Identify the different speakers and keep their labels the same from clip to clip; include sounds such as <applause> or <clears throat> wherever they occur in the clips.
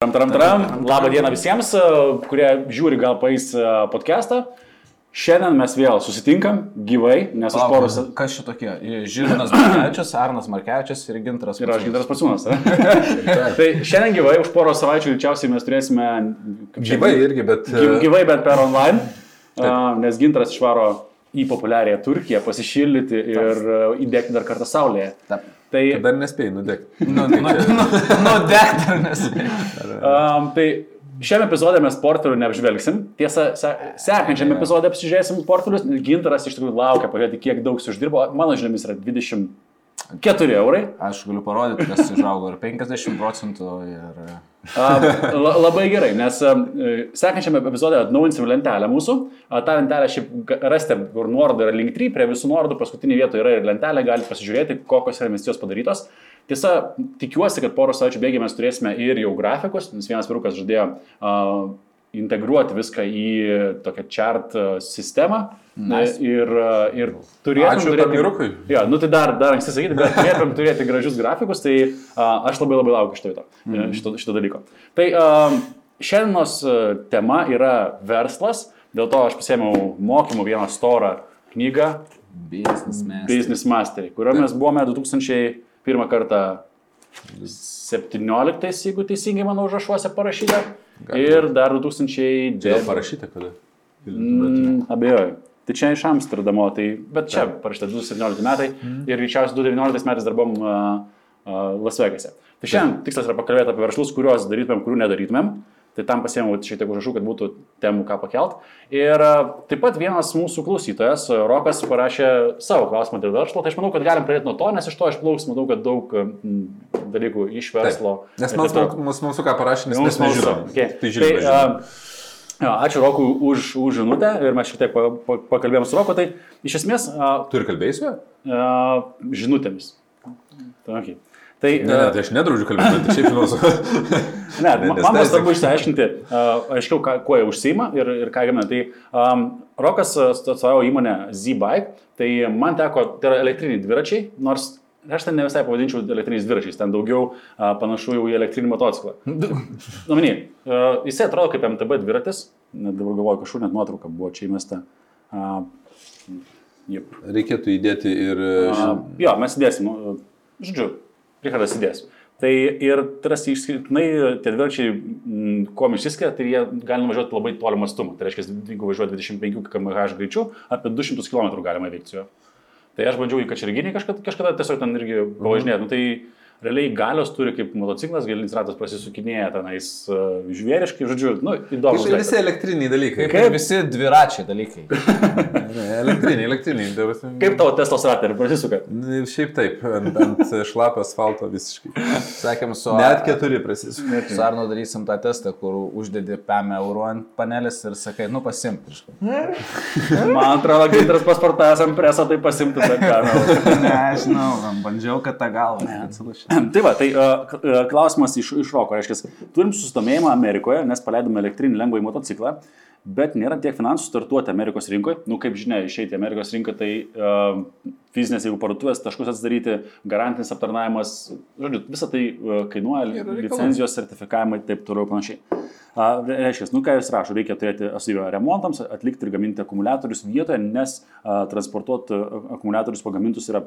Speaker 1: Taram, taram, taram. Labą dieną visiems, e, kurie žiūri gal paės e, podcastą. Šiandien mes vėl susitinkam gyvai, nes už poros...
Speaker 2: Kas čia tokie? Žilvinas Markevičius, Arnas Markevičius ir Ginteras.
Speaker 1: Ir aš Ginteras Pasunas. <laughs> tai šiandien gyvai, už poros savaičių greičiausiai mes turėsime...
Speaker 3: Gyvai irgi, bet...
Speaker 1: Gyvai, bet per online, Taip. nes Ginteras išvaro į populiarią Turkiją pasišildyti ir įdėkti dar kartą saulėje.
Speaker 3: Taip. Tai dar nespėjai nudegti.
Speaker 2: Nudegti nu, nu, nu, dar nespėjai.
Speaker 1: Um, tai šiame epizode mes portfelių neapžvelgsim. Tiesa, se, sekančiame epizode apsižiūrėsim portfelius. Gintaras iš tikrųjų laukia, pažiūrėti, kiek daug uždirbo. Mano žiniomis yra 24 eurai.
Speaker 2: Aš galiu parodyti, kas išaugo ir 50 procentų. Ir...
Speaker 1: A, labai gerai, nes sekančiame epizode atnaujinsim lentelę mūsų. A, tą lentelę šiaip rasite, kur nuoroda yra link 3, prie visų nuorodų paskutinė vietoje yra ir lentelė, galite pasižiūrėti, kokios yra investicijos padarytos. Tiesa, tikiuosi, kad poros savaičių bėgiai mes turėsime ir jau grafikus, nes vienas vyrukas žadėjo uh, integruoti viską į tokią chart sistemą. Nice. Ir, ir turėtume
Speaker 3: turėti... Vyrukui.
Speaker 1: Jo, nu tai dar, dar anksti sakyti, bet turėtume turėti gražius grafikus, tai uh, aš labai labai laukiu šito, mm -hmm. šito, šito dalyko. Tai uh, šiandienos tema yra verslas, dėl to aš pasėmiau mokymų vieną storą knygą
Speaker 2: Business Mastery,
Speaker 1: Business Mastery kurio mes buvome 2001 kartą 17, jeigu teisingai mano užrašuose parašyta. Gali. Ir dar 2000...
Speaker 3: Čia parašyta kada?
Speaker 1: Mm, abejoju. Tai čia iš Amsterdamo, tai, bet čia parašyta 2017 metai mm. ir greičiausiai 2019 metais darbom uh, uh, Las Vegase. Tai šiandien tikslas yra pakalbėti apie verslus, kuriuos darytumėm, kurių nedarytumėm. Tai tam pasiėmiau šiek tiek užrašų, kad būtų temų ką pakelt. Ir taip pat vienas mūsų klausytojas, Rokas, parašė savo klausimą dėl verslo. Tai aš manau, kad galim pradėti nuo to, nes iš to išplauks, matau, kad daug dalykų iš verslo.
Speaker 3: Taip. Nes mums mūsų ką parašė, nes mes nežinom.
Speaker 1: Okay. Tai žinom. Tai, uh, Jo, ačiū Rokui už, už žinutę ir mes šiek tiek pa, pa, pakalbėjom su Roku. Tai iš esmės... Uh,
Speaker 3: tu ir kalbėjai?
Speaker 1: Uh, žinutėmis. Okay.
Speaker 3: Tai, ne, ne, tai aš nedraudžiu kalbėti, tai šiaip filosofu. <laughs>
Speaker 1: ne, <laughs> man buvo svarbu išsiaiškinti, uh, aiškiau, ką, kuo jie užsima ir, ir ką gamina. Tai um, Rokas atstovavo įmonę Z-Bike, tai man teko, tai yra elektriniai dviračiai, nors aš ten ne visai pavadinčiau elektriniais dviračiais, ten daugiau uh, panašu jau į elektrinį motociklą. <laughs> Domini, uh, jisai atrodo kaip MTB dviratis, net dabar galvoju, kažkur net nuotrauka buvo čia įmesta. Uh,
Speaker 3: Jep. Reikėtų įdėti ir...
Speaker 1: Uh, jo, mes įdėsim. Žodžiu, Richardas įdės. Tai ir tarsi išskirtinai tie dviračiai, kuo išsiskiria, tai jie gali nuvažiuoti labai tolimą atstumą. Tai reiškia, jeigu važiuoja 25 km/h greičiu, apie 200 km galima veikti su juo. Tai aš bandžiau į Kačerginį kažkada, kažkada tiesiog ten irgi pavažinėti. Mhm. Nu, tai realiai galios turi kaip motociklas, galinis ratas pasisukinėja tenais uh, žvėriškai, žodžiu, nu, įdomu.
Speaker 3: Tai visi elektriniai dalykai.
Speaker 2: Kaip, kaip visi dviračiai dalykai. <laughs>
Speaker 3: elektriniai, elektriniai. Davasi...
Speaker 1: Kaip tavo testos ratai prasisuka?
Speaker 3: Šiaip taip, ant, ant šlapio asfalto visiškai.
Speaker 2: Sakėm, su...
Speaker 3: Net keturi prasisuka.
Speaker 2: Su Arno darysim tą testą, kur uždedi PM eurų ant panelės ir sakai, nu pasimk. <laughs>
Speaker 1: Man atrodo, Ginteras pasportavęs ant preso, tai pasimtų tą kamerą.
Speaker 2: ne, aš žinau, bandžiau, kad tą galvą atsilušė. <clears throat>
Speaker 1: tai va, tai uh, klausimas iš, iš Roko, reiškia, turim susidomėjimą Amerikoje, nes paleidome elektrinį lengvąjį motociklą, bet nėra tiek finansų startuoti Amerikos rinkoje. Nu, kaip žinia, išeiti Amerikos rinką, tai uh, fizinės, jeigu parduotuvės, taškus atsidaryti, garantinis aptarnavimas, žodžiu, visą tai uh, kainuoja, licenzijos, sertifikavimai ir taip toliau panašiai. Uh, reiškia, nu ką jis rašo, reikia turėti asuvio remontams, atlikti ir gaminti akumuliatorius vietoje, nes uh, transportuoti akumuliatorius pagamintus yra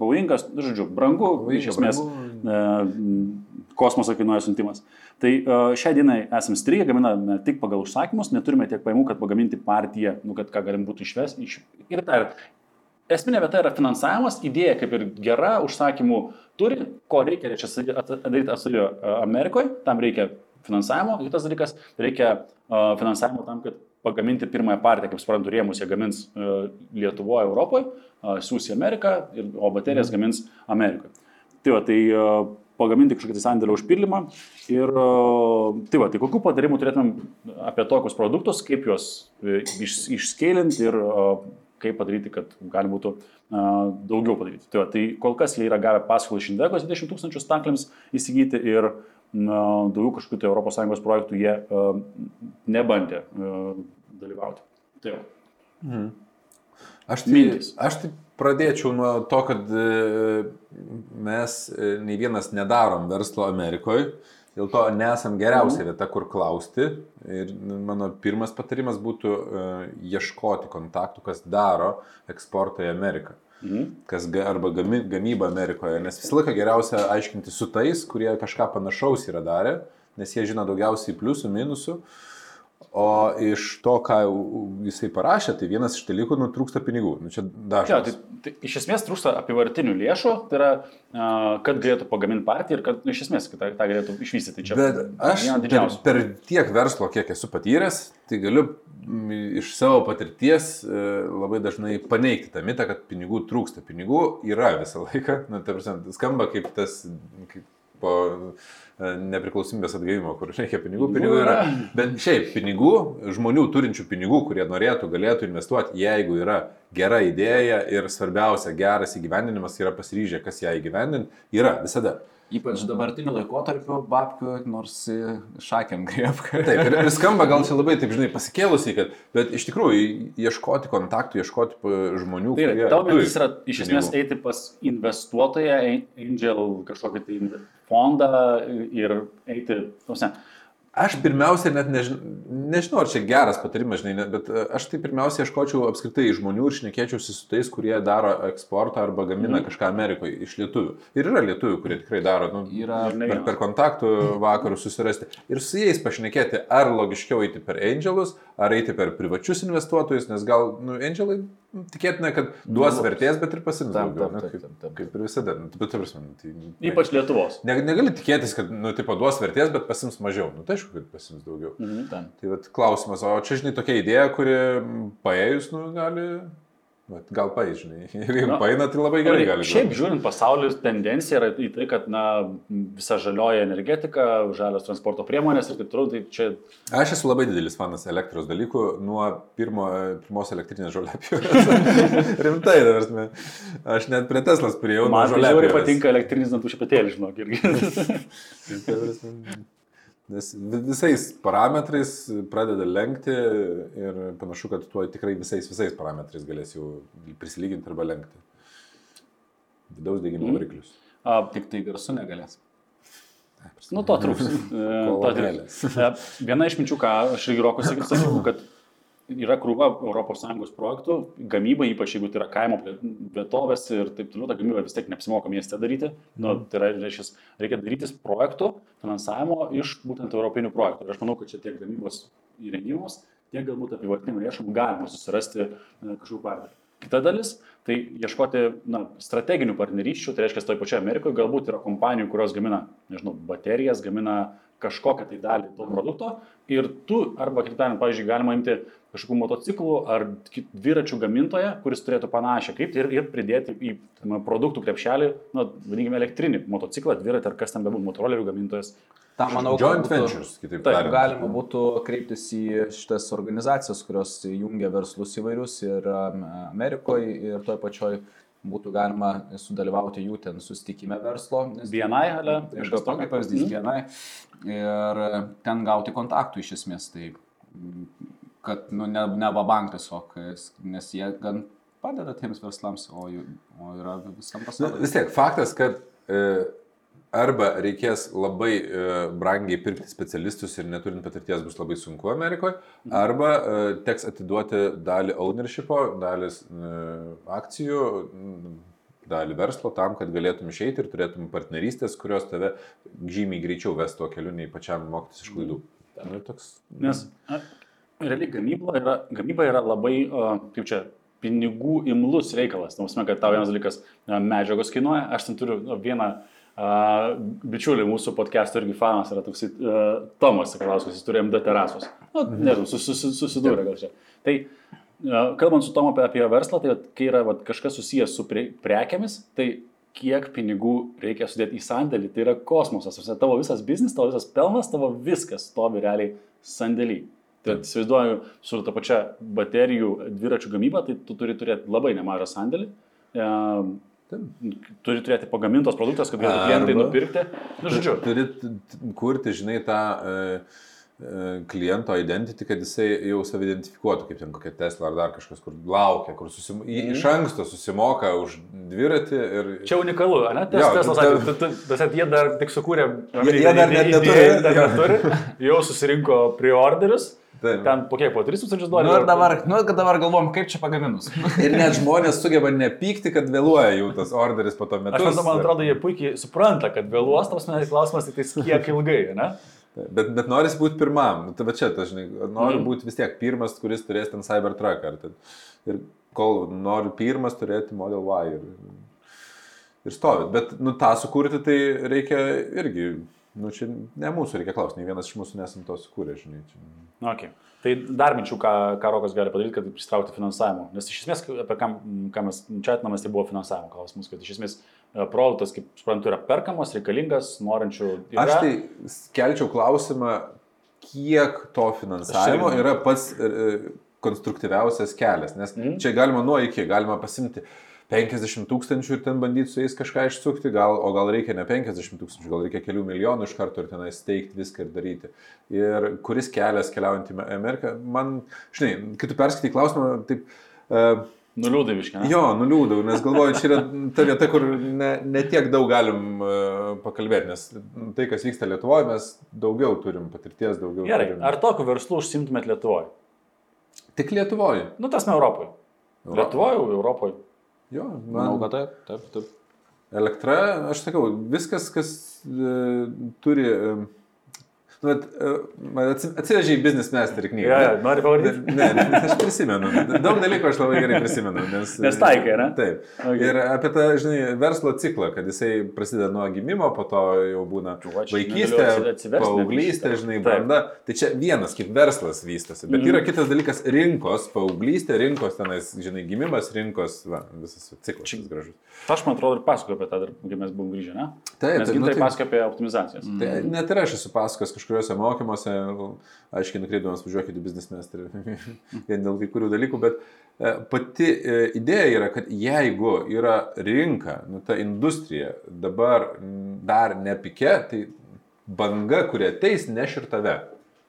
Speaker 1: pavojingas, nu, žodžiu, brangu, Pavojinga, iš esmės brangu. kosmoso kainuoja siuntimas. Tai šią dieną esame strigę, gaminame tik pagal užsakymus, neturime tiek paimų, kad pagaminti partiją, nu, kad ką galim būtų išvesti. Iš... Ir dar, esminė vieta yra finansavimas, idėja kaip ir gera, užsakymų turi, ko reikia, reikia daryti atstovio Amerikoje, tam reikia finansavimo, kitas dalykas, reikia finansavimo tam, kad pagaminti pirmąją partiją, kaip suprantu, rėmus jie gamins uh, Lietuvoje, Europoje, siūs į Ameriką, ir, o baterijas mhm. gamins Amerikoje. Tai va, tai uh, pagaminti kažkokį tai sandėlio užpildymą ir tai va, tai kokių patarimų turėtumėm apie tokius produktus, kaip juos iš, išskėlinti ir kaip padaryti, kad galima būtų daugiau padaryti. Tai, va, tai kol kas jie yra gavę paskolą iš Indekos 20 tūkstančių stakliams įsigyti ir daugiau kažkokių tai ES projektų jie nebandė dalyvauti. Tai jau. Mhm.
Speaker 3: Aš tai, aš tai pradėčiau nuo to, kad e, mes e, nei vienas nedarom verslo Amerikoje Dėl to nesam geriausia vieta, kur klausti. Ir mano pirmas patarimas būtų ieškoti kontaktų, kas daro eksportą į Ameriką. Mhm. Kas arba gami, gamyba Amerikoje. Nes visą laiką geriausia aiškinti su tais, kurie kažką panašaus yra darę, nes jie žino daugiausiai pliusų, minusų. Uh, O iš to, ką jisai parašė, tai vienas iš dalykų, nu, trūksta pinigų. Nu, čia dažnas. Ja,
Speaker 1: tai, tai iš esmės trūksta apivartinių lėšų, tai yra, kad galėtų pagaminti partiją ir kad, nu, iš esmės, tą, tą galėtų išvystyti. Čia
Speaker 3: Bet aš per, per tiek verslo, kiek esu patyręs, tai galiu iš savo patirties e, labai dažnai paneigti tą mitą, kad pinigų trūksta. Pinigų yra visą laiką. Nu, prasme, skamba kaip tas, kaip po E, nepriklausomybės atgavimo, kur reikia pinigų, pinigų yra. Bet šiaip pinigų, žmonių turinčių pinigų, kurie norėtų, galėtų investuoti, jeigu yra gera idėja ir svarbiausia, geras įgyvendinimas yra pasiryžę, kas ją įgyvendinti, yra visada.
Speaker 2: Ypač dabartiniu laikotarpiu babkių, nors šakėm griebka.
Speaker 3: Taip, ir, ir skamba gal čia labai, taip žinai, pasikėlusiai, kad, bet iš tikrųjų ieškoti kontaktų, ieškoti žmonių.
Speaker 1: Tai yra, tavo mintis yra iš esmės eiti pas investuotoją, angel kažkokį tai fondą ir eiti, tausia,
Speaker 3: Aš pirmiausia net nežinau, nežinau, ar čia geras patarimas, žinai, bet e, aš tai pirmiausia ieškočiau apskritai žmonių ir šnekėčiausi su tais, kurie daro eksportą arba gamina mm. kažką Amerikoje iš lietuvių. Ir yra lietuvių, kurie tikrai daro, nu, yra per, per kontaktų vakarus susirasti. Ir su jais pašnekėti, ar logiškiau eiti per angelus, ar eiti per privačius investuotojus, nes gal, nu, angelai tikėtina, kad duos nu, vertės, bet ir pasims daugiau. Taip, taip, taip, taip. Kaip ir visada. Nu, bet, prasme, tai,
Speaker 1: Ypač Lietuvos.
Speaker 3: Ne, negali tikėtis, kad, nu, tipo, duos vertės, bet pasims mažiau. Nu, tai aišku, kad pasims daugiau. Mhm. Tai vat, klausimas, o čia, žinai, tokia idėja, kuri paėjus, nu, gali Bet gal paaižinai, <laughs> jeigu no, paina, tai labai gerai gali.
Speaker 1: Šiaip žiūrint, pasaulio tendencija yra į tai, kad na, visa žalioja energetika, žalios transporto priemonės ir taip toliau. Tai čia...
Speaker 3: Aš esu labai didelis fanas elektros dalykų nuo pirmo, pirmos elektrinės žoliapjūros. <laughs> Rimtai, dabar, aš net prie Teslas priejau.
Speaker 1: Man žiauriai patinka elektrinis dantų šepetėlis, žinok, irgi. <laughs>
Speaker 3: Nes visais parametrais pradeda lenkti ir panašu, kad tuo tikrai visais, visais parametrais galės jau prisilyginti arba lenkti. Vidaus degimo mm. variklius.
Speaker 2: A, tik tai garsu negalės.
Speaker 1: Nu, to trūks. <laughs> E, viena iš minčių, ką aš irgi rokus <coughs> sakiau, kad yra krūva ES projektų, gamyba, ypač jeigu tai yra kaimo vietovės ir taip toliau, ta gamyba vis tiek neapsimoka mieste daryti. Nu, mhm. tai yra, reiškia, reikia darytis projektų finansavimo iš būtent europinių projektų. Ir aš manau, kad čia tiek gamybos įrengimus, tiek galbūt apivartinių lėšų galima susirasti kažkokiu partneriu. Kita dalis - tai ieškoti na, strateginių partnerysčių, tai reiškia, toj pačioje Amerikoje galbūt yra kompanijų, kurios gamina, nežinau, baterijas, gamina kažkokią tai dalį to produkto ir tu, arba kitaip tariant, pavyzdžiui, galima imti kažkokių motociklų ar dviračių gamintoją, kuris turėtų panašią kryptį ir, ir pridėti į tame, produktų krepšelį, na, vadinkime, elektrinį motociklą, dviratį ar kas ten bebūtų, motorolerių gamintojas.
Speaker 2: Ta, manau,
Speaker 3: Joint ventures, kitaip tariant.
Speaker 2: Galima būtų kreiptis į šitas organizacijas, kurios jungia verslus įvairius ir Amerikoje, ir toje pačioje būtų galima sudalyvauti jų ten susitikime verslo.
Speaker 1: Vienai, ale?
Speaker 2: Iš to tokio pavyzdys, vienai. Ir ten gauti kontaktų iš esmės. Tai kad nu, ne, ne vabank tiesiog, nes jie gan padeda tiems verslams, o, o yra visam pasauliu.
Speaker 3: Vis tiek, faktas, kad e, arba reikės labai e, brangiai pirkti specialistus ir neturint patirties bus labai sunku Amerikoje, mhm. arba e, teks atiduoti dalį ownershipo, dalis e, akcijų, dalį verslo tam, kad galėtum išeiti ir turėtum partnerystės, kurios tave žymiai greičiau vestų keliu nei pačiam mokytis iš klaidų.
Speaker 1: Nu, toks... Nes realiai gamyba yra, gamyba yra labai, kaip čia, pinigų imlus reikalas. Tausime, kad tau vienas dalykas medžiagos kainuoja. Aš ten turiu vieną uh, bičiulį, mūsų podcast'o irgi fanas yra toksai uh, Tomas Sakalauskas, jis turi MD terasos. Nu, mhm. nežinau, sus, sus, susidūrė gal čia. Tai uh, kalbant su Tomu apie, apie verslą, tai kai yra vat, kažkas susijęs su pre, prekiamis, tai kiek pinigų reikia sudėti į sandėlį, tai yra kosmosas. Tavo visas biznis, tavo visas pelnas, tavo viskas stovi realiai sandėlį. Tai įsivaizduoju, su ta pačia baterijų dviračių gamyba, tai tu turi turėti labai nemažą sandėlį. E, turi turėti pagamintos produktas, kad galėtų klientai nupirkti. Nu, žodžiu.
Speaker 3: Turi kurti, žinai, tą... E, kliento identity, kad jisai jau savi identifikuotų, kaip ten kokia Tesla ar dar kažkas, kur laukia, kur susim... mm. iš anksto susimoka už dviratį. Ir...
Speaker 1: Čia unikalu, ne? Tes,
Speaker 3: Jo,
Speaker 1: Tesla
Speaker 3: tai-
Speaker 1: sakė, tu- tu- tas jie dar tik sukūrė,
Speaker 3: Jie- jie dar net neturi.
Speaker 1: dar neturi, jau susirinko preorderius,
Speaker 3: Taip.
Speaker 1: ten po kiek, po 3000
Speaker 2: Nu
Speaker 1: dolerių.
Speaker 2: ir dabar, nu dabar galvom, kaip čia pagaminus. <laughs>
Speaker 3: Ir net žmonės sugeba nepykti, kad vėluoja jų tas orderis po to metu.
Speaker 1: Aš manau, man atrodo, jie puikiai supranta, kad vėluos, tas man klausimas tik tais kiek ilgai, ne?
Speaker 3: Bet, bet norisi būti pirmam. Nu, tai va čia, tas, žinai, noriu
Speaker 1: Mhm.
Speaker 3: būti vis tiek pirmas, kuris turės ten Cybertruck. Ar ten. Ir kol noriu pirmas turėti Model Y. Ir, ir stovit. Bet, nu, tą sukurti tai reikia irgi, nu, čia ne mūsų reikia klausti, nei vienas iš mūsų nesam to sukūrę, žinai. Čia.
Speaker 1: Okay. Tai dar minčių, ką, ką Rokas gali padaryti, kad pristraukti finansavimo. Nes iš esmės, apie ką, ką mes čia atinamas, tai buvo finansavimo klausimas, kad iš esmės e, produktas, kaip suprantu, yra perkamas, reikalingas, norinčių. Yra.
Speaker 3: Aš tai kelčiau klausimą, kiek to finansavimo yra pats e, konstruktyviausias kelias. Nes
Speaker 1: Mhm.
Speaker 3: čia galima nuo iki, galima pasimti 50 tūkstančių ir ten bandyti su jais kažką išsukti, gal, o gal reikia ne 50 tūkstančių, gal reikia kelių milijonų iš karto ir tenai steigti viską ir daryti. Ir kuris kelias keliaujant į Ameriką, man, žinai, kai tu perskaitai klausimą, taip... Uh,
Speaker 1: Nuliūdai viškai.
Speaker 3: Jo, nuliūdau, nes galvoju, čia yra ta vieta, kur ne, ne tiek daug galim uh, pakalbėti, nes tai, kas vyksta Lietuvoje, mes daugiau turim patirties, daugiau.
Speaker 1: Gerai,
Speaker 3: turim.
Speaker 1: ar tokiu verslu užsimtumėt Lietuvoje?
Speaker 3: Tik Lietuvoje?
Speaker 1: Nu, tas ne Europoje.
Speaker 3: Euro-
Speaker 1: Lietuvoje, Europoje.
Speaker 3: Jo,
Speaker 2: Manau,
Speaker 3: man
Speaker 2: kad taip, taip, taip.
Speaker 3: elektra, aš sakau, viskas, kas uh, turi... Uh, nu, bet, uh, atsivežiai Business Master knygą.
Speaker 1: Ja, ja, nori pavardinti?
Speaker 3: Ne, ne, aš prisimenu. Daug dalykų aš labai gerai prisimenu. Nes,
Speaker 1: Nes taikai, ne?
Speaker 3: Taip.
Speaker 1: Okay.
Speaker 3: Ir apie tą, žinai, verslo ciklą, kad jisai prasideda nuo gimimo, po to jau būna vaikystė, paauglystė, žinai, branda. Tai čia vienas kaip verslas vystosi. Bet
Speaker 1: Mhm.
Speaker 3: yra kitas dalykas - rinkos, paauglystė, rinkos tenais, žinai, gimimas, rinkos, va, visas ciklas
Speaker 1: Čia-
Speaker 3: gražus.
Speaker 1: Aš, man atrodo, ir pasakoju apie tą, kai mes buvom grįžę, ne?
Speaker 3: Taip,
Speaker 1: Mes
Speaker 3: taip, nu,
Speaker 1: gintai
Speaker 3: tai-
Speaker 1: pasakoju apie optimizacijas.
Speaker 3: Tai net ir aš esu pasakos kažkuriuose mokymuose, aiškiai nukreipdamas važiuokit į Business <laughs> Master vien dėl kai kurių dalykų, bet e, pati e, idėja yra, kad jeigu yra rinka, nu, ta industrija dabar dar nepike, tai banga, kurie ateis, neš ir tave.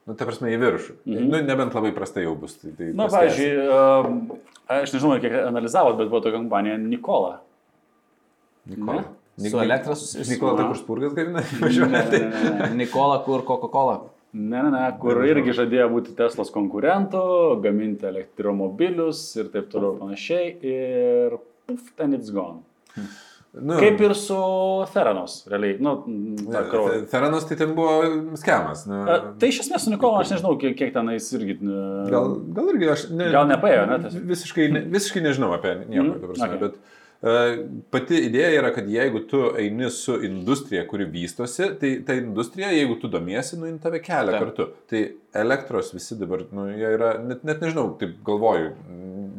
Speaker 3: Nu, ta prasme, į viršų.
Speaker 1: Mhm.
Speaker 3: Nu, nebent labai prastai jau bus. Tai, tai
Speaker 1: Na, pavyzdžiui, um, aš nežinau, kiek analizavot, bet buvo tokia kompanija Nikola.
Speaker 3: Nikola.
Speaker 1: Ne?
Speaker 2: Su elektra susijusi.
Speaker 3: Nikola, tai kur spurgas gamina? Važiuoja.
Speaker 1: Ne, ne, ne, ne.
Speaker 2: Nikola, kur Coca-Cola.
Speaker 1: Ne, ne, ne, kur irgi žadėjo būti Teslos konkurentu, gaminti elektromobilius ir taip toliau ir panašiai. Ir puf, ten it's gone.
Speaker 3: Nu,
Speaker 1: Kaip ir su Theranos, realiai. Nu, ta kraujo.
Speaker 3: Theranos tai ten buvo skemas. Nu,
Speaker 1: E, Tai iš esmės su Nikola, aš nežinau, kiek, kiek tenais irgi. e,
Speaker 3: Gal, gal irgi aš. Ne,
Speaker 1: Gal nepaėjo, ne, tiesiog?
Speaker 3: Visiškai, ne, visiškai nežinau apie nieko,
Speaker 1: Mhm,
Speaker 3: mm, prasme,
Speaker 1: okay.
Speaker 3: bet pati idėja yra, kad jeigu tu eini su industrija, kuri vystosi, tai ta industrija, jeigu tu domiesi, nu, jin tave kelia
Speaker 2: Taip.
Speaker 3: kartu. Tai elektros visi dabar, nu, jie yra, net, net nežinau, taip galvoju,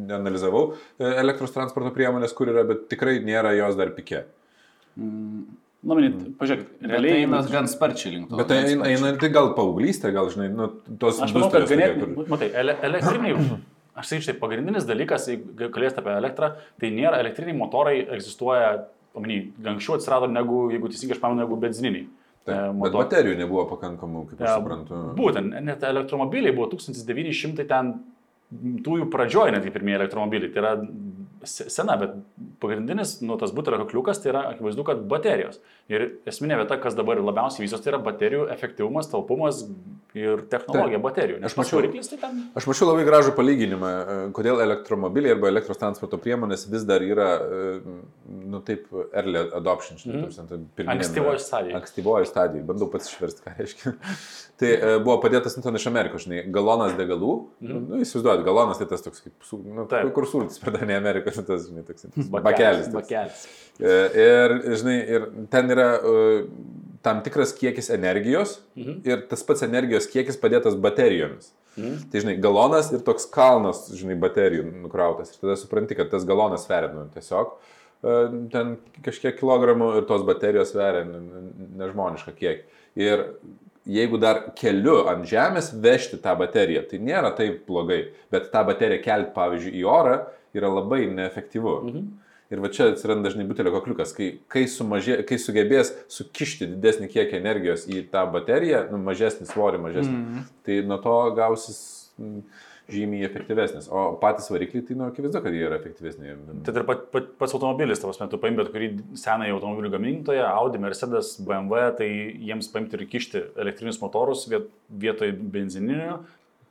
Speaker 3: neanalizavau e, elektros transporto priemonės, kur yra, bet tikrai nėra jos dar pike.
Speaker 1: Na, manyt, pažiūrėk,
Speaker 2: Realiai
Speaker 1: realiai.
Speaker 2: eina gan sparčiai link to.
Speaker 3: Bet tai eina, eina tai gal paauglystė, gal, žinai, nu, tos
Speaker 1: Aš manau, kad ganėtinai, matai, ele, elektriniai, <coughs> aš sakyčiau, tai pagrindinis dalykas, jeigu kalbėsite apie elektrą, tai nėra elektriniai motorai egzistuoja, omeny, anksčiau atsirado negu, jeigu teisingai aš pamenu, negu benzininiai.
Speaker 3: Taip,
Speaker 1: e,
Speaker 3: bet baterijų nebuvo pakankamų, kaip aš
Speaker 1: E,
Speaker 3: suprantu.
Speaker 1: Būtent, net elektromobiliai buvo 1900 ten tųjų pradžioje netgi pirmieji elektromobiliai. Tai yra se- sena, bet pagrindinis, nu, tas butelio kakliukas, tai yra akivaizdu, kad baterijos. Ir esminė vieta, kas dabar labiausiai vystosi, tai yra baterijų efektyvumas, talpumas ir technologija baterijų. Nes
Speaker 3: Aš mačiau.
Speaker 1: variklis tai ten.
Speaker 3: Aš mačiau labai gražų palyginimą, e, kodėl elektromobiliai arba elektros transporto priemonės vis dar yra, e, nu taip, early adoption, žinai,
Speaker 1: Mhm.
Speaker 3: mm. pirminė.
Speaker 1: Ankstyvoji stadija.
Speaker 3: Ankstyvoji stadija, bandau pats išversti, ką reiškia. <laughs> tai e, buvo padėtas nu, ten iš Amerikos, žinai, galonas degalų, mm.
Speaker 1: Mhm.
Speaker 3: nu, įsivaizduojat, galonas tai tas toks, kaip, nu,
Speaker 1: Taip.
Speaker 3: kur sultis pradavė Amerikos, tas, žinai, toks, bakelis. toks.
Speaker 1: Bakelis.
Speaker 3: E, Ir, žinai, ir ten yra e, tam tikras kiekis energijos
Speaker 1: Mhm.
Speaker 3: ir tas pats energijos kiekis padėtas baterijomis.
Speaker 1: Mhm.
Speaker 3: Tai, žinai, galonas ir toks kalnas, žinai, baterijų nukrautas. Ir tada supranti, kad tas galonas sveria, nu, tiesiog e, ten kažkiek kilogramų ir tos baterijos sveria nežmonišką kiekį. Ir jeigu dar keliu ant žemės vežti tą bateriją, tai nėra taip blogai, bet tą bateriją kelti, pavyzdžiui, į orą yra labai neefektyvu.
Speaker 1: Mhm.
Speaker 3: Ir va čia atsiranda dažnai butelio kakliukas, kai, kai, sumažė, kai sugebės sukišti didesnį kiekį energijos į tą bateriją, nu, mažesnį svorį, mažesnį, mm. tai nuo to gausis mm, žymiai efektyvesnis. O patys varikliai, tai nu, akivaizdu, kad jie yra efektyvesni.
Speaker 1: Tai ir pat, pat, pats automobilis, tavas metu paimti bet kurį senąjį automobilių gamintoją, Audi, Mercedes, BMW, tai jiems paimti ir kišti elektrinius motorus viet, vietoj benzininių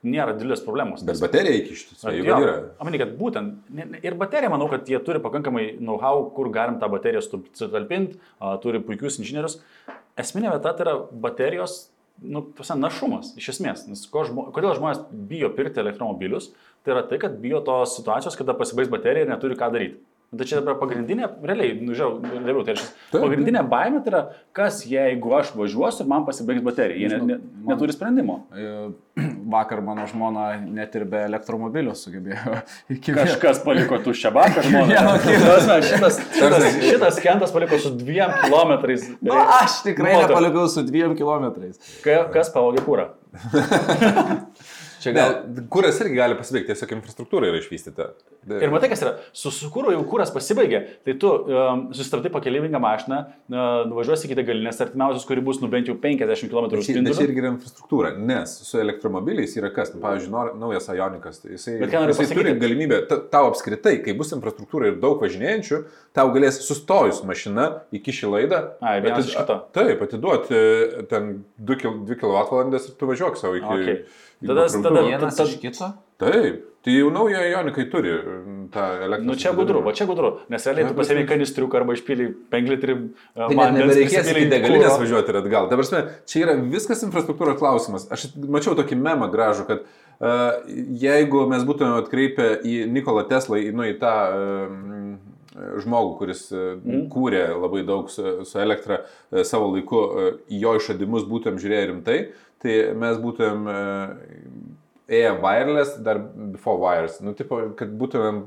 Speaker 1: nėra didelės problemos.
Speaker 3: Bet baterija įkišti, tai jau yra.
Speaker 1: Amani, kad būtent, ir baterija, manau, kad jie turi pakankamai know-how, kur galim tą bateriją sutalpinti, turi puikius inžinierius. Esminė vieta tai yra baterijos nu, pasa, našumas, iš esmės. Nes žmo, kodėl žmonės bijo pirkti elektromobilius, tai yra tai, kad bijo tos situacijos, kada pasibaigs baterija ir neturi ką daryti. Tai čia dabar pagrindinė, realiai, nu, žiūrėjau, realiau, tai šis, pagrindinė baimė tai yra, kas jeigu aš važiuosiu ir man pasibaigs baterija. Jie ne, ne, neturi sprendimo.
Speaker 2: E, <clears throat> vakar mano žmona net ir be elektromobilio sugebėjo. <laughs>
Speaker 1: Kažkas paliko tuščią baką <laughs> ja, nu, <laughs> šitas, šitas, šitas kentas paliko su dviem kilometrais.
Speaker 2: Na, nu, aš tikrai nepalikau su dviem kilometrais.
Speaker 1: Kas pavogė kūrą?
Speaker 3: Čia gal... Ne, kuras irgi gali pasibaigti, tiesiog infrastruktūra yra išvystyta.
Speaker 1: De... Ir matai, kas yra, su, su kūru jau kuras pasibaigė, tai tu um, sustabdai pakeleivingą mašiną, uh, nuvažiuosi iki degalinės artimiausios, kuri bus nu bent jau 50 km
Speaker 3: už spindulių. Bet čia irgi yra infrastruktūra, nes su elektromobiliais yra kas, nu, pavyzdžiui, naujas Ionikas, tai jisai, jisai turi galimybę, tau apskritai, kai bus infrastruktūra ir daug važinėjančių, tau galės sustojus mašina įkišti laidą.
Speaker 1: Ai, atid...
Speaker 3: Taip, atiduoti ten 2 kWh ir tu važiuok savo iki... Okay.
Speaker 2: Tada, tada vienas iš kito?
Speaker 3: Taip. Tai jau naują Jonikai turi tą elektrą.
Speaker 1: Nu čia gudru, va čia gudru, nes realiai tu pasėmė kanistriuką arba išpylį 5 litrų.
Speaker 3: Tai net nebereikės į degalinės važiuoti ir atgal. Ta prasme, čia yra viskas infrastruktūros klausimas. Aš mačiau tokį memą gražų, kad uh, jeigu mes būtume atkreipę į Nikolą Teslą, į, nu, į tą uh, žmogų, kuris mm. kūrė labai daug su, su elektra savo laiku, į jo išradimus būtum žiūrėję rimtai, tai mes būtum ėję wireless dar before wires. Nu, tipo, kad būtumėm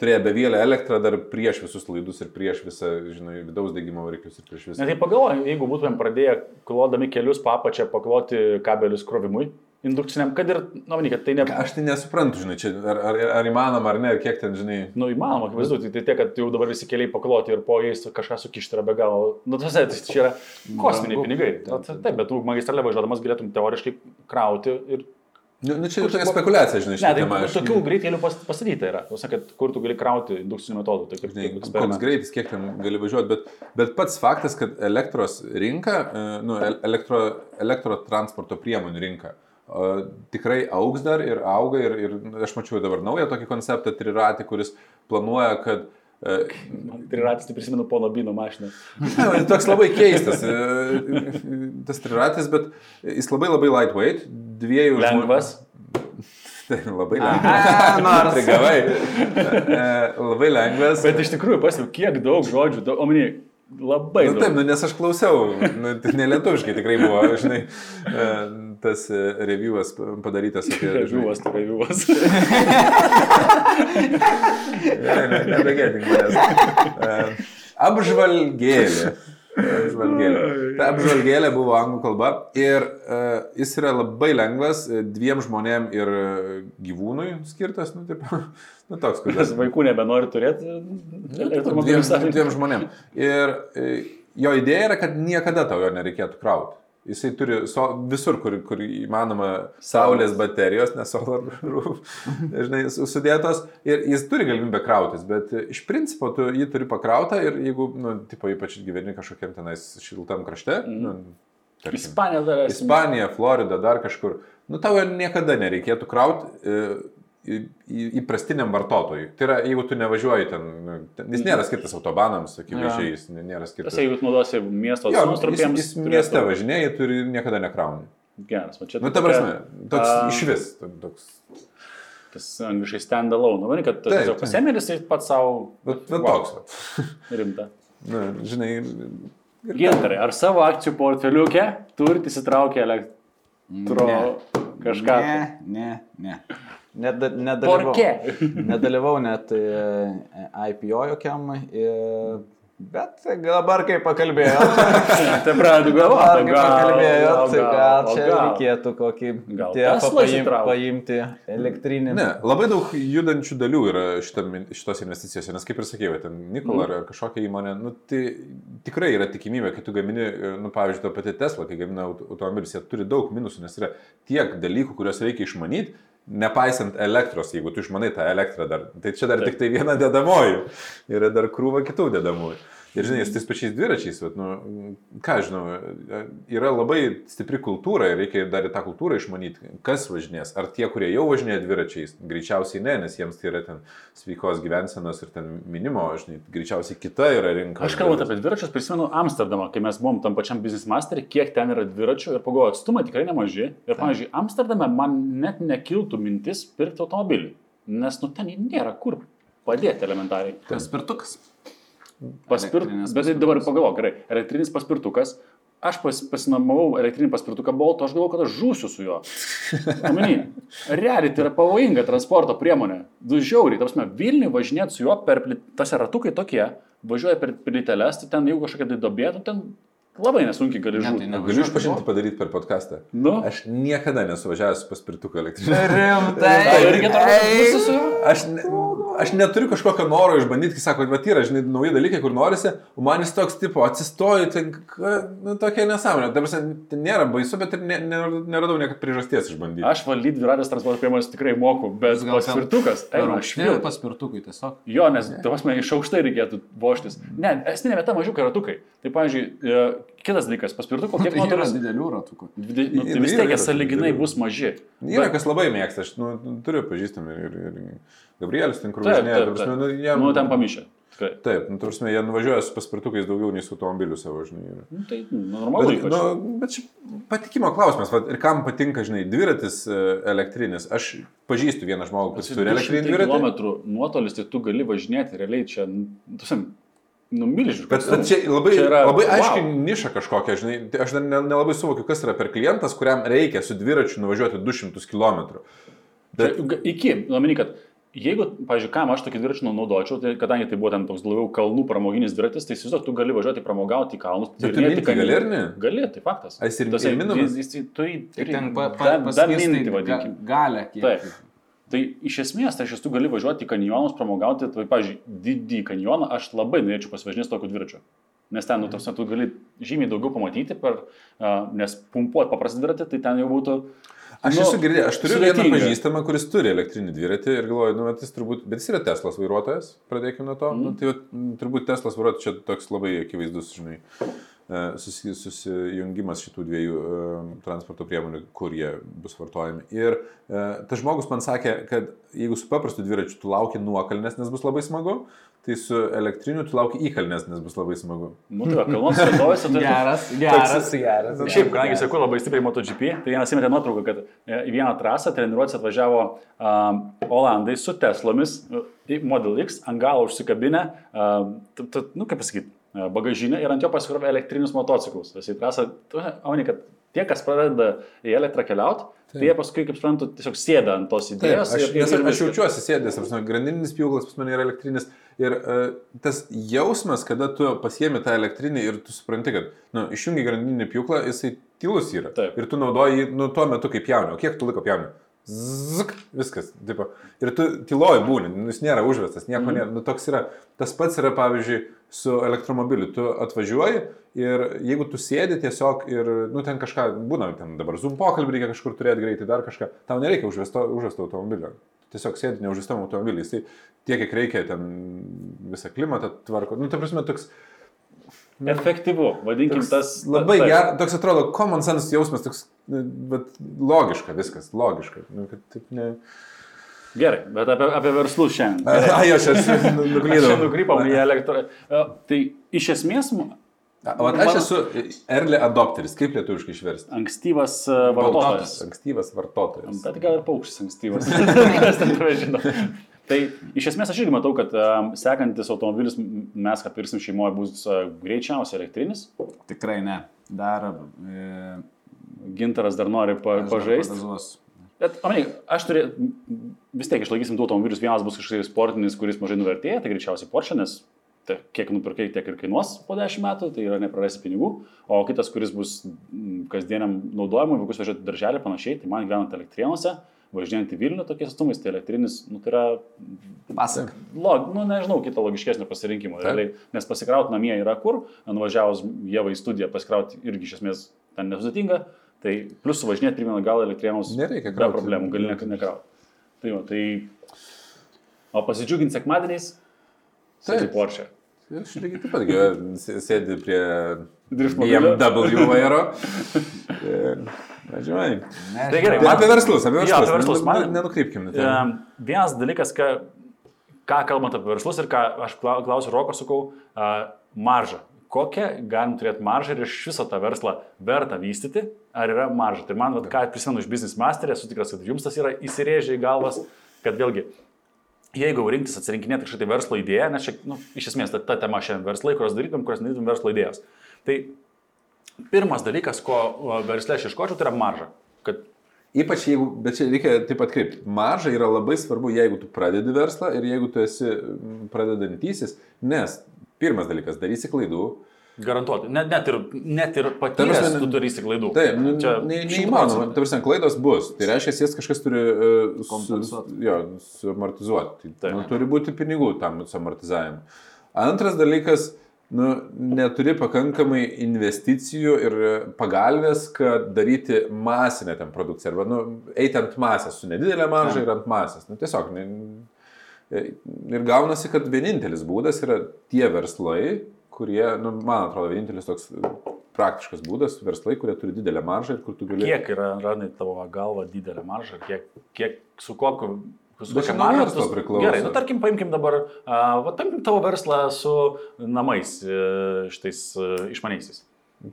Speaker 3: turėjo bevėlę elektrą dar prieš visus laidus ir prieš visą, žinai, vidaus degimo variklius ir prieš visą.
Speaker 1: Na tai pagalvoju, jeigu būtumėm pradėję klodami kelius papačią pakloti kabelius krovimui, indukciniam, kad ir, nu, kad tai ne...
Speaker 3: Aš tai nesuprantu, žinai, čia ar, ar, ar įmanoma ar ne, ar kiek ten, žinai.
Speaker 1: Nu, įmanoma, kaip vaizduoti, tai tiek, kad jau dabar visi keliai pakloti ir po jais kažką sukišti yra be galo. Nu, tas, tai čia yra kosminiai pinigai. Taip, bet tu magistralė važiuodamas galėtum teoriškai krauti ir
Speaker 3: Nu, nu čia jau tokia spekulacija, žinai.
Speaker 1: Ne, tai tokių greitėlių pastatyta yra. Jūs sakėt, kur tu gali krauti indukciniu metodu. Tai kaip, žinai,
Speaker 3: kaip koks greitis, kiek ten gali važiuoti, bet, bet pats faktas, kad elektros rinka, e, nu, elektro, elektrotransporto priemonių rinka tikrai auks dar ir auga ir, ir aš mačiau dabar naują tokį konceptą triratį, kuris planuoja, kad
Speaker 1: Triratis, tai prisimenu pono Bino mašiną. <laughs>
Speaker 3: Toks labai keistas tas triratis, bet jis labai labai lightweight, dviejų.
Speaker 1: Lengvas. <laughs>
Speaker 3: Tai labai lengvas.
Speaker 2: Nors.
Speaker 3: Prigavai. labai lengvas.
Speaker 1: Bet iš tikrųjų pasiu, kiek daug žodžių, omeny, labai.
Speaker 3: Nu, taip, nu, nes aš klausiau, nu, nelietuviškai tikrai buvo, žinai, tas reviewas padarytas apie...
Speaker 1: Reviewas, tai reviewas.
Speaker 3: ne, ne, nebegėdink manęs. Apžvalgėlė. Apžvalgėlė. Ta apžvalgėlė buvo anglų kalba ir uh, jis yra labai lengvas dviem žmonėm ir gyvūnui skirtas, nu, taip, <laughs> nu toks, kur.
Speaker 1: Nes vaikų nebenori turėti.
Speaker 3: Nu, dviem, dviem žmonėm. Ir uh, jo idėja yra, kad niekada tau jo nereikėtų krauti. Jisai turi so, visur, kur, kur įmanoma saulės baterijos, nes solar roof, žinai, sudėtos ir jis turi galimybę krautis, bet iš principo tu jį turi pakrautą ir jeigu, nu, tipo, ypač gyveni kažkokiam tenais šiltam krašte, mm. nu,
Speaker 1: tarkim, Ispanija dar.
Speaker 3: Ispanija, Florida, dar kažkur, nu tau niekada nereikėtų krauti. E, įprastiniam vartotojui. Tai yra, jeigu tu nevažiuoji ten, jis nėra skirtas autobanams, akivaizdžiai, jis nėra skirtas.
Speaker 1: Tas, jeigu naudosi miesto atstumstrupėms.
Speaker 3: Jis, jis mieste važinėja, turi niekada nekrauni.
Speaker 1: Geras, va čia.
Speaker 3: Nu, ta prasme, toks a... iš vis. Toks...
Speaker 1: Tas angliškai stand alone. Nu, kad tu tiesiog pasimėlis ir pats savo.
Speaker 3: Bet, bet wow. toks. <laughs>
Speaker 1: Rimta.
Speaker 3: Na, žinai.
Speaker 1: Gintarai, ar savo akcijų portfeliuke turite įsitraukę elektro ne. kažką?
Speaker 2: Ne, ne, ne. Nedalyvau, nedalyvau net e, IPO jokiam. Ir Bet dabar, kai pakalbėjau, <laughs>
Speaker 1: Tai pradedu
Speaker 2: dabar,
Speaker 1: galvoti,
Speaker 2: kai pakalbėjau, tai gal čia
Speaker 1: gal.
Speaker 2: reikėtų kokį
Speaker 1: Tesla
Speaker 2: paim, paimti elektrinį.
Speaker 3: Ne, labai daug judančių dalių yra šitam, šitos investicijose, nes kaip ir sakėjau, ten Nikola
Speaker 1: Mm.
Speaker 3: ar kažkokia įmonė, nu, tai tikrai yra tikimybė, kai tu gamini, nu, pavyzdžiui, to pati Tesla, kai gamina aut- automobilius, jie turi daug minusų, nes yra tiek dalykų, kuriuos reikia išmanyti, nepaisant elektros, jeigu tu išmanai tą elektrą dar. Tai čia dar tik tai viena dedamoji, yra dar krūva kitų dedamųjų. Ir žinai, su tais pačiais dviračiais, bet, nu, ką žinau, yra labai stipri kultūra ir reikia dar į tą kultūrą išmanyti, kas važinės. Ar tie, kurie jau važinėja dviračiais, greičiausiai ne, nes jiems tai yra ten sveikos gyvensenos ir ten minimo, žinai, greičiausiai kita yra rinka.
Speaker 1: Aš kalbant apie dviračius, prisimenu Amsterdamą, kai mes buvom tam pačiam Business Masterį, kiek ten yra dviračių ir pagalvojau, atstumai tikrai nemaži. Ir, pavyzdžiui, Amsterdame man net nekiltų mintis pirkti automobilį, nes nu ten nėra kur padėti elementariai.
Speaker 2: Paspirtukas.
Speaker 1: Paspirt,
Speaker 2: Elektrinis
Speaker 1: bet tai dabar pagalvok, gerai, elektrinis paspirtukas. Aš pas, pasinamavau elektrinį paspirtuką Bolto, aš galvoju, kad aš žūsiu su juo. <laughs> Omeny, realiai tai yra pavojinga transporto priemonė. Du žiauriai, tarsi, Vilniui važinėti su juo per tas ratukai tokie, važiuoja per plyteles, tai ten jeigu kažkokia tai dobėtų, ten labai nesunkiai gali
Speaker 2: Ne, tai
Speaker 1: žūti.
Speaker 2: ne.
Speaker 3: Galiu išpažinti padaryti per podcastą.
Speaker 1: Nu,
Speaker 3: Aš niekada nesu važiavęs paspirtuką elektrinį.
Speaker 2: Rimtai.
Speaker 1: Tau irgi su juo?
Speaker 3: Aš, ne, aš neturiu kažkokio noro išbandyti, kai sako, bet yra, žinai, nauji dalykai, kur norisi, o man jis toks tipo, atsistoju, ten, ka- nu, tokia nesąmonė. Dabar ten nėra baisu, bet ir ne, ne, neradau niekad priežasties išbandyti.
Speaker 1: aš valdyti dviratės transporto priemonės tikrai moku, bet
Speaker 2: Gal ten
Speaker 1: paspirtukas, eina, aš
Speaker 2: Vėl paspirtukui tiesiog.
Speaker 1: Jo, nes, tavas man iš aukštai reikėtų voštis. Ne, esminė vieta mažiukai ratukai. Tai, pavyzdžiui, e, kitas dalykas, paspirtuko, kiek <laughs>
Speaker 2: Tai yra didelių ratukų.
Speaker 1: dvide- nu, tai vis tiek jie saliginai bus maži.
Speaker 3: Yra,
Speaker 1: Bet-
Speaker 3: kas labai mėgsta, aš nu, turiu pažįstamį ir, ir Gabrielis, ten kur važinėja, nu, jie,
Speaker 1: Nu, ten pamišė. Tikrai.
Speaker 3: Taip, nu, ta prasme, jie nuvažiuoja su paspirtukais daugiau nei su automobiliu savo, žinai. ir-
Speaker 1: Nu, tai nu, normalu.
Speaker 3: Bet, nu, bet čia patikimo klausimas, va, ir kam patinka, žinai, dviratis e, elektrinis. Aš pažįstu vieną žmogų, kuris turi elektrinį dviratį.
Speaker 1: km nuotolis, tai tu gali važinėti realiai čia, nu, tusim, nu, milžiniškas.
Speaker 3: Bet bet čia labai,
Speaker 1: Čia
Speaker 3: čia
Speaker 1: yra-
Speaker 3: labai
Speaker 1: wow.
Speaker 3: aiškiai niša kažkokia, žinai, tai aš dar ne- nelabai suvokiu, kas yra per klientas, kuriam reikia su dviračiu nuvažiuoti 200 km. Bet
Speaker 1: Bet... Iki, nuomeni, kad jeigu, pavyzdžiui, kam aš tokį dviračių naudočiau, tai kadangi tai buvo ten toks labiau kalnų pramoginis dviratis, tai įsivaizduok, tu gali važiuoti pramogauti į kalnus.
Speaker 3: Bet tu minti gali ar ne?
Speaker 1: Gali, tai faktas.
Speaker 3: Jis ir-
Speaker 1: Tas-
Speaker 3: ir minamas?
Speaker 1: jis- jis- Tu
Speaker 2: Tik
Speaker 1: turi
Speaker 2: ten pa, pa,
Speaker 1: da- da
Speaker 2: paskirtai
Speaker 1: mintį,
Speaker 2: ga-
Speaker 1: vadinkim.
Speaker 2: galę. kiek-
Speaker 1: Taip. Tai iš esmės, tai aš esu gali važiuoti į kanjonus, pramogauti, tai, pavyzdžiui, didį kanjoną aš labai norėčiau pasivažinėti tokiu dviračiu. Nes ten, nu, tarsi, tu gali žymiai daugiau pamatyti, per, uh, nes pumpuoti paprastą dviratį, tai ten jau būtų...
Speaker 3: aš
Speaker 1: nu,
Speaker 3: esu girdėjęs, aš turiu vieną
Speaker 1: sudėtinga.
Speaker 3: pažįstamą, kuris turi elektrinį dviratį ir galvoju, nu, bet jis turbūt, bet jis yra Teslas vairuotojas, pradėkime nuo to. Mm. Nu, tai vat, m, turbūt Teslas vairuotojas čia toks labai akivaizdus, žinai, susi, susijungimas šitų dviejų e, transporto priemonių, kur jie bus vartojami. Ir e, tas žmogus man sakė, kad jeigu su paprastu dviračiu tu lauki nuokalnės, nes bus labai smagu, tai su elektriniu tu lauki įkalnės, nes bus labai smagu.
Speaker 1: Nu, tai kalnos vietovėse tai...
Speaker 2: Geras, geras, geras.
Speaker 1: Šiaip, kadangi seku labai stipriai MotoGP, tai vienas įmetė nuotrauką, kad e, į vieną trasą treniruotės atvažiavo um, Olandai su Teslomis, e, Model X, ant galo užsikabinę, um, nu kaip pasakyti, e, bagažinę ir ant jo pasikrovė elektrinius motociklus. Tas į trasą, Auni, kad tie, kas pradeda į elektrą keliauti, tai jie paskui, kaip suprantu, tiesiog sėda ant tos
Speaker 3: Taip,
Speaker 1: idėjos.
Speaker 3: aš,
Speaker 1: ir-
Speaker 3: nes
Speaker 1: ir
Speaker 3: aš, aš jaučiuosi sėdęs, apsinu, grandininis pjūklas pas mane yra elektrinis. Ir uh, tas jausmas, kada tu pasiemi tą elektrinį ir tu supranti, kad nu, išjungi grandinį pjūklą, jisai tylus yra.
Speaker 1: Taip.
Speaker 3: Ir tu naudoji jį nu, tuo metu kaip jauni. O kiek tu laiko jauni? Zik, viskas. Tipo. Ir tu tyloji būni, nu, jis nėra užvestas, nieko mm. nėra. Nu, toks yra. Tas pats yra, pavyzdžiui, su elektromobiliu. Tu atvažiuoji ir jeigu tu sėdi tiesiog ir, nu, ten kažką, būna, ten dabar zoom pokalbį reikia kažkur turėti greitai, dar kažką, tau nereikia užvesto, užvesto automobilio. Tiesiog sėdi neužvestam automobilį, jisai tiek, kiek reikia, ten visą klimatą tvarko. Nu, ta prasme, toks
Speaker 1: Efektyvu, vadinkim
Speaker 3: Toks
Speaker 1: tas.
Speaker 3: Labai
Speaker 1: taip.
Speaker 3: geras, toks atrodo common sense jausmas, toks, nu, bet logiška viskas, logiška. Nu, taip ne...
Speaker 1: Gerai, bet apie, apie verslus šiandien. <laughs> Gerai.
Speaker 3: Ai, aš esu <laughs>
Speaker 1: Čia
Speaker 3: nuklydau.
Speaker 1: nukrypom į elektrą. Tai iš esmės
Speaker 3: O aš esu early adopteris, kaip lietuviškai išversti?
Speaker 1: ankstyvas vartotojas.
Speaker 3: Ankstyvas vartotojas.
Speaker 1: Bet gal ir paukštis ankstyvas. <laughs> Kas ten tave žino. Tai iš esmės aš irgi matau, kad um, sekantis automobilis mes, kad pirksim šeimoje, bus uh, greičiausiai elektrinis.
Speaker 2: Tikrai ne. Dar. E,
Speaker 1: Gintaras dar nori pa, pažaisti. Bet, manai, aš turėjau, vis tiek išlaikysim du automobilius. Vienas bus kažkoks sportinis, kuris mažai nuvertėja, tai greičiausiai Porsche, nes tai kiek nupirkai, tiek ir kainuos po 10 metų, tai yra neprarasi pinigų, o kitas, kuris bus kasdieniam naudojimui, vaikus važiuoti darželį panašiai, tai man gyvenant elektrienuose, važinėjant į Vilnių tokiais atstumais, tai elektrinis, nu, tai yra,
Speaker 2: Pasak.
Speaker 1: log, nu, nežinau, kito logiškesnio pasirinkimo, realiai, nes pasikrauti namie yra kur, nuvažiavus Jėvą į studiją, pasikrauti irgi iš esmės ten nesudėtinga, tai plus suvažinėti primena gal elektrienos
Speaker 3: Nereikia
Speaker 1: be
Speaker 3: krauti.
Speaker 1: problemų, gali ne- nekrauti. Tai, va, tai, o pasidžiuginti sekmadieniais, tai Porsche.
Speaker 3: Aš lygiai taip pat sėdi prie. BMW vairo. Ir <laughs> Važiuoji.
Speaker 1: Tai gerai,
Speaker 3: Tai
Speaker 1: man-
Speaker 3: apie verslus, apie
Speaker 1: Jo,
Speaker 3: verslus.
Speaker 1: apie verslus. Man-
Speaker 3: ne- Nenukrypkim.
Speaker 1: Em, Vienas dalykas, ką, ką kalbant apie verslus ir ką aš klau- klausiu Roko, sakau, a, marža. Kokią galim turėti maržą ir iš viso tą verslą verta vystyti, ar yra marža. Tai man, vat, ką prisimenu iš Business Master, esu tikras, kad jums tas yra įsirėžę į galvas, kad vėlgi, jeigu rinktis atsirinkinėti kažkokią tai verslo idėją, nes čia, nu, iš esmės, ta, ta tema šiandien verslai, kurios darytum, kurios nedarytum verslo idėjas. Tai pirmas dalykas, ko o, versle aš iškočiau, tai yra marža. Kad
Speaker 3: Ypač jeigu, bet čia reikia taip atkreipti, marža yra labai svarbu, jeigu tu pradedi verslą ir jeigu tu esi pradedantysis, nes pirmas dalykas, darysi klaidų.
Speaker 1: Garantuoti. Net, net ir, net ir patyręs
Speaker 3: prasme,
Speaker 1: tu darysi klaidų.
Speaker 3: Taip, nu,
Speaker 1: Čia
Speaker 3: ne, neįmanoma.
Speaker 1: procentų.
Speaker 3: Ta prasme, klaidos bus. Tai reiškia, jas kažkas turi uh,
Speaker 2: Kompensuot.
Speaker 3: Su, jo, suamortizuoti. Tai, nu, turi būti pinigų tam suamortizavimui. Antras dalykas, nu, neturi pakankamai investicijų ir pagalbės, kad daryti masinę ten produkciją. Arba, nu, eiti ant masės su nedidelė marža ir ant masės. Nu, tiesiog. Ne, ir gaunasi, kad vienintelis būdas yra tie verslai, kurie, nu, man atrodo, vienintelis toks praktiškas būdas, verslai, kurie turi didelę maržą ir kur tu gali...
Speaker 1: Kiek yra, ranai, tavo galva didelė marža, kiek, kiek su kokiu... Kokia marža tu-
Speaker 3: priklauso.
Speaker 1: Gerai, nu tarkim, paimkim dabar, uh, paimkim tavo verslą su namais, uh, šitais uh, išmaniaisiais.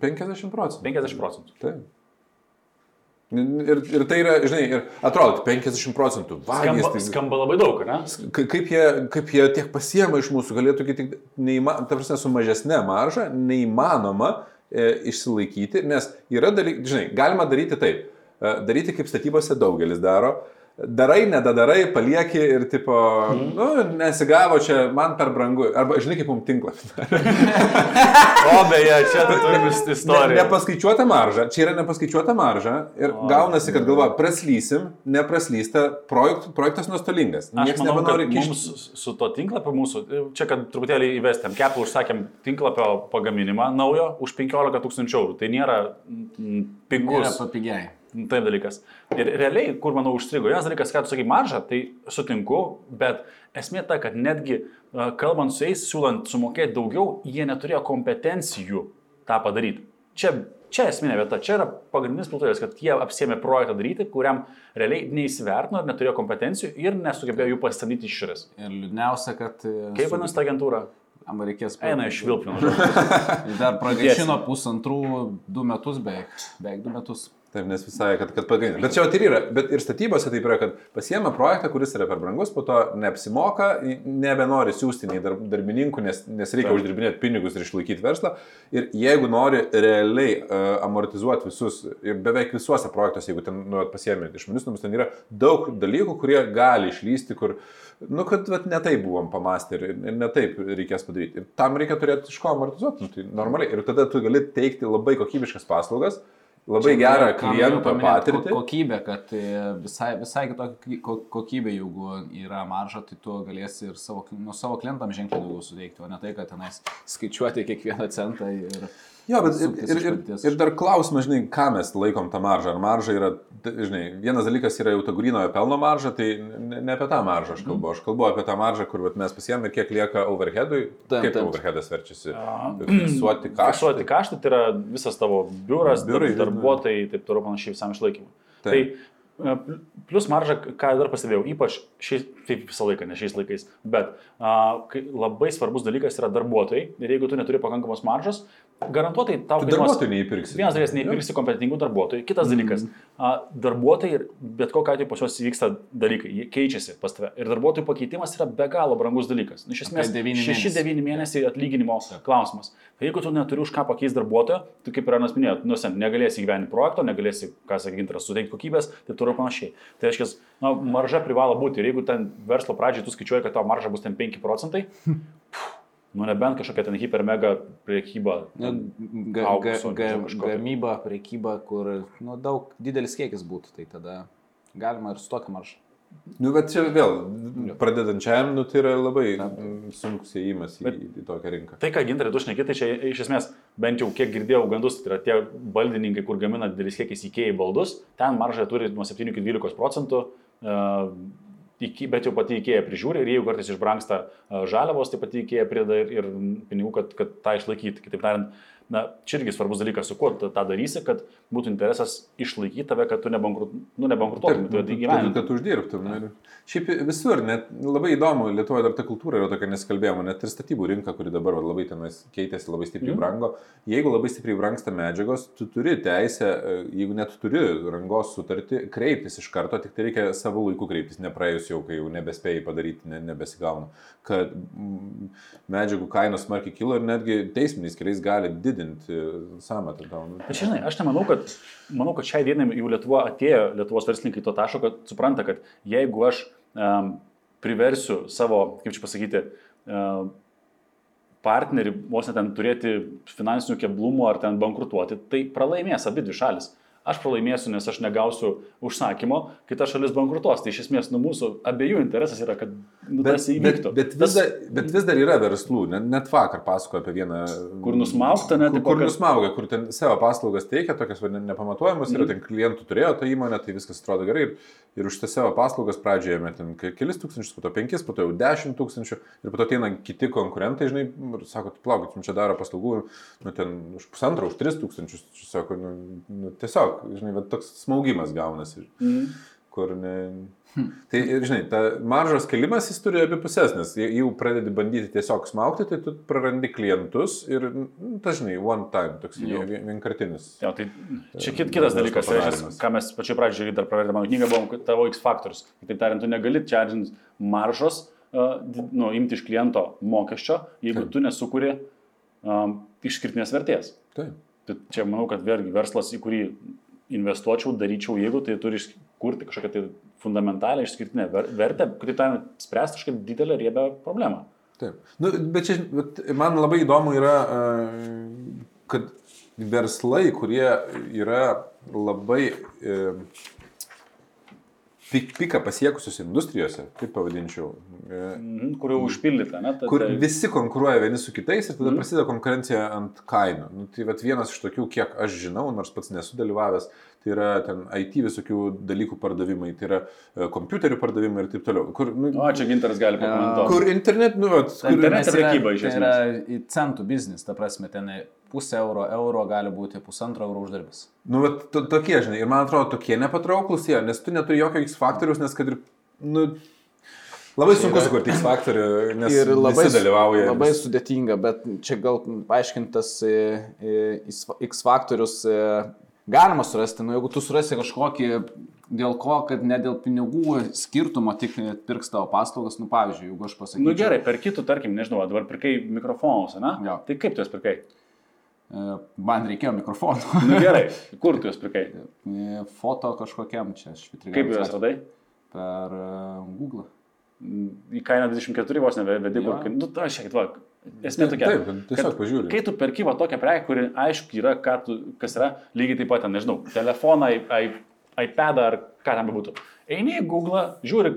Speaker 3: 50 procentų.
Speaker 1: 50 procentų.
Speaker 3: Taip. Ir, ir tai yra, žinai, ir atrodo, 50 procentų. Vagys,
Speaker 1: Skamba,
Speaker 3: tai,
Speaker 1: skamba labai daug, ne?
Speaker 3: Ka- kaip, jie, kaip jie tiek pasiema iš mūsų, galėtų tik neįmanoma, ta prasme, su mažesnė marža neįmanoma e, išsilaikyti, nes yra dalykų, žinai, galima daryti taip, e, daryti kaip statybose daugelis daro. Darai, nedadarai, palieki ir tipo,
Speaker 1: Mhm.
Speaker 3: nu, nesigavo čia, man per brangu. Arba, žinai, kaip mums tinklą. <laughs>
Speaker 1: O beje, čia tai turim is-
Speaker 3: Ne,
Speaker 1: istoriją.
Speaker 3: nepaskaičiuota marža, čia yra nepaskaičiuota marža ir
Speaker 1: O,
Speaker 3: gaunasi, kad galva, praslysim, nepraslysta, projekt, projektas nuostolingas. Niekas nebenori
Speaker 1: kad mums
Speaker 3: kišti.
Speaker 1: su, su to tinklapiu mūsų, čia kad truputėlį įvestėm, kepų užsakėm tinklapio pagaminimą naujo už 15 tūkstančių eurų. Tai nėra mm, pigus.
Speaker 2: Yra papigiai.
Speaker 1: Taip dalykas. Ir realiai, kur manau užstrigo, vienas dalykas, ką tu sakai, marža, tai sutinku, bet esmė ta, kad netgi a, kalbant su jais, siūlant sumokėti daugiau, jie neturėjo kompetencijų tą padaryti. Čia, čia esminė vieta, čia yra pagrindinis plūtojas, kad jie apsėmė projektą daryti, kuriam realiai neįsivertino ir neturėjo kompetencijų ir nesugebėjo jų pasisamdyti iš išorės.
Speaker 2: Ir liūdniausia, kad... e,
Speaker 1: Kaip vadinasi ta agentūra?
Speaker 2: Jam reikės...
Speaker 1: Eina iš Vilpino. <laughs>
Speaker 2: Dar pragaišino pusantrų, du metus beveik. Beveik du metus.
Speaker 3: Taip, nes visai, kad, kad pagaina. Bet čia ir yra, bet ir statybose taip yra, kad pasiema projektą, kuris yra per brangus, po to neapsimoka, nebenori siūsti nei darb, darbininkų, nes, nes reikia
Speaker 1: Taip.
Speaker 3: uždirbinėti pinigus ir išlaikyti verslą. Ir jeigu nori realiai uh, amortizuoti visus, beveik visuose projektuose, jeigu ten nu, pasiemi išmanius namus, ten yra daug dalykų, kurie gali išlysti, kur, nu, kad vat, ne taip buvom pamastę ir, ir ne taip reikės padaryti. Ir tam reikia turėti iš ko amortizuoti, nu, tai normaliai. Ir tada tu gali teikti labai kokybiškas paslaugas, labai gerą kliento patirtį.
Speaker 2: ko- Kokybė, kad e, visai, visai kitokia ko- kokybė, jeigu yra marža, tai tu galėsi ir savo, nu, savo klientam ženkliai daugiau suteikti, o ne tai, kad tenais skaičiuoti kiekvieną centą ir...
Speaker 3: Jo, bet ir, ir, ir, ir dar klausimas, žinai, ką mes laikom tą maržą. Ar marža yra, žinai, vienas dalykas yra jau ta grinojo pelno marža, tai ne, ne apie tą maržą aš
Speaker 2: Mhm.
Speaker 3: kalbu. Aš kalbu apie tą maržą, kur vat, mes pasiemėme, kiek lieka overheadui.
Speaker 2: Taip,
Speaker 3: Kaip
Speaker 2: taip.
Speaker 3: overheadas verčiasi? Fiksuoti <clears throat> kaštai.
Speaker 1: Fiksuoti kaštai tai yra visas tavo biuras,
Speaker 3: Biurai,
Speaker 1: dar, darbuotojai, taip toliau panašiai visam išlaikymui. Tai plus marža, ką dar pastebėjau, ypač šiais, taip visą laiką, ne šiais laikais, bet a, labai svarbus dalykas yra darbuotojai ir jeigu tu neturi pakankamos maržos, garantuotai tau
Speaker 3: Tu
Speaker 1: kainuos-
Speaker 3: darbuotojų neįpirksi.
Speaker 1: Vienas dalykas, neįpirksi kompetentingų darbuotojų. Kitas
Speaker 3: Mhm.
Speaker 1: dalykas, a, darbuotojai ir bet kokiu atveju pas juos vyksta dalykai, jie keičiasi pas tave. Ir darbuotojų pakeitimas yra be galo brangus dalykas. Nu, Iš esmės,
Speaker 2: Apie devyni mėnesiai.
Speaker 1: 6-9 mėnesiai atlyginimo klausimas. Tai jeigu tu neturi už ką pakeisti darbuotoją, tu kaip ir Anas minėjo, nu, sen, negalėsi įgyventi projekto, negalėsi, ką sakė Ginteras, suteikti kokybės, tai turi panašiai. Tai reiškia, na, marža privalo būti. Ir jeigu ten verslo pradžiai tu skaičiuoji, kad tavo marža bus ten 5 procentai, <laughs> Nu, nebent kažkokia ten hipermega priekyba.
Speaker 2: Nu, ga, ga,
Speaker 1: aukso,
Speaker 2: ga,
Speaker 1: tai.
Speaker 2: gamyba, priekyba, kur nu, daug didelis kiekis būtų, tai tada galima ir su tokiu maršu.
Speaker 3: Nu, bet čia vėl, pradedančiam, nu, tai yra labai sunkus įėjimas į, į tokią rinką.
Speaker 1: Tai, ką gintarai tu šneki, tai čia iš esmės, bent jau kiek girdėjau gandus, tai yra tie baldininkai, kur gamina didelis kiekis įkėjai baldus, ten maržą turi nuo 7 iki 12 procentų, iki- bet jau pati įkėja prižiūri ir jeigu kartais išbranksta žaliavos, tai pati įkėja prideda ir, ir pinigų, kad, kad tą išlaikyti. Kitaip tariant, na, čia irgi svarbus dalykas, su kuo tu tą darysi, kad būtų interesas išlaikyti tave, kad tu nebankrut, nu, nebankrutuotum, tu
Speaker 3: Taip,
Speaker 1: įgyvendintum.
Speaker 3: kad uždirbtum. Ir Šiaip visur, net labai įdomu, Lietuvoje dar ta kultūra yra tokia nesikalbėjama, net ir statybų rinka, kuri dabar va, labai tenais keitėsi, labai stipriai mm. brango. Jeigu labai stipriai brangsta medžiagos, tu turi teisę, e, jeigu net turi rangos sutartį, kreiptis iš karto, tik tai reikia savo laiku kreiptis, nepraėjus jau, kai jau nebespėjai padaryti, ne, nebesigauna. Kad medžiagų kainos smarkiai kilo ir netgi teisminiais keliais gali didinti samatą tau. nu.
Speaker 1: Bet žinai, aš nemanau, kad, manau, kad šiai dienai jau Lietuvo atėjo, Lietuvos verslininkai to taško, kad supranta, kad jeigu aš um, priversiu savo, kaip čia pasakyti, um, partnerį, vos net ten turėti finansinių keblumų ar ten bankrutuoti, tai pralaimės abi dvi šalis. Aš pralaimėsiu, nes aš negausiu užsakymo, kita šalis bankrutuos. Tai iš esmės, nu mūsų abiejų interesas yra, kad nu,
Speaker 3: bet,
Speaker 1: įvyktų.
Speaker 3: bet, vis dar, bet vis dar yra verslų, net, net vakar pasakoju apie vieną.
Speaker 1: Kur nusmaugta, net
Speaker 3: Kur, kur
Speaker 1: kad-
Speaker 3: nusmaugia, kur ten savo paslaugas teikia, tokias nepamatuojamas, mm. Ir ten klientų turėjo tą įmonę, tai viskas atrodo gerai. Ir, ir už tą savo paslaugas pradžioje met ten ke- kelis tūkstančius, po to penkis, po to jau dešimt tūkstančių. Ir po to ateina kiti konkurentai, žinai, ir sako, plaukit, jums čia daro paslaugų, nu ten už pusantro, už tris tūkstančius. Sako, nu, nu, tiesiog, žinai, va, toks smaugimas gaunasi.
Speaker 1: Mm.
Speaker 3: kur ne. Tai, ir, žinai, ta maržos kelimas jis turi abi pusės, nes jau pradedi bandyti tiesiog smaukti, tai tu prarandi klientus ir, nu, dažnai, one time, toks vienkartinis.
Speaker 1: Jo, tai čia kit, kitas dalykas, reiškia,
Speaker 3: padarymas.
Speaker 1: ką mes pačioj pradžioje dar pravedėme mano knygą, buvo tavo X faktorius. Kitaip tariant, tu negali čardžinti maržos, uh, nu, imti iš kliento mokesčio, jeigu
Speaker 3: Taip.
Speaker 1: tu nesukuri um, išskirtinės vertės.
Speaker 3: Taip.
Speaker 1: Tai čia manau, kad vėlgi verslas, į kurį investuočiau, daryčiau, jeigu tai turi kurti kažkokią tai fundamentalią išskirtinę ver- vertę, kitaip tariant, spręsti kažkokią didelę riebę problemą.
Speaker 3: Taip. Nu, bet čia, bet man labai įdomu yra, e, kad verslai, kurie yra labai e, pik, piką pasiekusios industrijose, taip pavadinčiau, e,
Speaker 1: Mhm, kur jau užpildyta, ne? Ta-
Speaker 3: kur visi konkuruoja vieni su kitais ir tada
Speaker 1: Mhm.
Speaker 3: prasideda konkurencija ant kainų. Nu, tai vat vienas iš tokių, kiek aš žinau, nors pats nesu dalyvavęs, tai yra ten IT visokių dalykų pardavimai, tai yra e, kompiuterių pardavimai ir taip toliau. Kur, nu,
Speaker 1: O, čia gintaras gali pakomentuoti.
Speaker 3: kur internet, nu, vat, kur,
Speaker 1: Internet-
Speaker 2: yra-
Speaker 1: prekyba iš
Speaker 2: tai
Speaker 1: esmės.
Speaker 2: yra į centų biznis, ta prasme, ten pusę euro, euro gali būti pusantro euro uždarbis.
Speaker 3: nu, vat, to, tokie, žinai, ir man atrodo, tokie nepatrauklus jie, nes tu neturi jokio X faktoriaus, nes kad ir, nu, labai sunku
Speaker 2: yra-
Speaker 3: sukurti X faktorių, nes
Speaker 2: ir labai,
Speaker 3: dalyvauja.
Speaker 2: labai
Speaker 3: vis-
Speaker 2: sudėtinga, bet čia gal paaiškintas e, e, X faktorius galima surasti, nu jeigu tu surasi kažkokį, dėl ko, kad ne dėl pinigų skirtumo tik pirks tavo paslaugas, nu pavyzdžiui, jeigu aš pasakyčiau.
Speaker 1: Nu gerai, per kitų, tarkim, nežinau, dabar pirkai mikrofonus, ne?
Speaker 2: Jo.
Speaker 1: Tai kaip tu juos pirkai?
Speaker 2: E, Man reikėjo mikrofono.
Speaker 1: Nu <laughs> gerai, kur tu juos pirkai?
Speaker 2: E, Foto kažkokiam čia švitrigai.
Speaker 1: Kaip juos radai?
Speaker 2: Per e, Google.
Speaker 1: Į kainą 24 vos nevedi, kur... Nu, aš šiek tiek, esmė tokia.
Speaker 3: Taip, tiesiog pažiūri.
Speaker 1: Kai tu perki va tokią prekę, kuri aišku yra, tu, kas yra, lygiai taip pat, ten, nežinau, telefoną, iPadą ar ką tam bebūtų. Eini į Google, žiūri,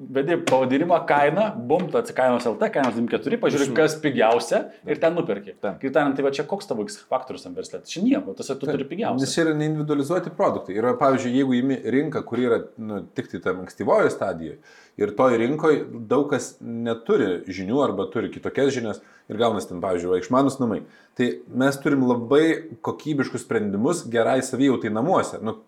Speaker 1: vedi pavadinimą, kainą, bum, tu atsikainos LT, kainos 24, pažiūri, kas pigiausia ir ten nuperki. Kaip tariant, tai va čia koks tavo X faktorius tam verslė? Čia nieko, tas tu turi
Speaker 3: Nes
Speaker 1: pigiausią.
Speaker 3: čia yra neindividualizuoti produktai. Yra, pavyzdžiui, jeigu įimi rinką, kuri yra nu, tik tai tam ankstyvojo stadijoje ir toj rinkoje daug kas neturi žinių arba turi kitokias žinias ir gaunasi ten, pavyzdžiui, išmanus namai. Tai mes turim labai kokybiškus sprendimus gerai savijautai namuose. Nu,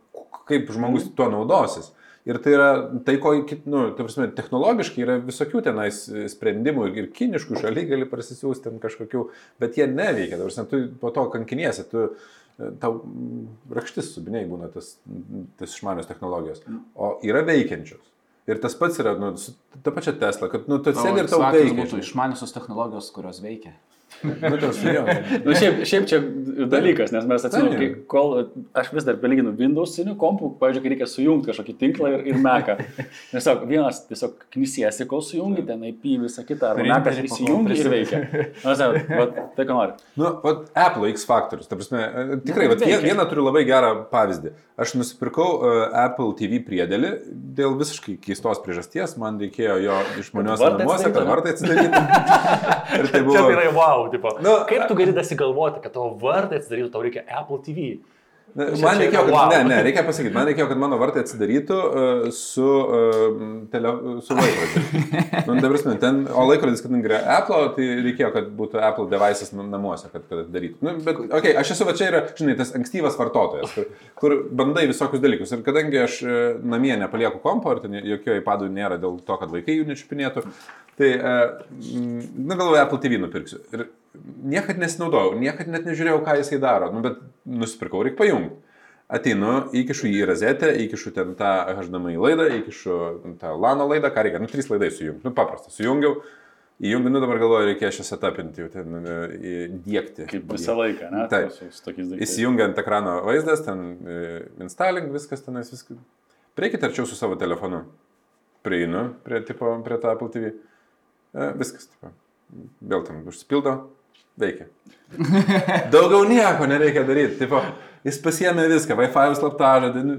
Speaker 3: kaip žmogus tuo naudosis. Ir tai yra tai, ko, nu, ta prasme, technologiškai yra visokių tenais sprendimų ir, ir kiniškų šaliai gali prasisiųsti ten kažkokių, bet jie neveikia. Ta prasme, tu po to kankiniesi, tu tau rakštis subiniai būna tas, tas išmanios technologijos, o yra veikiančios. Ir tas pats yra, nu, ta pačia Tesla, kad, nu, tu sėdi ir tau veikia.
Speaker 2: būtų
Speaker 3: žinai.
Speaker 2: išmaniosios technologijos, kurios veikia.
Speaker 3: Nu, tas.
Speaker 1: Nu, šiaip, šiaip čia dalykas, nes mes atsimenu, kai kol aš vis dar pelyginu Windows'inių kompų, pavyzdžiui, kai reikia sujungti kažkokį tinklą ir, ir meką. Tiesiog <laughs> vienas tiesiog knisiesi, kol sujungi ten IP visą kitą, ar mekas įsijungi ir veikia. Na, žinai, vat, tai ką nori.
Speaker 3: Nu, vat Apple X faktorius, ta prasme, e, tikrai, vat, vien,
Speaker 1: veikia.
Speaker 3: vieną turiu labai gerą pavyzdį. Aš nusipirkau uh, Apple TV priedėlį dėl visiškai keistos priežasties, man reikėjo jo išmanios namuose, kad vartai atsidarytų. <laughs> Ir tai buvo...
Speaker 4: tai yra wow, tipo.
Speaker 3: Nu,
Speaker 4: Kaip tu gali dasigalvoti, kad tavo vardą atsidarytų, tau reikia Apple TV.
Speaker 3: Man reikėjo, kad,
Speaker 4: wow.
Speaker 3: ne, ne, reikia pasakyti, man reikėjo, kad mano vartai atsidarytų uh, su, uh, tele, su laikrodžiu. <laughs> Nu, ta prasme, ten, o laikrodis, kadangi yra Apple, tai reikėjo, kad būtų Apple devices nu- namuose, kad, kad atidarytų. Nu, bet, okei, okay, aš esu va čia yra, žinai, tas ankstyvas vartotojas, kur, kur bandai visokius dalykus. Ir kadangi aš e, namie nepalieku kompo, ir ten jokio įpadų nėra dėl to, kad vaikai jų nečiupinėtų, tai, uh, na, galvoju, Apple TV nupirksiu. Ir niekad nesinaudojau, niekad net nežiūrėjau, ką jisai daro, nu, bet nusipirkau, reikia pajungti. Ateinu, įkišu į rozetę, įkišu ten tą HDMI laidą, įkišu tą LANO laidą, ką reikia, nu, trys laidai sujungti, nu, paprasta, sujungiau, įjungiu, nu, dabar galvoju, reikės šią setapinti, jau ten e, įdėkti.
Speaker 1: Kaip visą laiką, ne?
Speaker 3: Taip.
Speaker 1: Su, tokiais dalykais.
Speaker 3: Įsijungia ant ekrano vaizdas, ten e, installing, viskas tenais, viskas. Prieikit arčiau su savo telefonu. Prieinu prie, tipo, prie tą Apple TV. E, viskas, tipo. Vėl ten užsipildo, veikia. Daugiau nieko nereikia daryti. Tipo, jis pasiemė viską, Wi-Fi slaptažą. nu,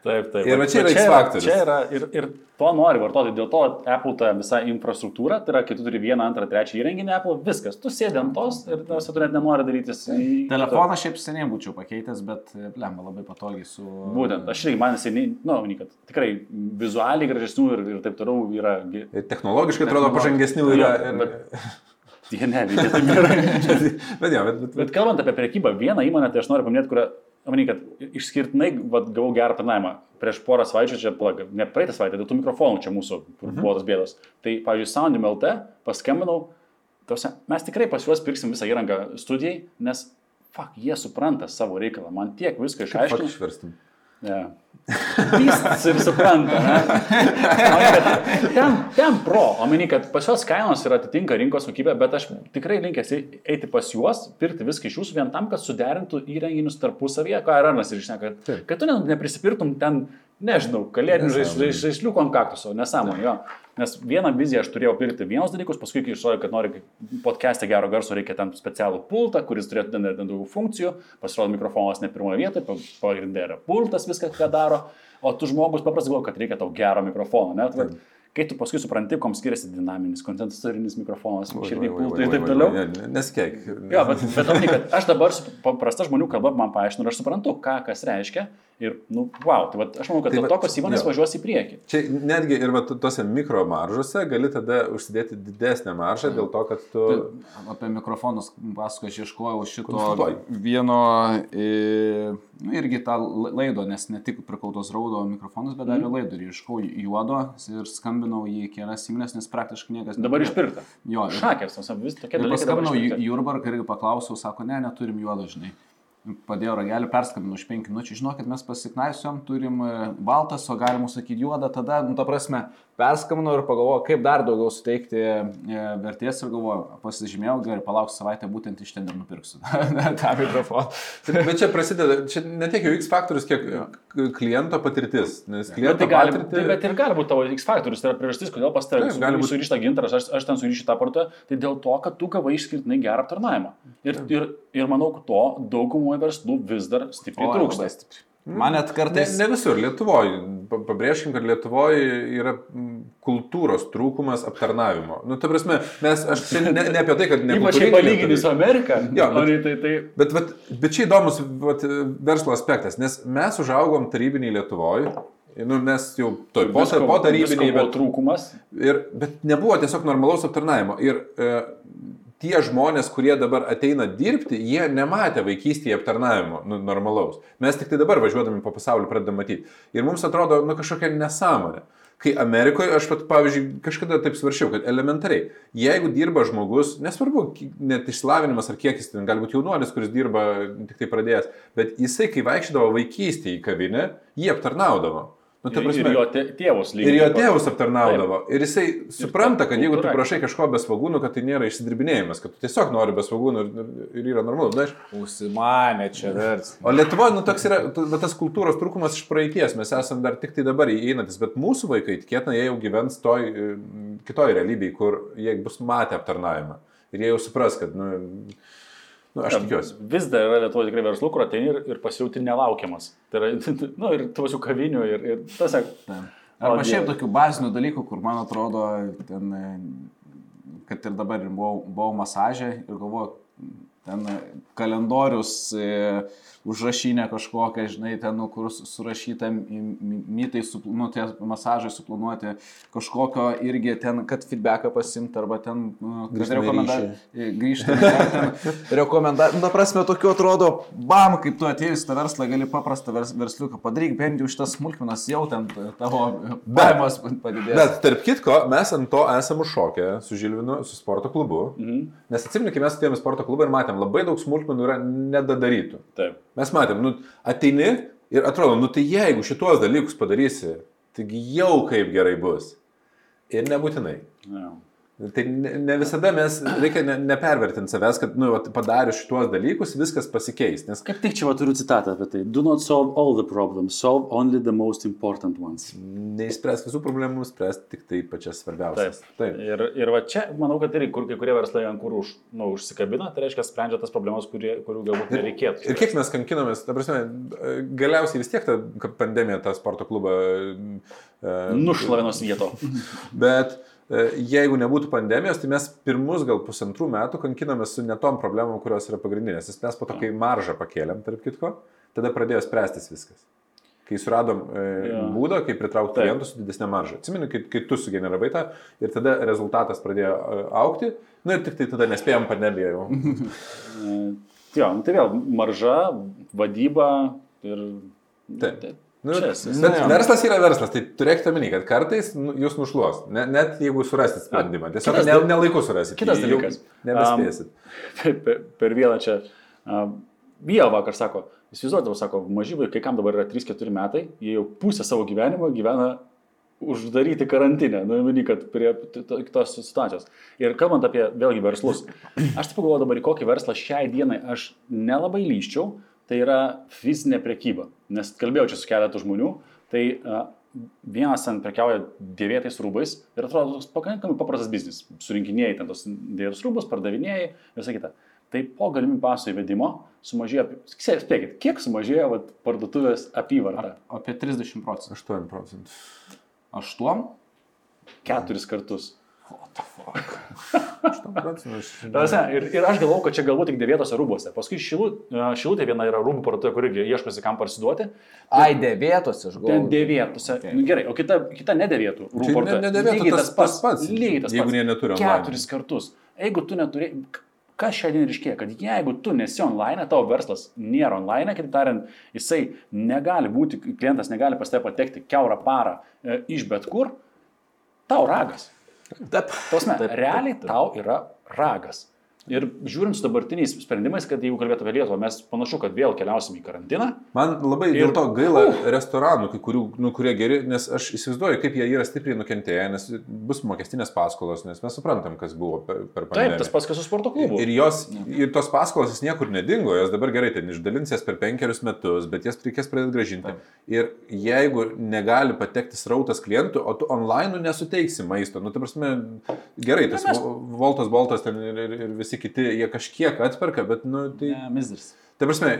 Speaker 1: Taip, taip.
Speaker 3: Ir va čia yra X faktorius.
Speaker 1: Čia yra ir, ir to nori vartoti. Dėl to Apple ta visa infrastruktūra, tai yra, kai tu turi vieną, antrą, trečią įrenginį Apple, viskas. Tu sėdi ant tos ir tas tu net nenori darytis. į-
Speaker 2: Telefoną šiaip seniai būčiau pakeitęs, bet lemba labai patogiai su...
Speaker 1: Būtent, aš irgi man seniai, na, nu, kad tikrai vizualiai gražesnių ir, ir taip toliau yra.
Speaker 3: Ir technologiškai atrodo pažangesnių yra. Ir...
Speaker 1: bet- Jie neveikia, taip yra. <laughs>
Speaker 3: bet jo, bet, bet,
Speaker 1: Bet kalbant apie prekybą, vieną įmonę, tai aš noriu paminėti, kurią, manai, kad išskirtinai vat, gavau gerą aptarnavimą. Prieš porą savaičių, čia, palauk, ne praeitą savaitę, dėl tų mikrofonų čia mūsų kur buvo tos bėdos. Tai, pavyzdžiui, Soundim LT paskambinau, tausia, mes tikrai pas juos pirksim visą įrangą studijai, nes, fuck, jie supranta savo reikalą, man tiek viską išaiškino.
Speaker 3: išverstum.
Speaker 1: Yeah. Vystytis ir supranta. kad Ten, ten pro, omeny, kad pas juos kainos yra atitinka rinkos kokybė, bet aš tikrai linkęs ei- eiti pas juos, pirkti viską iš jūsų vien tam, kad suderintų įrenginius tarpusavyje, ką Aranas ir išneka, kad, kad tu ne- neprisipirtum ten, nežinau, kalėdinių žaislių kontaktus, o nesąmonė, jo. Nes vieną viziją aš turėjau pirkti vienus dalykus, paskui kai išrodė, kad nori podcast'e gero garso, reikia tam specialų pultą, kuris turėtų ten, daugiau funkcijų, pasirodo mikrofonas ne pirmoje vietoje, pa- pagrindė yra pultas, viską ką daro, o tu žmogus paprastai galvoja, kad reikia tau gero mikrofono, net. Vat, kai tu paskui supranti, kom skiriasi dinaminis, kondensatorinis mikrofonas, širdį pultai ir taip toliau.
Speaker 3: Neskeik.
Speaker 1: Jo, bet, bet omeny, kad aš dabar paprasta žmonių kalba man paaiškinu ir aš suprantu, ką kas reiškia. Ir, nu, wow, tai vat, aš manau, kad
Speaker 3: Tai
Speaker 1: tai tokios įmonės važiuos į priekį.
Speaker 3: Čia netgi ir va, tuose mikro maržose gali tada užsidėti didesnę maržą dėl to, kad tu...
Speaker 2: Tai Apie mikrofonus paskui aš ieškojau šito
Speaker 3: Konsultuoji.
Speaker 2: vieno, e, nu, irgi tą la- laido, nes ne tik prikautos raudo mikrofonus, bet dar ir laido. Ir ieškojau juodo ir skambinau į kelias įmonės, nes praktiškai niekas
Speaker 1: Dabar išpirkta.
Speaker 2: Jo, ir-
Speaker 1: Šakės, tos vis tokie dalykai.
Speaker 2: paskambinau į. Jurbarką ir paklausiau, sako, ne, neturim juodo, žinai. Padėjau ragelį, perskambinau už 5 minučių, žinokit, mes pasiknaisiom, turim e, baltas, o galim sakyti juodą, tada, nu, ta prasme, perskambinau ir pagalvojau, kaip dar daugiau suteikti e, vertės ir galvoju, pasižymėjau, gerai, palauksiu savaitę, būtent iš ten ir nupirksiu <laughs> tą mikrofoną.
Speaker 3: Bet čia prasideda, čia ne tiek jau X faktorius, kiek k- kliento patirtis. Nes
Speaker 1: Bet
Speaker 3: kliento
Speaker 1: tai, gali,
Speaker 3: patirtį...
Speaker 1: tai, bet ir gali būti tavo X faktorius, tai yra priežastis, kodėl pas tavę
Speaker 3: Taip, gali būt.
Speaker 1: surišta gintaras, aš, aš ten surišiu tą partą, tai dėl to, kad tu gavai išskirtinai gerą aptarnavimą. Ir, ir, ir manau, to daugumoje verslų vis dar stipriai trūksta.
Speaker 2: labai stipriai. Man net
Speaker 3: Ne,
Speaker 2: kartais...
Speaker 3: ne visur, Lietuvoje. Pabrėžkim, kad Lietuvoje yra mm, kultūros trūkumas aptarnavimo. Nu, ta prasme, mes, aš čia ne, ne apie tai, kad ne.
Speaker 1: Ypač palyginti su Amerika.
Speaker 3: Jo, bet-
Speaker 1: o ne tai, tai,
Speaker 3: Bet, bet, bet čia įdomus vat, verslo aspektas, nes mes užaugom tarybiniai Lietuvoje. Nu, mes jau toj po, po tarybiniai,
Speaker 1: buvo
Speaker 3: bet,
Speaker 1: trūkumas.
Speaker 3: ir, bet nebuvo tiesiog normalaus aptarnavimo. Ir e, tie žmonės, kurie dabar ateina dirbti, jie nematė vaikystėje aptarnavimo nu, normalaus. Mes tik tai dabar važiuodami po pasaulį pradedame matyti. Ir mums atrodo, nu kažkokia nesąmonė. Kai Amerikoje, aš pat, pavyzdžiui, kažkada taip svaršiau, kad elementariai, jeigu dirba žmogus, nesvarbu, net išsilavinimas ar kiek jis ten gali būti jaunuolis, kuris dirba tik tai pradėjęs, bet jisai, kai vaikščiodavo vaikystėje į kavinę, jį aptarnaudavo. Nu,
Speaker 1: Ir,
Speaker 3: prasme,
Speaker 1: ir jo tė- tėvus lygiai.
Speaker 3: Ir jo
Speaker 1: taip
Speaker 3: tėvus aptarnaudavo. Ir jisai supranta, kad jeigu tu prašai kažko be svagūnų, kad tai nėra išsidirbinėjimas, kad tu tiesiog nori be svagūnų ir, ir yra normalu. Na, aš-
Speaker 2: Užsimanė čia vers.
Speaker 3: o Lietuvoje, nu, toks yra tas kultūros trūkumas iš praeities. Mes esame dar tik tai dabar įeinantis, bet mūsų vaikai, tikėtina, jie jau gyvens toj kitoj realybėje, kur jie bus matę aptarnavimą. Ir jie jau supras, kad, nu, nu aš tikiuosi.
Speaker 1: Vis dar yra Lietuvoje tikrai verslų, kur ateini ir, ir pasijauti nelaukiamas. Tai yra, <laughs> nu, ir tuosių kavinių, ir, ir tas,
Speaker 2: Arba šiaip tokių bazinių dalykų, kur man atrodo, ten, kad ir dabar buvau, buvau masažė ir galvoju, ten kalendorius, e, užrašinę kažkokią, žinai, ten, nu, kur su- surašyta mi- mi- mitai, nu, tie masažai suplanuoti, kažkokio irgi ten, kad feedbacką pasimti, arba ten. Grįžti, rekomendacija. <laughs> Ta prasme, tokiu atrodo, bam, kaip tu atėjus tą verslą, gali paprastą vers, versliuką padaryk, bent jau šitas smulkmenas jau ten tavo pajamos padidės.
Speaker 3: Bet tarp kitko, mes ant to esame užšokę su Žilvinu, su sporto klubu.
Speaker 1: mhm.
Speaker 3: Nes atsimink, mes atėjome sporto klubą ir matėm, labai daug smulkmenų yra nedadarytų.
Speaker 1: taip.
Speaker 3: Mes matėm, nu, ateini ir atrodo, nu tai jeigu šituos dalykus padarysi, taigi jau kaip gerai bus. Ir nebūtinai.
Speaker 1: Ja.
Speaker 3: Tai ne, ne visada mes reikia ne, nepervertinti savęs, kad nu, padarius šituos dalykus viskas pasikeis. Nes
Speaker 1: Kaip tik čia va turiu citatą apie tai. Do not solve all the problems, solve only the most important ones.
Speaker 3: neįspręs visų problemų, spręs tik tai pačias svarbiausias. Taip.
Speaker 1: Ir, ir va čia, manau, kad irgi, kur kai kurie verslai ant kur už, nu, užsikabina, tai reiškia, sprendžia tas problemas, kurie, kurių galbūt nereikėtų.
Speaker 3: Ir kiek mes kankinomės, ta prasme, galiausiai vis tiek ta pandemija tą sporto klubą. e,
Speaker 1: Nušlavinos vieto. <laughs>
Speaker 3: Bet jeigu nebūtų pandemijos, tai mes pirmus gal pusantrų metų kankinomės su netom problemom, kurios yra pagrindinės. Nes mes po to, kai maržą pakėlėm, tarp kitko, tada pradėjo spręstis viskas. Kai suradom e,
Speaker 1: Jo.
Speaker 3: būdą, kaip pritraukti
Speaker 1: Taip.
Speaker 3: klientus su didesnė marža. Atsimeni, kai, kai tu sugeneravai tą ir tada rezultatas pradėjo e, aukti, na ir tik tai tada nespėjom pandemiją jau.
Speaker 1: E, <laughs> Jo, nu, tai vėl marža, vadyba ir...
Speaker 3: Taip. Nu,
Speaker 1: Čia,
Speaker 3: bet
Speaker 2: jo.
Speaker 3: verslas yra verslas, tai turėkite omeny, kad kartais nu, jūs nušluos, ne, net jeigu surasit sprendimą. Tiesiog ne, nelaiku surasit.
Speaker 1: kitas dalykas.
Speaker 3: Nebespėsit. <laughs>
Speaker 1: per, per, per vieną čia. Uh, Vyja vakar sako, įsivaizduodavau, sako, maži vaikai, kam dabar yra 3-4 metai, jie jau pusę savo gyvenimo gyvena uždaryti karantinę, nu, mini, kad prie t- t- tos situacijos. Ir kalbant apie, vėlgi, verslus, aš taip pagalvoju dabar, į kokį verslą šiai dienai aš nelabai lyščiau, tai yra fizinė prekyba. Nes kalbėjau čia su keletu žmonių, tai uh, vienas ten prekiauja dėvėtais rūbais ir atrodo toks pakankamai paprastas biznis. Surinkinėjai ten tos dėvėtus rūbus, pardavinėjai, visą kitą. Tai po galimybių paso įvedimo sumažėjo, spėkit, kiek sumažėjo vat, parduotuvės apyvarta?
Speaker 2: Apie 30 procentų.
Speaker 3: 8 procentų.
Speaker 2: Aštuom?
Speaker 1: Keturis kartus. Prasme, Ir, ir aš galvau, kad čia galbūt tik dėvėtose rūbose. Paskui šilu, šilutė viena yra rūbų parduotuvė, kur irgi ieškosi kam parsiduoti.
Speaker 2: Ai, dėvėtos iš
Speaker 1: Ten
Speaker 2: galvo.
Speaker 1: dėvėtose.
Speaker 2: Okay.
Speaker 1: Nu, gerai, o kita, kita nedėvėtų rūbų
Speaker 3: Tai ne-
Speaker 1: parduotuvė.
Speaker 3: nedėvėtų
Speaker 1: Lygiai
Speaker 3: tas- tas pats,
Speaker 1: Lygiai tas
Speaker 3: jeigu
Speaker 1: pats.
Speaker 3: jie neturi.
Speaker 1: Keturis kartus. Jeigu tu neturi... Kas šiandien reiškia, kad jeigu tu nesi online, tavo verslas nėra online, kitaip tariant, jisai negali būti, klientas negali pas tave patekti keurą parą e, iš bet kur, tau ragas.
Speaker 2: Taip.
Speaker 1: Tosme, realiai tau yra ragas. Ir žiūrint su dabartiniais sprendimais, kad jeigu kalbėtume apie Lietuvą, mes panašu, kad vėl keliausim į karantiną.
Speaker 3: Man labai
Speaker 1: Ir-
Speaker 3: dėl to gaila restoranų, kai kurių, nu, kurie geri, nes aš įsivaizduoju, kaip jie yra stipriai nukentėję, nes bus mokestinės paskolos, nes mes suprantam, kas buvo per, per
Speaker 1: Taip,
Speaker 3: pandemiją.
Speaker 1: tas pats, kas su sporto klubu.
Speaker 3: Ir, jos, ir tos paskolos jis niekur nedingo, jos dabar gerai ten išdalins jas per penkerius metus, bet jas reikės pradėti gražinti. Ir jeigu negali patekti srautas klientų, o tu online nesuteiksi maisto, nu, ta prasme, gerai, tas
Speaker 1: mes-
Speaker 3: Voltas, Boltas ten ir, ir, ir visi kiti, jie kažkiek atperka, bet, nu, tai...
Speaker 2: Ne, mizers.
Speaker 3: Ta prasme,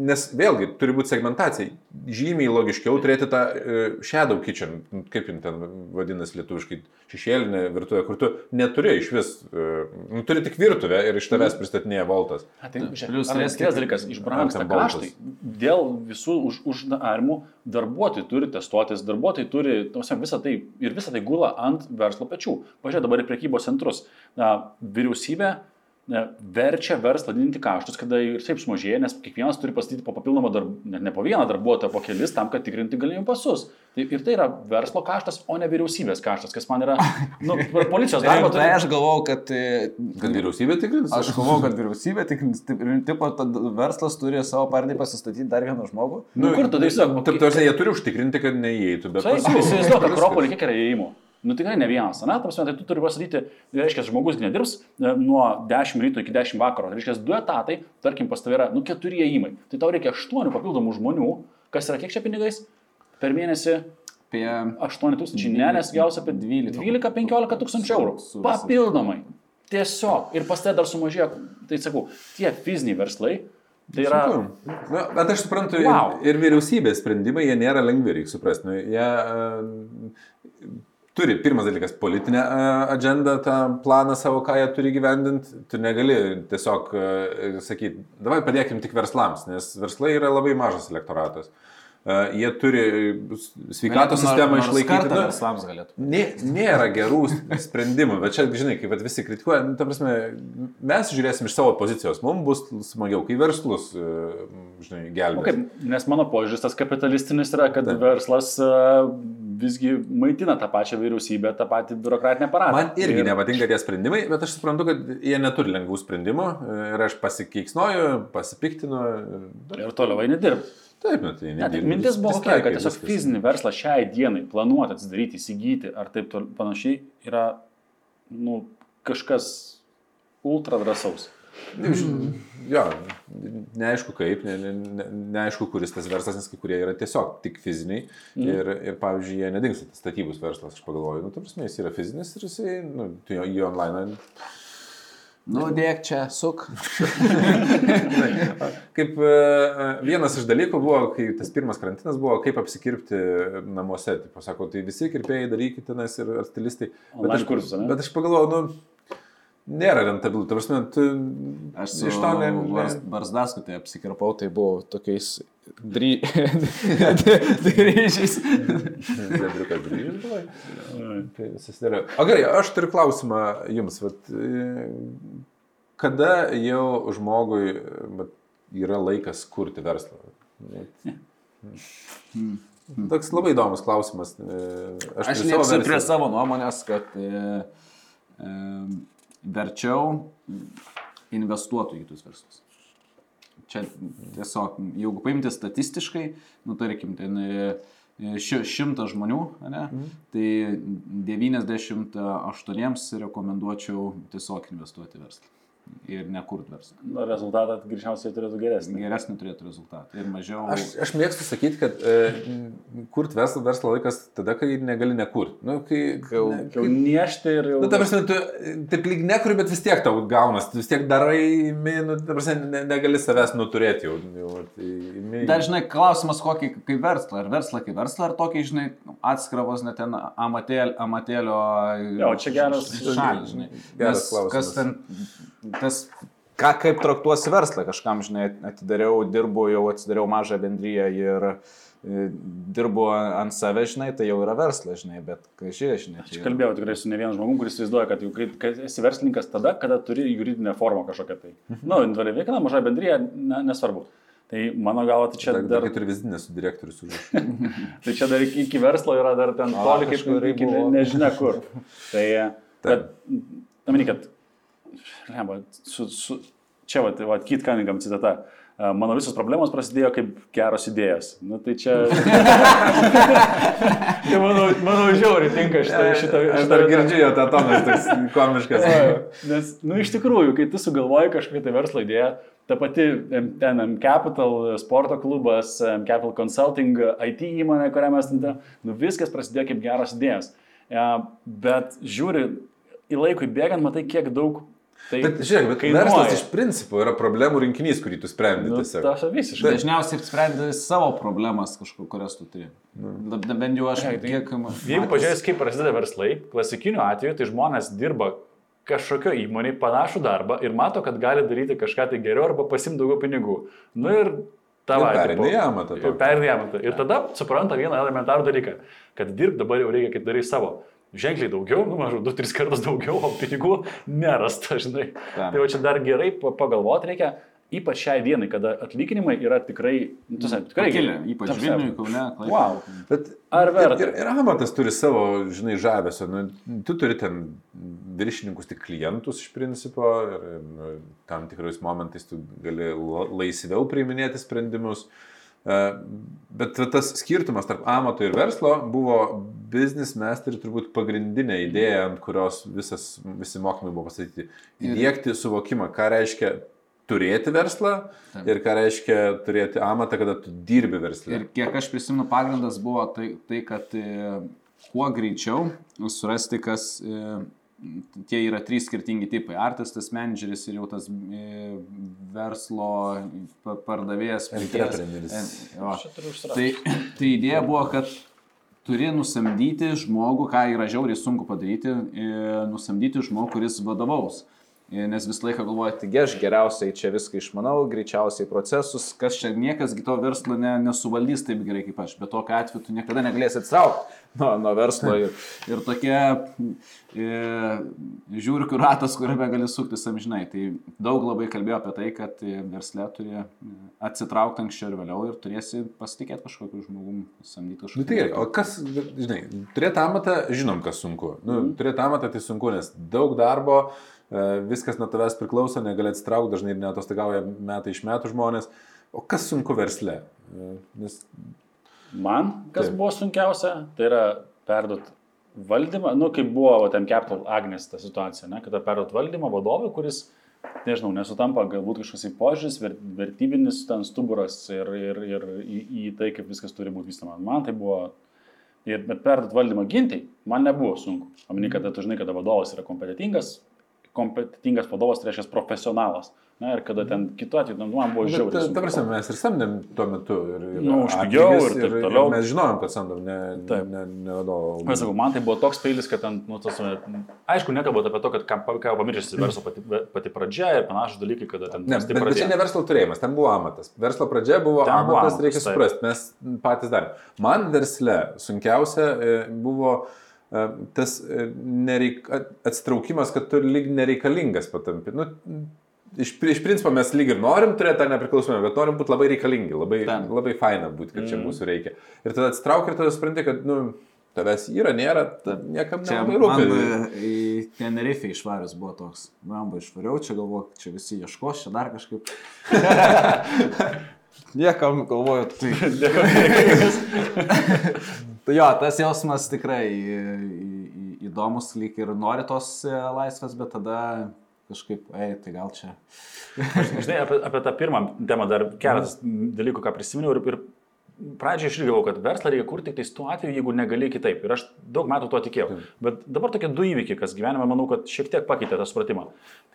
Speaker 3: nes vėlgi turi būti segmentacija. Žymiai logiškiau turėti tą e, shadow kitchen, kaip jin ten vadinasi lietuviškai, šešėlinė virtuvė, kur tu neturi iš vis, e, nu, turi tik virtuvę ir iš tavęs pristatinėja valtas.
Speaker 1: Tai,
Speaker 2: Plius turės
Speaker 1: kitas dalykas, išbrangsta kaštai. Dėl visų už, uždarimų darbuotojai turi testuotis, darbuotojai turi, tausiam, visą tai ir visą tai gula ant verslo pečių. Pažiūrėk dabar į prekybos centrus. Na, vyriausybė verčia verslą didinti kaštus, kada ir taip sumažėja, nes kiekvienas turi pastatyti po papildomą darbą, net ne po vieną darbuotoją, po kelis tam, kad tikrinti galimybių pasus. Tai, ir tai yra verslo kaštas, o ne vyriausybės kaštas, kas man yra, nu, per policijos
Speaker 2: Tai,
Speaker 1: darbą.
Speaker 2: tai aš galvau, kad... e,
Speaker 3: Kad vyriausybė tikrins?
Speaker 2: Aš galvau, kad vyriausybė tikrins, tipo, tad verslas turi savo partijai pasistatyti dar vieną žmogų.
Speaker 1: Nu, kur tu tai sakai?
Speaker 3: Taip, tarsi jie turi užtikrinti, kad neįeitų, bet...
Speaker 1: Taip, įsivaizduok,
Speaker 3: viskas.
Speaker 1: Akropolį kiek yra įėjimų. Nu tikrai ne vienas, ne, prasme, tai tu turi pasakyti, tai reiškia, žmogus nedirbs e, nuo 10 ryto iki 10 vakaro, tai reiškia, du etatai, tarkim, pas tavai yra, nu, keturi įėjimai. Tai tau reikia 8 papildomų žmonių, kas yra kiek čia pinigais? Per mėnesį
Speaker 2: Apie
Speaker 1: 8 tūkstančių, ne, nes gausi apie
Speaker 2: 12.
Speaker 1: 12-15 tūkstančių eurų. Papildomai. Tiesiog. Ir pas tai dar sumažėjo, tai sakau, tie fiziniai verslai, tai yra...
Speaker 3: Na, bet aš suprantu,
Speaker 1: Wow.
Speaker 3: ir, ir vyriausybės sprendimai, jie nėra lengvi, reikia suprasti. Nu, jie turi, pirmas dalykas, politinę uh, agendą, tą planą savo, ką jie turi gyvendinti. Tu negali tiesiog uh, sakyti, davai padėkim tik verslams, nes verslai yra labai mažas elektoratas. Uh, jie turi sveikatos sistemą išlaikyti. Nu,
Speaker 2: Verslams galėtų.
Speaker 3: Nė, nėra gerų sprendimų, bet čia, žinai, kaip visi kritikuoja, nu, prasme, mes žiūrėsim iš savo pozicijos, mums bus smagiau, kai verslus, e, žinai,
Speaker 1: Nu,
Speaker 3: gelbės.
Speaker 1: kaip, nes mano požiūris tas kapitalistinis yra, kad
Speaker 3: Taip.
Speaker 1: verslas a, visgi maitina tą pačią vyriausybę, tą patį biurokratinę aparatą.
Speaker 3: Man irgi
Speaker 1: Ir-
Speaker 3: nepatinka tie sprendimai, bet aš suprantu, kad jie neturi lengvų sprendimų ir aš pasikeiksnoju, pasipiktinu. ir-
Speaker 1: Ir toliau eini dirbti.
Speaker 3: Taip, bet tai
Speaker 1: Ne, tai mintis buvo tokia, kad tiesiog
Speaker 3: viskas.
Speaker 1: fizinį verslą šiai dienai planuoti, atsidaryti, įsigyti ar taip tol, panašiai yra nu, kažkas ultra drąsaus.
Speaker 3: Jo, neaišku kaip, ne, ne, ne, neaišku, kuris tas verslas, nes kai kurie yra tiesiog tik fiziniai. Mm. Ir, ir, pavyzdžiui, jie nedingsta, tas statybus verslas, aš pagalvoju, nu, ta prasme, jis yra fizinis ir jisai, nu, tu jo, jį online.
Speaker 2: Nu, dėk čia, suk. <laughs>
Speaker 3: Kaip e, vienas iš dalykų buvo, kai tas pirmas karantinas buvo, kaip apsikirpti namuose. Tai pasako, tai visi kirpėjai darykite tenais ir stilistai. Bet aš,
Speaker 1: kursus,
Speaker 3: bet aš pagalvojau, nu, nėra rentabilu. Ta prasme, tu
Speaker 2: Aš
Speaker 3: iš to ne...
Speaker 2: Bars, Barsdasku tai apsikirpau, tai buvo tokiais dry... <laughs> dryžiais.
Speaker 3: Andriukas grįžęs buvai. Tai susidaro. O gerai, aš turiu klausimą jums. Vat, kada jau žmogui vat, yra laikas kurti verslą? Vat. Toks labai įdomus klausimas. E,
Speaker 2: Aš
Speaker 3: savo
Speaker 2: liksiu prie savo nuomonės, kad e, e, verčiau investuotų į kitus verslus. Čia tiesiog, jeigu paimti statistiškai, nu tarkim, ten e, ši- šimtas žmonių, ne, tai 98 rekomenduočiau tiesiog investuoti verslą ir nekurt verslą.
Speaker 1: Nu, rezultatą greičiausiai turėtų geresnį.
Speaker 2: Geresnį turėtų rezultatą ir mažiau...
Speaker 3: Aš, aš mėgstu sakyti, kad e, kurt verslą, verslo laikas tada, kai negali nekurt. Nu, kai,
Speaker 2: Jau-
Speaker 3: ne,
Speaker 1: Jau niešti ir jau...
Speaker 3: Nu, ta prasme, tu taip lyg nekuri, bet vis tiek tau gaunas, tu vis tiek darai, imi, nu, ta prasme, ne, negali savęs nuturėti jau. jau tai, imi,
Speaker 2: Dar, žinai, klausimas kokį kaip verslą. Ar verslą kaip verslą, ar tokį, žinai, atskiravos net ten amatėl, amatėlio
Speaker 1: Jo, čia geras-
Speaker 2: šalis, žinai.
Speaker 3: Geras klausimas.
Speaker 2: Kas ten, tas, ką, kaip traktuosi verslą, kažkam, žinai, atidariau, dirbu, jau atsidariau mažą bendryją ir e, dirbu ant save, žinai, tai jau yra verslas, žinai, bet, kai žiūrė, žinai.
Speaker 1: Aš
Speaker 2: tai yra-
Speaker 1: kalbėjau tikrai su ne vienu žmogum, kuris įsivaizduoja, kad jau kai, kai esi verslininkas tada, kada turi juridinę formą kažkokią tai. Na, nu, individualiai veikla, maža bendryje, ne, nesvarbu. Tai mano galva, tai čia
Speaker 3: Dar,
Speaker 1: dar,
Speaker 3: dar turi vizitinę su direktorius už. <laughs>
Speaker 1: tai čia dar iki, iki verslo yra dar ten toli kaip
Speaker 2: kažkur
Speaker 1: iki nežinia kur. Tai, bet, tamini, kad, lemba, su, su, čia, va, va Kit Cunningham citata. "A, Mano visos problemos prasidėjo kaip geros idėjos. Na tai čia... <laughs> tai manau, manau žiauriai tinka šitą, šitą,
Speaker 3: Aš dar girdžiu jo tą toną, toks komiškas. <laughs>
Speaker 1: Nes, nu, iš tikrųjų, kai tu sugalvoji kažkokią tai verslo idėją, ta pati ten M Capital sporto klubas, M Capital Consulting, IT įmonė, kurią mes ten, nu, viskas prasidėjo kaip geros idėjos. Bet žiūri, į laikui bėgant, matai, kiek daug tai
Speaker 3: Bet žiūrėk, bet
Speaker 1: kainuoja.
Speaker 3: verslas iš principo yra problemų rinkinys, kurį tu sprendi
Speaker 1: Nu,
Speaker 3: tiesiog.
Speaker 1: tas visiškai.
Speaker 2: Dažniausiai sprendi savo problemas kažkur, kurias tu turi. Da- da- Bent jau aš
Speaker 1: Gerai, tai
Speaker 2: kiek...
Speaker 1: Jeigu pažiūrėjus, kaip prasideda verslai, klasikiniu atveju, tai žmonės dirba kažkokio įmonėje panašų darbą ir mato, kad gali daryti kažką tai geriau arba pasimti daugiau pinigų. Nu ir tipo-
Speaker 3: į amatą
Speaker 1: į amatą. Ir tada supranta vieną elementarų dalyką, kad dirb dabar jau reikia, kaip darai savo. Ženkliai daugiau, nu, maždaug 2-3 kartus daugiau, o pinigų nerasta, žinai.
Speaker 2: Taip.
Speaker 1: Tai va čia dar gerai pa- pagalvoti reikia, ypač šiai dienai, kada atlyginimai yra tikrai, nu, tu sakai, tikrai
Speaker 2: Pakilę, ypač
Speaker 1: Ta
Speaker 2: Vilniui, Kaune, Klaipėdoje.
Speaker 1: Wow.
Speaker 3: Bet
Speaker 1: Ar verta?
Speaker 3: Ir, ir amatas turi savo, žinai, žavesio. Nu, tu turi ten viršininkus, tik klientus iš principo ir, ir nu, tam tikrais momentais tu gali la- laisviau priiminėti sprendimus. E, Bet va tas skirtumas tarp amato ir verslo buvo business master turbūt pagrindinė idėja, ant kurios visas, visi mokymai buvo pastatyti. Įdėkti suvokimą, ką reiškia turėti verslą
Speaker 2: Taip.
Speaker 3: ir ką reiškia turėti amatą, kada tu dirbi verslą.
Speaker 2: Ir kiek aš prisimenu, pagrindas buvo tai, tai kad e, kuo greičiau surasti, kas e, tie yra trys skirtingi tipai. Artistas, manageris ir jau tas e, verslo pa- pardavėjas. pirkėjas. Tai, tai idėja buvo, kad turi nusamdyti žmogų, ką yra žiauriai sunku padaryti, e, nusamdyti žmogų, kuris vadovaus. E, Nes visą laiką galvoju, taigi aš geriausiai čia viską išmanau, greičiausiai procesus, kas čia niekas to verslo ne, nesuvaldys taip gerai kaip aš, bet tokiu atveju tu niekada negalėsi atsitraukti nuo, nuo verslo ir, ir tokia e, žiūrių ratas, kuriame gali suktis amžinai. Tai daug labai kalbėjau apie tai, kad versle turi atsitraukti anksčiau ir vėliau ir turėsi pasitikėti kažkokiu žmogum, samdyti kažkokį.
Speaker 3: Nu, tai gerai, o kas, žinai, turėti amatą, žinom, kas sunku. Nu, turėti amatą tai sunku, nes daug darbo, viskas nuo tavęs priklauso, negali atsitraukti, dažnai ir netostagauja metai iš metų žmonės. O kas sunku versle? E, Nes,
Speaker 1: Man, kas
Speaker 3: Taip.
Speaker 1: buvo sunkiausia, tai yra perduot valdymą, nu, kaip buvo va, ten Capital Agnes ta situacija, ne, kada perduot valdymą vadovui, kuris, nežinau, nesutampa galbūt kažkoks į požiūris, ver, vertybinis ten stuburas ir, ir, ir į, į tai, kaip viskas turi būti vystama. Man tai buvo, ir, bet perduot valdymą gintai, man nebuvo sunku. Pamini, kada tu žinai, kada vadovas yra kompetitingas, kompetitingas vadovas tai reiškia profesionalas. Na ir kada ten kitu atveju, nu, man buvo
Speaker 3: bet,
Speaker 1: žiauriai.
Speaker 3: ta, ta prasme, mes ir samdėm tuo metu. Ir, ir
Speaker 1: Nu, už pigiau ir taip toliau.
Speaker 3: mes žinojom, kad samdom, ne,
Speaker 1: Taip.
Speaker 3: ne, ne vadovo.
Speaker 1: Aš sakau, man tai buvo toks peilis, kad ten, nu, tas, aišku, nekalbant apie to, kad ką, ką pamiršęs verslo pati, pati pradžia ir panašus dalykai, kada ten
Speaker 3: Ne, bet, bet čia
Speaker 1: pradėjo.
Speaker 3: ne verslo turėjimas, ten buvo amatas. Verslo pradžia buvo
Speaker 1: Ten buvo
Speaker 3: amatas,
Speaker 1: amatas,
Speaker 3: reikia
Speaker 1: taip.
Speaker 3: suprasti, mes patys darėme. Man versle sunkiausia e, buvo e, tas e, nereik, at- atsitraukimas, kad tu lyg nereikalingas patampi. Nu, iš, iš principo mes lyg ir norim turėti tą nepriklausomybę, bet norim būti labai reikalingi, labai,
Speaker 2: Taip.
Speaker 3: labai faina būti, kad čia
Speaker 1: Mm.
Speaker 3: mūsų reikia. Ir tada atsitrauki ir tada supranti, kad nu, tavęs yra, nėra, niekam
Speaker 2: Čia
Speaker 3: nelabai
Speaker 2: man
Speaker 3: rūpi.
Speaker 2: e, į Tenerife išvarius buvo toks. Bamba išvariau, čia galvoju, čia visi ieškos, čia dar kažkaip. <laughs> <laughs> Niekam galvoju, tai. <laughs> tai jo, tas jausmas tikrai įdomus, lyg ir nori tos e, laisvės, bet tada kažkaip, ei, tai gal čia.
Speaker 1: Žinai, apie, apie tą pirmą temą dar keletas dalykų, ką prisiminiau ir, ir pradžioje aš irgi galvojau, kad verslą reikia kurti tik tais tuo atveju, jeigu negali kitaip. Ir aš daug metų tuo tikėjau. Bet dabar tokie du įvykiai, kas gyvenime, manau, kad šiek tiek pakeitė tą supratimą.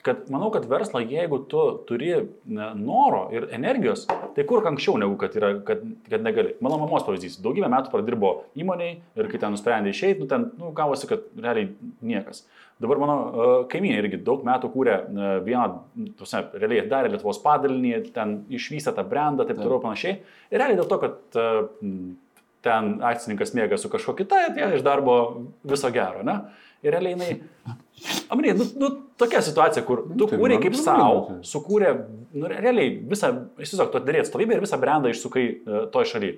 Speaker 1: Kad manau, kad verslą, jeigu tu turi noro ir energijos, tai kur anksčiau negu kad, yra, kad, kad negali. Mano mamos pavyzdys. Daugybę metų pradirbo įmoniai ir kai ten nusprendė išeiti, nu, ten nu, gavosi, kad realiai niekas. Dabar mano uh, kaimynė irgi daug metų kūrė uh, vieną, tuose, realiai darė Lietuvos padalinį, ten išvystė tą brandą, taip toliau panašiai. Ir realiai dėl to, kad uh, ten akcininkas mėga su kažkuo kita, atėjo iš darbo viso gero, ne? Ir realiai jinai, <laughs> amrė, nu, nu, tokia situacija, kur tu
Speaker 3: tai
Speaker 1: kūrė kaip
Speaker 3: labai
Speaker 1: savo,
Speaker 3: įdomu.
Speaker 1: sukūrė, nu, realiai visą, įsivaizduok, tu darėt stovybę ir visą brandą išsukai uh, toj šaly.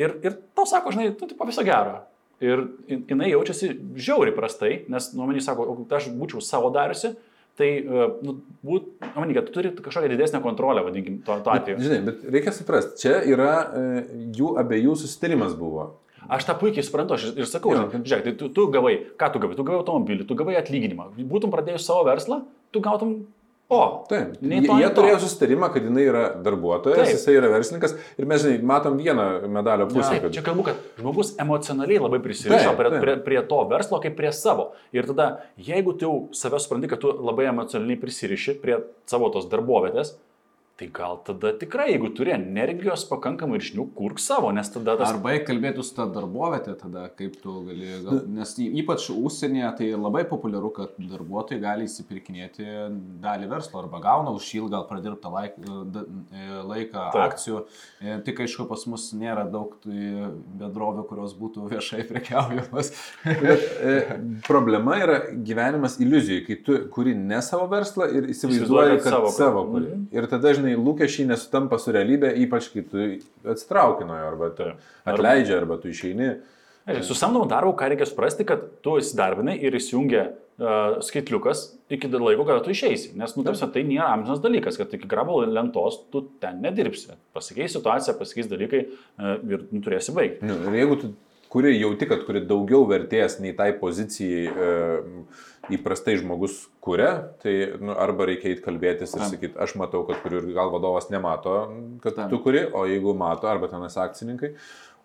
Speaker 1: Ir, ir tau sako, žinai, nu, tipo viso gero. Ir jin- jinai jaučiasi žiauriai prastai, nes, nu, manį sako, o aš būčiau savo dariusi, tai, e, nu, būt, manį, kad tu turi kažkokią didesnę kontrolę, vadinkim, tuo
Speaker 3: Bet,
Speaker 1: atveju.
Speaker 3: žinai, bet reikia suprasti, čia yra e, jų abiejų susitarimas buvo.
Speaker 1: Aš tą puikiai suprantu, aš ir sakau, žinai, žiūrėk, tai tu, tu gavai, ką tu gavai, tu gavai automobilį, tu gavai atlyginimą, būtum pradėjus savo verslą, tu gautum, o,
Speaker 3: Taip, jie, jie turėjo susitarimą, kad jinai yra darbuotojas,
Speaker 1: Taip.
Speaker 3: jisai yra verslininkas ir mes, žinai, matom vieną medalio pusę.
Speaker 1: Taip,
Speaker 3: kad-
Speaker 1: čia kalbu, kad žmogus emocionaliai labai prisirišo prie, prie, prie to verslo kaip prie savo. Ir tada, jeigu tu jau save supranti, kad tu labai emocionaliai prisiriši prie savo tos darbovietės, tai gal tada tikrai, jeigu turi energijos pakankamai ir žinių, kurk savo, nes tada tas...
Speaker 2: Arba eik kalbėti su ta darbovietė tada, kaip tu gali, gal, nes y- ypač užsienyje tai labai populiaru, kad darbuotojai gali įsipirkinėti dalį verslo arba gauna už ilgą pradirbtą laik, da- e, laiką
Speaker 1: Taip.
Speaker 2: akcijų. E, Tik aišku, pas mus nėra daug tų bendrovių, kurios būtų viešai <laughs>
Speaker 3: e, problema yra gyvenimas iliuzijai, kai tu kuri ne savo verslą ir
Speaker 1: Įsivaizduoji, kad
Speaker 3: kad
Speaker 1: savo
Speaker 3: savo,
Speaker 1: kuri.
Speaker 3: kuri.
Speaker 1: Mhm.
Speaker 3: Ir tada, žinai, lūkesčiai nesutampa su realybė, ypač kai tu atsitrauki nuo jo, arba tu atleidži, arba tu išeini.
Speaker 1: Su samdomu darbu, ką reikia suprasti, kad tu įsidarbinai ir įsijungia uh, skaitliukas iki laiko, kada tu išeisi. Nes, nu, tarsi, tai nėra amžinas dalykas, kad iki grabo lentos tu ten nedirbsi. Pasikeis situacija, pasikeis dalykai uh, ir nu, turėsi baigti.
Speaker 3: Nu, ir jeigu tu kuri jauti, kad kuri daugiau vertės nei tai pozicijai e, įprastai žmogus kuria, tai nu, arba reikia eiti kalbėtis ir
Speaker 2: Tam.
Speaker 3: sakyti, aš matau, kad kuriu ir gal vadovas nemato, kad
Speaker 2: Tam.
Speaker 3: tu kuri, o jeigu mato, arba tenas akcininkai,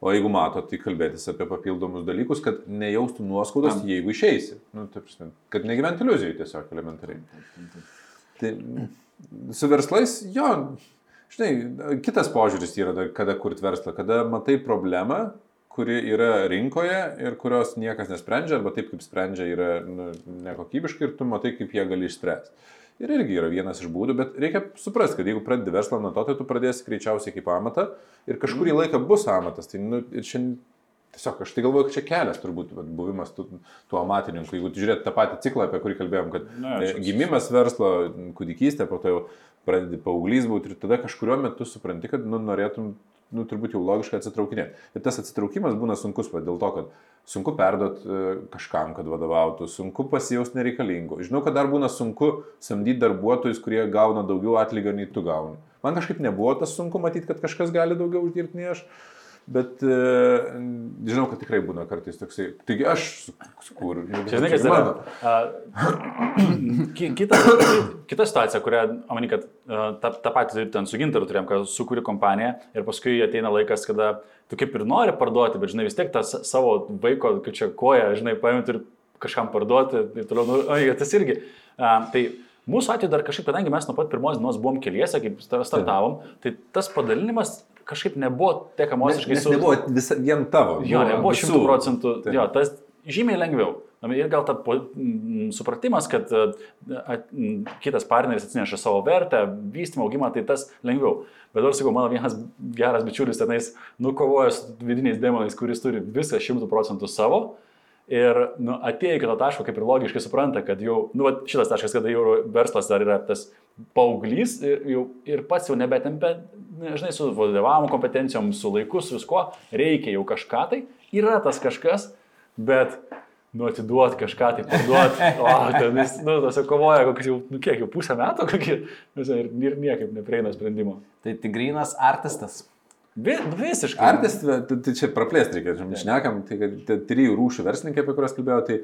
Speaker 3: o jeigu mato, tai kalbėtis apie papildomus dalykus, kad nejaustų nuoskaudos,
Speaker 2: Tam.
Speaker 3: jeigu išeisi. Nu, taip, kad negyventi iliuzijų tiesiog elementariai. Tai su verslais, jo, žinai, kitas požiūris yra, da- kada kurti verslą, kada matai problemą, kuri yra rinkoje ir kurios niekas nesprendžia, arba taip kaip sprendžia yra nu, nekokybiškai ir tu matai, kaip jie gali išspręsti. Ir irgi yra vienas iš būdų, bet reikia suprasti, kad jeigu pradedi verslą nuo to, tai tu pradėsi greičiausiai kaip amatą ir kažkurį laiką bus amatas. Tai, nu, šiandien Tiesiog aš tai galvoju, kad čia kelias turbūt vat, buvimas tų, tų amatininkų. Jeigu žiūrėt tą patį ciklą, apie kurį kalbėjom, kad
Speaker 1: Na,
Speaker 3: e, gimimas verslo, kūdikystė, po to jau pradedi paauglys būti ir tada kažkurio metu supranti, kad nu, norėtum, nu, turbūt jau logiškai atsitraukinėti. Ir tas atsitraukimas būna sunkus, va, dėl to, kad sunku perduot e, kažkam, kad vadovautų, sunku pasijausti nereikalingu. Žinau, kad dar būna sunku samdyti darbuotojus, kurie gauna daugiau atlygio nei tu gauni. Man kažkaip nebuvo tas sunku matyti, kad kažkas gali daugiau uždirbti nei aš. Bet e, žinau, kad tikrai būna kartais toksai. Taigi aš sukūriau.
Speaker 1: Čia žinai, kas yra. Kita, kita situacija, kurią, omeny, kad tą, tą patį ten su Gintaru turėjom, kad sukūri kompaniją ir paskui ateina laikas, kada tu kaip ir nori parduoti, bet žinai vis tiek tą savo vaiko, kaip čia koja, žinai, paimti ir kažkam parduoti ir toliau, nu, oi, tas irgi. A, tai mūsų atveju dar kažkaip, kadangi mes nuo pat pirmos dienos buvom keliese, kaip sta- startavom, tai tas padalinimas kažkaip nebuvo tiek emociškai
Speaker 3: Nes nebuvo visa, vien tavo.
Speaker 1: Jo,
Speaker 3: buvo
Speaker 1: nebuvo šimtų procentų.
Speaker 3: Taip.
Speaker 1: Jo, tas žymiai lengviau. Ir gal ta supratimas, kad e, kitas partneris atsineša savo vertę, vystymą, augimą, tai tas lengviau. Bet dabar sakau, mano vienas geras bičiulis tenais nukovoja su vidiniais demonais, kuris turi viską šimtų procentų savo. Ir nu, atėjo iki to taško, kaip ir logiškai supranta, kad jau, nu, vat šitas taškas, kada jau verslas dar yra tas paauglys ir, jau, ir pats jau nebetempia, žinai, su vadovavimo kompetencijom, su laiku, su viskuo, reikia jau kažką tai, yra tas kažkas, bet, nu, atiduoti kažką tai, parduoti, <laughs> o, ten jis, nu, tas jau kovoja, kokius jau, nu, kiek jau pusę metų, kokie, nu, ir, ir niekaip neprieina sprendimo.
Speaker 2: Tai tigrinas artistas.
Speaker 1: Vi, visiškai.
Speaker 3: Artis, tai tai čia praplėsti reikia, žinai, šnekam, tai kad tie trijų rūšių verslininkai, apie kuriuos kalbėjau, tai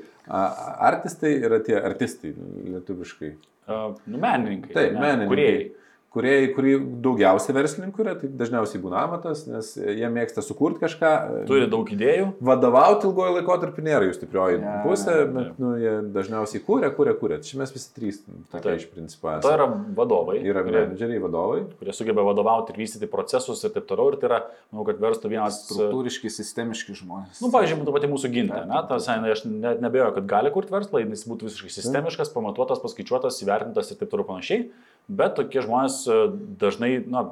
Speaker 3: artistai yra tie artistai lietuviškai.
Speaker 1: Uh, nu, menininkai.
Speaker 3: Taip,
Speaker 1: ne,
Speaker 3: menininkai.
Speaker 1: Kūrėjai.
Speaker 3: Kurie, kurių daugiausiai verslininkų yra, tai dažniausiai būna amatas, nes jie mėgsta sukurti kažką.
Speaker 1: Turi daug idėjų.
Speaker 3: Vadovauti ilgojo laikotarpį nėra jų stiprioji
Speaker 2: Ja,
Speaker 3: pusė, bet nu, jie dažniausiai kūrė, kūrė, kūrė. Čia mes visi trys tokie
Speaker 1: Taip.
Speaker 3: iš principo esame.
Speaker 1: yra vadovai,
Speaker 3: Yra
Speaker 1: kurie,
Speaker 3: menedžeriai, vadovai.
Speaker 1: kurie sugeba vadovauti ir vystyti procesus ir taip toliau. Ir tai yra, manau, kad verstų vienas...
Speaker 2: Struktūriškai, sistemiški žmonės.
Speaker 1: Nu, pavyzdžiui, ta pati mūsų ginta, ne? Tas, ne, aš net nebejoju, kad gali kurti verslą, jis būtų visiškai sistemiškas, pamatuotas, paskaičiuotas, įvertintas ir taip toliau panašiai. Bet tokie žmonės e, dažnai, na,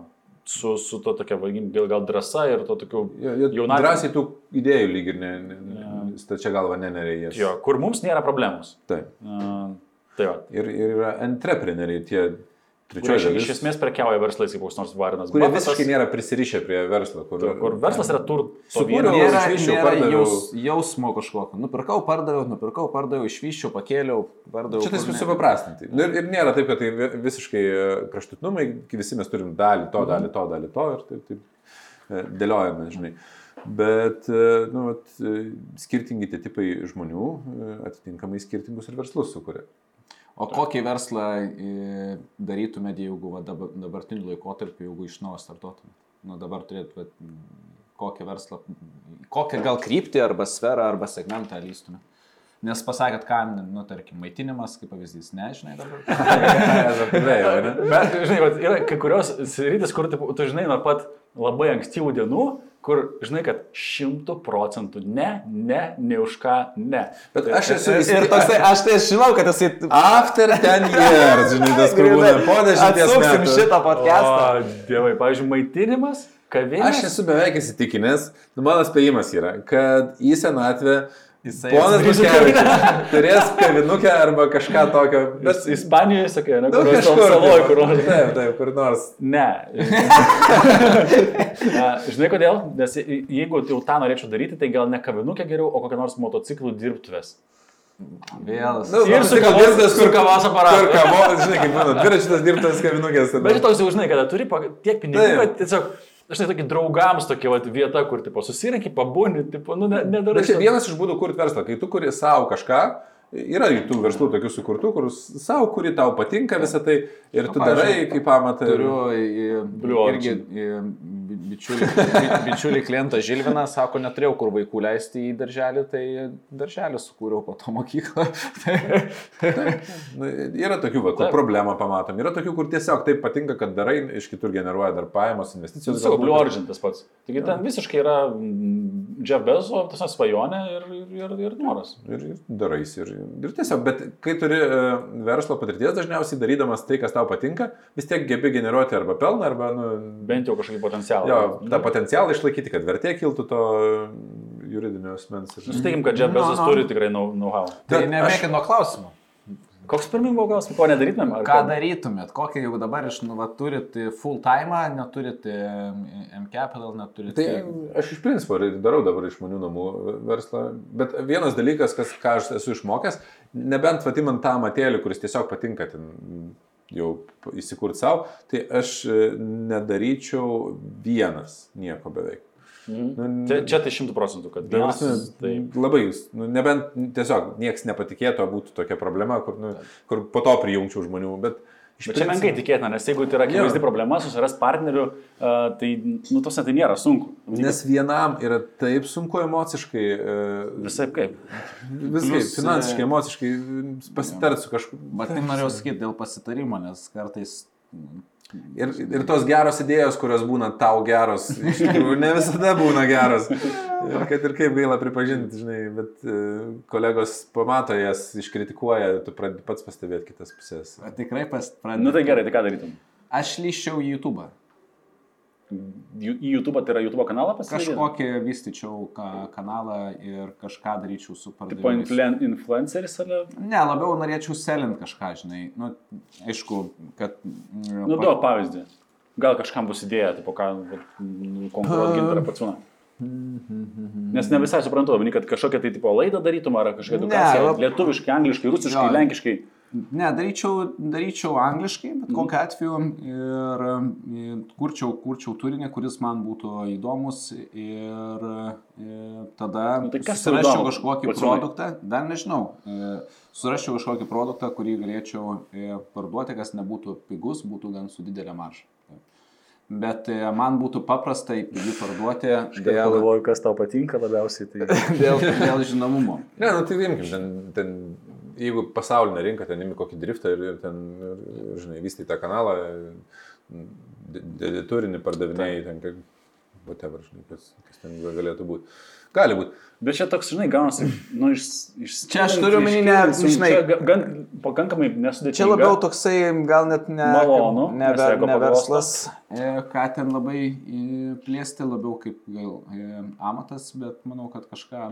Speaker 1: su, su to tokia, vadinkim, gal, gal drąsa ir to tokiu Jaunatė-
Speaker 3: drąsiai tų idėjų lyg ir ne, ne, ne, stačia galva nenereikia.
Speaker 1: Jo, kur mums nėra problemos.
Speaker 3: Taip.
Speaker 1: Uh, tai va.
Speaker 3: Ir, ir yra entrepreneriai, tie trečioji
Speaker 1: iš,
Speaker 3: dalis,
Speaker 1: iš esmės prekiauja verslais, kaip koks nors Varinas.
Speaker 3: kurie
Speaker 1: Buffettas,
Speaker 3: visiškai nėra prisirišę prie verslo. Kur,
Speaker 1: Kur verslas yra turto
Speaker 3: Sukūriau-
Speaker 2: nėra
Speaker 3: pardaviau.
Speaker 2: jaus, jausmo kažkokio. Nupirkau, pardaviau, nupirkau, pardaviau, išvyščiau, pakėliau, pardaviau.
Speaker 3: Čia tas visų paprastinti. Nu, Ir, ir nėra taip, kad tai vi- visiškai e, kraštutinumai, visi mes turim dalį to, dalį to, dalį to ir taip, taip e, dėliojame, žinai. Bet e, nu, vat, e, skirtingi tie tipai žmonių atitinkamai skirtingus ir verslus sukuria.
Speaker 2: O kokį verslą e, darytumėte, jeigu va, dabar, dabartiniu laikotarpiu, jeigu iš naujo startuotumėte? Nu, dabar turėtumėte kokią verslą, kokią gal kryptį arba sferą arba segmentą lystumėte? Nes pasakėt, ką, nu, tarkim, maitinimas, kaip pavyzdys, nežinai dabar. <laughs>
Speaker 1: Bet, žinai, yra kai kurios sritis, kur tipo, tu žinai nuo pat labai ankstyvų dienų, kur žinai, kad šimtų procentų ne, ne, ne už ką, ne.
Speaker 3: Bet aš esu
Speaker 5: Ir <laughs> toksai, aš tai žinau, kad jisai...
Speaker 3: After 10 <laughs> years, žinai, tas kur būna po 10
Speaker 5: Atsuksim
Speaker 3: metų.
Speaker 5: šitą podcastą.
Speaker 1: O, dievai, pavyzdžiui, maitinimas, kavinė.
Speaker 3: Aš esu beveik įsitikinęs, nu, mano spėjimas yra, kad į senatvę
Speaker 5: Jisai
Speaker 3: ponas Buškevičius turės kavinukę arba kažką tokio.
Speaker 1: Bet Ispanijoje, sakai, ne,
Speaker 3: Nu,
Speaker 1: kur nors
Speaker 3: kažkur,
Speaker 1: saloj, kur nors.
Speaker 3: Taip, taip, kur nors.
Speaker 1: Ne. <laughs> A, Žinai kodėl? Nes je- jeigu jau tą norėčiau daryti, tai gal ne kavinukė geriau, o kokią nors motociklų dirbtuvės.
Speaker 2: Vėl.
Speaker 3: Nu,
Speaker 1: Ir su kavos- su kavos aparatu.
Speaker 3: Kur kavos, žinai, kaip būna, dviračitas dirbtas kavinukės.
Speaker 1: Bet toks jau žinai, kada turi tiek pinigų, kad tiesiog, aš žinai, tokį draugams tokia vat, vieta, kur, tipo, susirinkai, pabūni, tipo, nu, ne, nedarai.
Speaker 3: Bet čia vienas iš būdų kurti verslą, kai tu kuri savo kažką, yra tų verslų tokių sukurtų, kur savo kuri tau patinka visą tai ir tu darai kaip pamatą.
Speaker 2: Turiu
Speaker 1: Blue
Speaker 2: irgi bi- bičiulį, bi- bičiulį klientą Žilviną, sako, neturėjau kur vaikų leisti į darželį, tai darželį sukūriau po to mokyklą.
Speaker 3: Yra tokių, va, kur problemą pamatom. Yra tokių, kur tiesiog taip patinka, kad darai, iš kitur generuoja dar pajamos, investicijos.
Speaker 1: Sakau. Blue Origin tas pats. Taigi ten visiškai yra Jeff Bezo, tas svajonė ir, ir, ir, ir noras.
Speaker 3: Ir, ir darais. Ir, ir tiesiog, bet kai turi uh, verslo patirties, dažniausiai darydamas tai, kas tau patinka, vis tiek gebi generuoti arba pelną, arba, nu,
Speaker 1: Bent jau kažkokį potencialą.
Speaker 3: jo, tą potencialą išlaikyti, kad vertė kiltų to e, juridinio asmens.
Speaker 1: Nusteikim, kad Jeff Bezos
Speaker 2: No, no.
Speaker 1: turi tikrai know- know-how.
Speaker 2: tai
Speaker 3: Bet
Speaker 2: nemėkit nuo klausimų.
Speaker 1: Koks pirmin buvo klausimas, ko nedarytumėm? Ar
Speaker 2: Ką
Speaker 1: ką?
Speaker 2: darytumėt? Kokį jau dabar iš, nu, va, turit full time, neturit e, M-Capital, neturit...
Speaker 3: Tai aš iš principo darau dabar išmanių namų verslą, bet vienas dalykas, kas, ką aš esu išmokęs, nebent vatimant tą matėlį, kuris tiesiog patinka ten jau įsikurti savo, tai aš e, nedaryčiau vienas nieko beveik.
Speaker 1: Mhm.
Speaker 3: Nu,
Speaker 1: Čia, čia tai šimtų procentų, kad vienas.
Speaker 3: prasme,
Speaker 1: Tai...
Speaker 3: Labai, nu, nebent tiesiog niekas nepatikėtų, o būtų tokia problema, kur, nu, kur po to prijungčiau žmonių, bet
Speaker 1: Bet čia menkai tikėtina, nes jeigu tai yra akivaizdi problema, susiras partnerių, uh, tai, nu, tos tai nėra sunku.
Speaker 3: Nes vienam yra taip sunku emociškai, e,
Speaker 1: Visai kaip.
Speaker 3: viskai,
Speaker 2: Plius,
Speaker 3: finansiškai,
Speaker 2: e,
Speaker 3: emociškai pasitart su kažkuo.
Speaker 2: Bet tai norėjau sakyti dėl pasitarimo, nes kartais...
Speaker 3: Ir, ir tos geros idėjos, kurios būna tau geros, iš tikrųjų ne visada būna geros. Ir kad ir kaip gaila pripažinti, žinai, bet e, kolegos pamato jas, iškritikuoja, tu pradedi pats pastebėti kitas pusės.
Speaker 2: Tikrai pas...
Speaker 1: Nu tai gerai, tai ką darytum?
Speaker 2: Aš lyščiau į YouTube.
Speaker 1: Ju- Į YouTube, tai yra YouTube kanalą pasidaryti?
Speaker 2: Kažkokį vystyčiau ka kanalą ir kažką daryčiau su
Speaker 1: Tipo
Speaker 2: pardavimais.
Speaker 1: influen, influenceris ar...
Speaker 2: Ne, labiau norėčiau selint kažką, žinai. Nu, aišku, kad... mm,
Speaker 1: Nu,
Speaker 2: pa-
Speaker 1: duok pavyzdį. Gal kažkam bus idėja, tipo ką, nu, konkuruoti gintarą pats Nes ne visai suprantu, kad kažkokią tai tipo laidą darytum, ar kažkokią
Speaker 2: Ne,
Speaker 1: edukaciją.
Speaker 2: lab-
Speaker 1: Lietuviškai, angliškai, rusiškai,
Speaker 2: Jo.
Speaker 1: lenkiškai.
Speaker 2: Ne, daryčiau, daryčiau angliškai, bet kokiu atveju ir kurčiau, kurčiau turinį, kuris man būtų įdomus ir, ir tada
Speaker 1: Nu, tai
Speaker 2: surasčiau kažkokį
Speaker 1: Pociūnai?
Speaker 2: produktą, dar nežinau, surasčiau kažkokį produktą, kurį galėčiau parduoti, kas nebūtų pigus, būtų gan su didelė marža. Bet man būtų paprasta į pigį parduoti dėl,
Speaker 1: Galvoju, kas tau patinka labiausiai. Tai... <laughs>
Speaker 2: dėl, dėl žinomumo.
Speaker 3: Ne, nu tai imkim, ten, ten, jeigu pasaulinė rinka, ten imi kokį driftą ir, ir ten, ir, žinai, vystai tą kanalą, turinį, pardavinėjai, ten, kaip, whatever, žinai, kas, kas ten galėtų būti. Gali būti.
Speaker 1: Bet čia toks, žinai, gaunasi, nu, iš... iš
Speaker 2: Čia aš turiu omeny, ne, žinai-
Speaker 1: gan pakankamai nesudėtinga.
Speaker 5: Čia labiau toksai, gal net ne,
Speaker 1: Malonu,
Speaker 5: ne, ne
Speaker 1: paglosto.
Speaker 5: verslas.
Speaker 2: E, ką ten labai e, plėsti, labiau kaip gal e, amatas, bet manau, kad kažką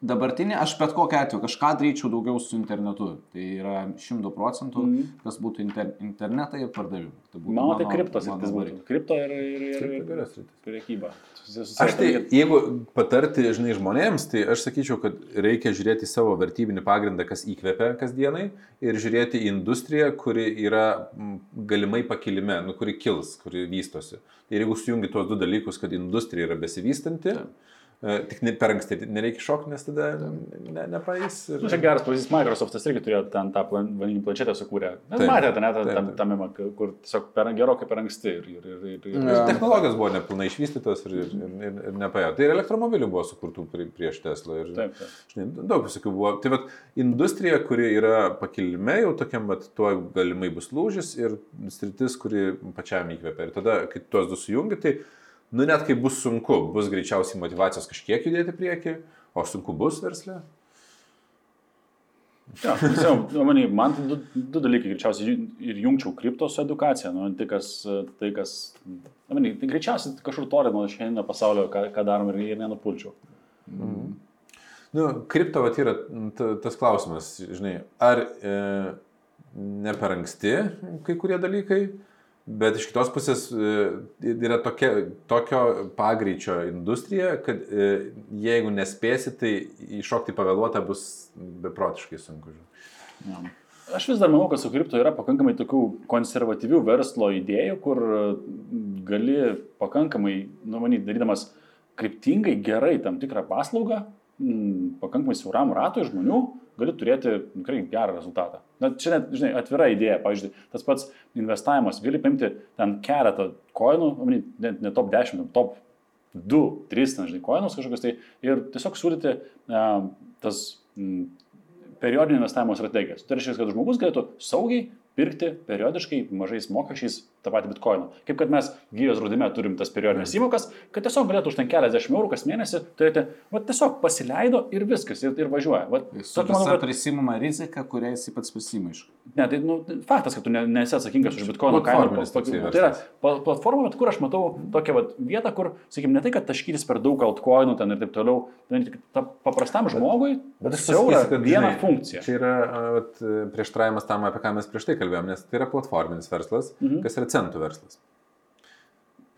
Speaker 2: dabartinį, aš bet kokiu atveju kažką daryčiau daugiau su internetu. Tai yra šimtų procentų,
Speaker 1: Mhm.
Speaker 2: kas būtų inter, internetai ir pardavimai. Tai būtų
Speaker 1: Mano tai kriptos sritis būtų. Kripto ir, ir, ir, ir,
Speaker 3: geras sritis.
Speaker 1: priekyba.
Speaker 3: Aš tai, jeigu patarti, žinai, žmonėms, tai aš sakyčiau, kad reikia žiūrėti savo vertybinį pagrindą, kas įkvepia kasdienai, ir žiūrėti į industriją, kuri yra mm, galimai pakilime, nu, kuri kils, kuri vystosi. Ir jeigu sujungi tuos du dalykus, kad industrija yra besivystanti, E, Tik ne, per anksti nereikia šokti, nes tada ne, nepaeis.
Speaker 1: Nu,
Speaker 3: Ir...
Speaker 1: Čia geras pavyzdys, Microsoftas irgi turėjo ten tą plan- vadinamą planšetę sukūrę.
Speaker 3: Taip,
Speaker 1: matėte, net
Speaker 3: taip,
Speaker 1: tam,
Speaker 3: taip.
Speaker 1: tam, kur tiesiog per, gerokai per anksti. Ir, ir, ir, ir, ir,
Speaker 3: Ir Technologijos buvo nepilnai išvystytos ir, ir, ir, ir nepaėjo. Tai ir elektromobilių buvo sukurtų pri- prieš Tesla. Ir,
Speaker 1: Taip, taip.
Speaker 3: Žinai, daug visokių buvo. Tai vad, industrija, kuri yra pakilime, jau tokiam, vat, tuo galimai bus lūžis ir sritis, kuri pačiam įkvepia. Ir tada, kai tuos du sujungi, tai, nu net kai bus sunku, bus greičiausiai motivacijos kažkiek judėti į priekį, o sunku bus verslė.
Speaker 1: Ja, tiesiog, nu, manai, man tai du, du dalykai greičiausiai ir jungčiau kripto su edukacija. Nu, tai kas, tai kas, nu, manai, tai greičiausiai kažkur toli nuo šiandien pasaulio, ką, ką darom ir, ir nenupulčiau.
Speaker 3: Nu, kripto vat, yra tas klausimas, žinai, ar e, ne per anksti kai kurie dalykai, bet iš kitos pusės e, yra tokia, tokio pagreičio industrija, kad e, jeigu nespėsi, tai iššokti pavėluotą bus beprotiškai sunku.
Speaker 1: Ja. Aš vis dar manau, kad su kripto yra pakankamai tokių konservatyvių verslo idėjų, kur gali pakankamai, nu, manyt, darydamas kryptingai gerai tam tikrą paslaugą, mm, pakankamai siauram ratui žmonių, gali turėti tikrai gerą rezultatą. Na, čia net, žinai, atvira idėja, pavyzdžiui, tas pats investavimas, gali paimti ten keletą koinų, manyt, ne, top 10, top 2, 3, ten, žinai, koinus kažkokius tai ir tiesiog siūlyti uh, tas mm, periodinio investavimo strategijas. Tai reiškia, kad žmogus galėtų saugiai pirkti periodiškai mažais mokesčiais tą patį bitkoiną. Kaip kad mes gyvės draudime turim tas periodinės įmokas, kad tiesiog galėtų už ten keliasdešimt eurų kas mėnesį turėti, va tiesiog pasileido ir viskas, ir, ir važiuoja. Va, tokia,
Speaker 2: visa
Speaker 1: kad,
Speaker 2: prisimama rizika, kurią jis pats prisima iš.
Speaker 1: ne, tai nu, faktas, kad tu ne, nesi atsakingas už bitkoino kainą.
Speaker 3: Toksai
Speaker 1: Tai yra platforma, bet kur aš matau tokią vat, vietą, kur, sakykime, ne tai, kad taškytis per daug altcoinų ten ir taip toliau, tai tik ta paprastam žmogui,
Speaker 3: Bet aš
Speaker 1: siaura vieną funkciją.
Speaker 3: Čia yra prieštravimas tam, apie ką mes prieš tai kalbėjome, nes tai yra platforminis verslas, mhm. kas yra centų verslas.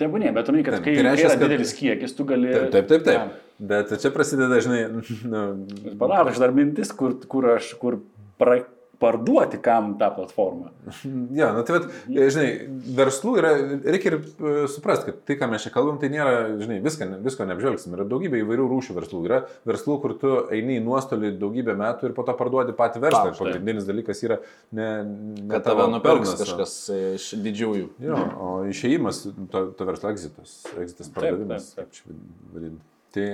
Speaker 1: Taip, ne, bet manai, kad
Speaker 3: Taip,
Speaker 1: kai
Speaker 3: tai reiškia,
Speaker 1: yra
Speaker 3: kad-
Speaker 1: didelis kiekis, tu gali...
Speaker 3: Taip, taip, taip. taip. Bet čia prasideda, žinai, <laughs> nu,
Speaker 1: Palauk, aš dar mintis, kur, kur aš, kur pra, parduoti kam tą platformą. <laughs>
Speaker 3: Ja, nu tai, vat, žinai, verslų yra, reikia ir e, suprasti, kad tai, ką mes čia kalbam, tai nėra, žinai, viską, visko neapžvelgsim. Yra daugybė įvairių rūšių verslų. Yra verslų, kur tu eini į nuostolį daugybę metų ir po to parduodi patį verslą.
Speaker 2: Taip,
Speaker 3: Ir Pagrindinis dalykas yra ne, ne
Speaker 2: Kad tave
Speaker 3: tavo
Speaker 2: nupirks
Speaker 3: pelnas, o-
Speaker 2: kažkas iš didžiųjų.
Speaker 3: Jo, o išėjimas, to, to verslo exitas, exitas pardavimas.
Speaker 1: taip, taip.
Speaker 3: kaip čia vadinti. Tai,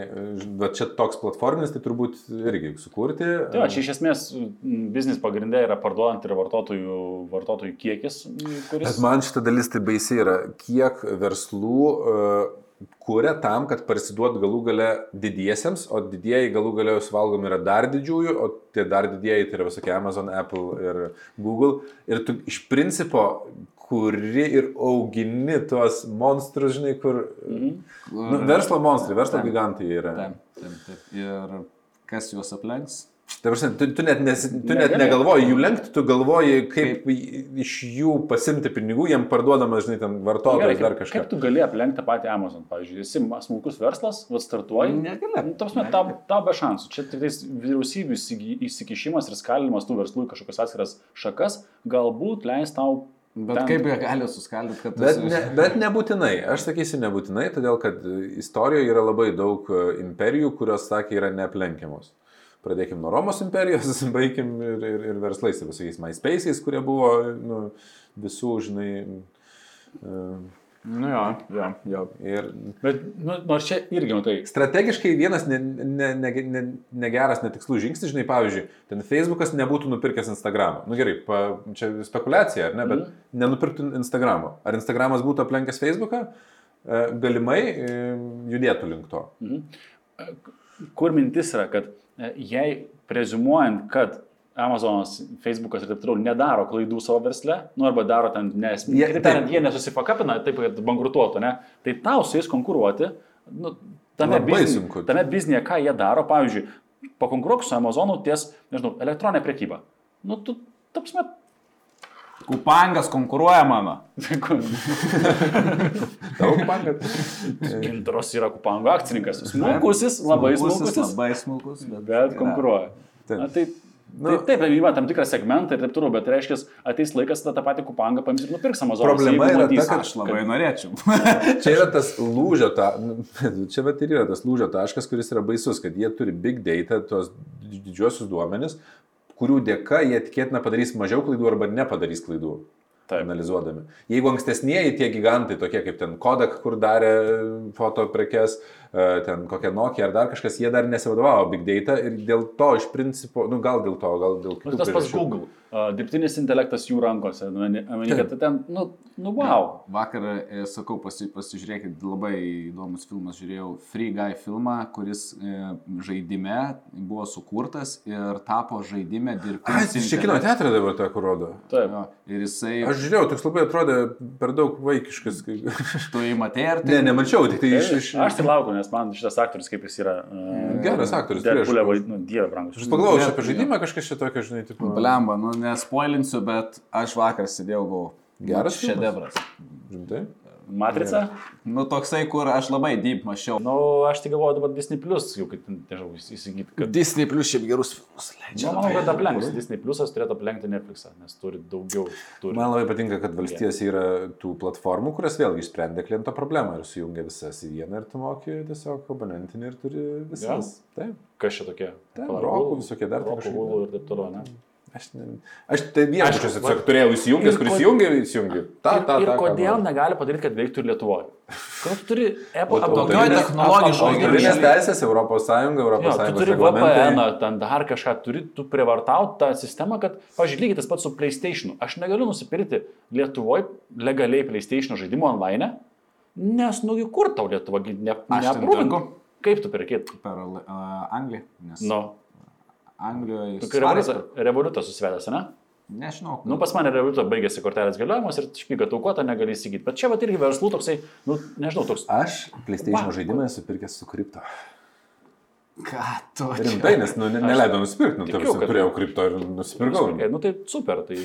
Speaker 3: bet čia toks platforminis, tai turbūt irgi sukurti.
Speaker 1: Tai va, čia iš esmės biznis pagrindė yra parduodant ir vartotojų, vartotojų kiekis, kuris...
Speaker 3: Bet man šita dalis tai baisiai yra, kiek verslų uh, kūrė tam, kad parsiduot galų gale didiesiems, o didieji galų gale suvalgomi yra dar didžiųjų, o tie dar didieji tai yra visokie Amazon, Apple ir Google. Ir tu iš principo kuri ir augini tuos monstrus, žinai, kur...
Speaker 1: Mhm.
Speaker 3: Nu, verslo monstrai, verslo
Speaker 2: Taip.
Speaker 3: gigantai yra.
Speaker 2: Taip, taip, taip. Ir kas juos aplenks?
Speaker 3: Ta prasme, tu, tu net, nes, tu net negalvoji jų lenkti, tu galvoji, kaip, kaip iš jų pasimti pinigų, jiem parduodamas, žinai, ten vartotojas
Speaker 1: Gerai,
Speaker 3: dar
Speaker 1: kaip,
Speaker 3: kažką.
Speaker 1: kaip tu gali aplenkti tą patį Amazon, pavyzdžiui, esi smulkus verslas, vad startuoji.
Speaker 2: Negali.
Speaker 1: Nu, Tavsme, tau, tau be šansų. Čia tik tais vyriausybių įsikišimas ir skalimas tų verslų į kažkokias atskiras šakas galbūt leis tau...
Speaker 2: Bet
Speaker 1: ten-
Speaker 2: kaip jie gali suskaldyti, kad
Speaker 3: Bet, ne, bet nebūtinai, aš sakysiu nebūtinai, todėl kad istorijoje yra labai daug e, imperijų, kurios, sakė, yra neaplenkiamos. Pradėkim nuo Romos imperijos, <laughs> baigim ir, ir, ir verslais, ir visokiais MySpace'ais, kurie buvo nu, visų, žinai.
Speaker 2: Nu jo, jo, jo.
Speaker 3: Ir
Speaker 1: Bet nu, nors čia irgi, nu, tai
Speaker 3: strategiškai vienas negeras, ne, ne, ne, negeras, netikslus žingsnis, žinai, pavyzdžiui, ten Facebookas nebūtų nupirkęs Instagramą. Na nu, gerai, pa, čia spekulacija, ar ne, bet mm. nenupirktų Instagramo. Ar Instagramas būtų aplenkęs Facebooką, E, galimai e, judėtų link to.
Speaker 1: kur mintis yra, kad jei prezumuojant, kad Amazonas, Facebookas ir taip toliau nedaro klaidų savo versle, nu arba daro ten nesmį.
Speaker 3: Jie-
Speaker 1: tariant, jie nesusipakapina taip, kad bankrutuotų, ne? Tai tau su jais konkuruoti, nu, tame,
Speaker 3: sunku.
Speaker 1: tame biznėje, ką jie daro, pavyzdžiui, pakonkuruok su Amazonu ties, nežinau, elektroninė prekyba. Nu, tu, tapsme,
Speaker 2: Kupangas konkuruoja mano. <laughs>
Speaker 3: Daug pankat.
Speaker 1: Gintaras yra kupango akcininkas. Smulkusis, labai smulkusis,
Speaker 2: Labai smulkus, bet,
Speaker 1: bet konkuruoja. Na, tai Nu, taip, taip, įma tam tikrą segmentą ir taip toliau, bet reiškia, ateis laikas, tada tą patį kupangą paims ir nupirks Amazon.
Speaker 3: Problema yra ta, kad
Speaker 2: Aš labai norėčiau. <laughs>
Speaker 3: Čia yra tas lūžio, ta, nu, <laughs> čia vat ir yra tas lūžio taškas, kuris yra baisus, kad jie turi big data, tuos didžiosius duomenis, kurių dėka jie tikėtina padarys mažiau klaidų arba nepadarys klaidų.
Speaker 1: Taip.
Speaker 3: Analizuodami. Jeigu ankstesnieji tie gigantai, tokie kaip ten Kodak, kur darė foto prekes, e, ten kokia Nokia ar dar kažkas, jie dar nesivadovavo big data ir dėl to iš principo, nu gal dėl to, gal dėl
Speaker 1: Nu,
Speaker 3: kitų.
Speaker 1: tas pats. Google. Uh, dirbtinis intelektas jų rankose. Nu, kad ten, nu, nu, wow.
Speaker 2: Vakar, e, sakau, pasi, pasižiūrėkit, labai įdomus filmas, žiūrėjau Free Guy filmą, kuris e, žaidime buvo sukurtas ir tapo žaidime
Speaker 3: Ai,
Speaker 2: dirbtinis
Speaker 3: tai čia kino teatrą dabar tą, kur rodo.
Speaker 1: Taip.
Speaker 2: Jo, Ir jisai...
Speaker 3: Aš žiūrėjau, toks labai atrodė per daug vaikiškas.
Speaker 2: Tu įmatei ar <laughs>
Speaker 3: Ne, nemačiau, tik tai iš... iš...
Speaker 1: Aš tai laukiu, nes man šitas aktorius kaip jis yra. Uh,
Speaker 3: Geras aktorius,
Speaker 1: Deadpool'e
Speaker 3: prieš.
Speaker 1: vaidinu, dieve brangus.
Speaker 3: Aš pagalvojau
Speaker 2: Ne,
Speaker 3: apie žaidimą, kažkas čia tokio, žinai, tipo.
Speaker 2: Blemba, nu nespoilinsiu, bet aš vakar sėdėjau, galvojau.
Speaker 3: Geras
Speaker 2: šedevras.
Speaker 3: Rimtai?
Speaker 1: Matrica?
Speaker 2: Nu toksai, kur aš labai deep mačiau.
Speaker 1: Nu, aš tik galvoju dabar Disney Plus, jau kaip, nežinau, įsigyti, kad...
Speaker 5: Disney plus šiaip gerus filmus
Speaker 1: Nu,
Speaker 5: leidžia.
Speaker 1: manau, kad aplenks. Disney Plusas turėtų aplenkti Netflixą, nes turi daugiau. Turi.
Speaker 3: Man labai patinka, kad valstijos yra tų platformų, kurios vėlgi išsprendė kliento problemą ir sujungia visas į vieną ir tu moki tiesiog abonentinį ir turi visas. Taip.
Speaker 1: Kas čia tokie?
Speaker 3: Rokų visokie dar
Speaker 1: Rokų, ir taip toliau, ne?
Speaker 3: Aš, ne, aš tai viešbučiuose
Speaker 1: Aišku,
Speaker 3: tiesiog turėjau įsijungęs,
Speaker 1: ir
Speaker 3: kuris
Speaker 1: kod-
Speaker 3: įjungia, įsijungia. Ta,
Speaker 1: ir,
Speaker 3: ta,
Speaker 1: ir
Speaker 3: ta, ką
Speaker 1: kodėl
Speaker 3: nori.
Speaker 1: negali padaryti, kad veiktų ir Lietuvoje? Tu turi Apple
Speaker 2: Tokioj technologiškoj
Speaker 3: Autorinės teisės, Europos Sąjunga,
Speaker 1: Jo,
Speaker 3: Europos
Speaker 1: tu
Speaker 3: Sąjungos
Speaker 1: turi. VPN, ten dar kažką, turi tu privartauti tą sistemą, kad, pažiūrėk, lygiai tas pats su PlayStation. Aš negaliu nusipirkti Lietuvoje legaliai PlayStation žaidimo online, nes, nu, juk kur tau Lietuva, ne,
Speaker 2: Aš perku.
Speaker 1: Kaip tu perkėt?
Speaker 2: Per uh, Angliją. Nes
Speaker 1: Nu,
Speaker 2: Anglijoje...
Speaker 1: kai revoliutą, susivedęs, ne?
Speaker 2: Nežinau.
Speaker 1: Nu, pas mane revoliuto baigėsi kortelės galiojimas ir špyga taukota negali įsigyti. Bet čia va irgi verslų toksai, nu, nežinau, toks.
Speaker 3: Aš PlayStation žaidimą esu pirkęs su kripto.
Speaker 2: Ką tu?
Speaker 3: Rimtai, nes nu, ne- neleido nusipirkti, nu,
Speaker 1: tikiu,
Speaker 3: tarsi,
Speaker 1: kad-
Speaker 3: turėjau kripto ir nusipirkau.
Speaker 1: Nu tai super, tai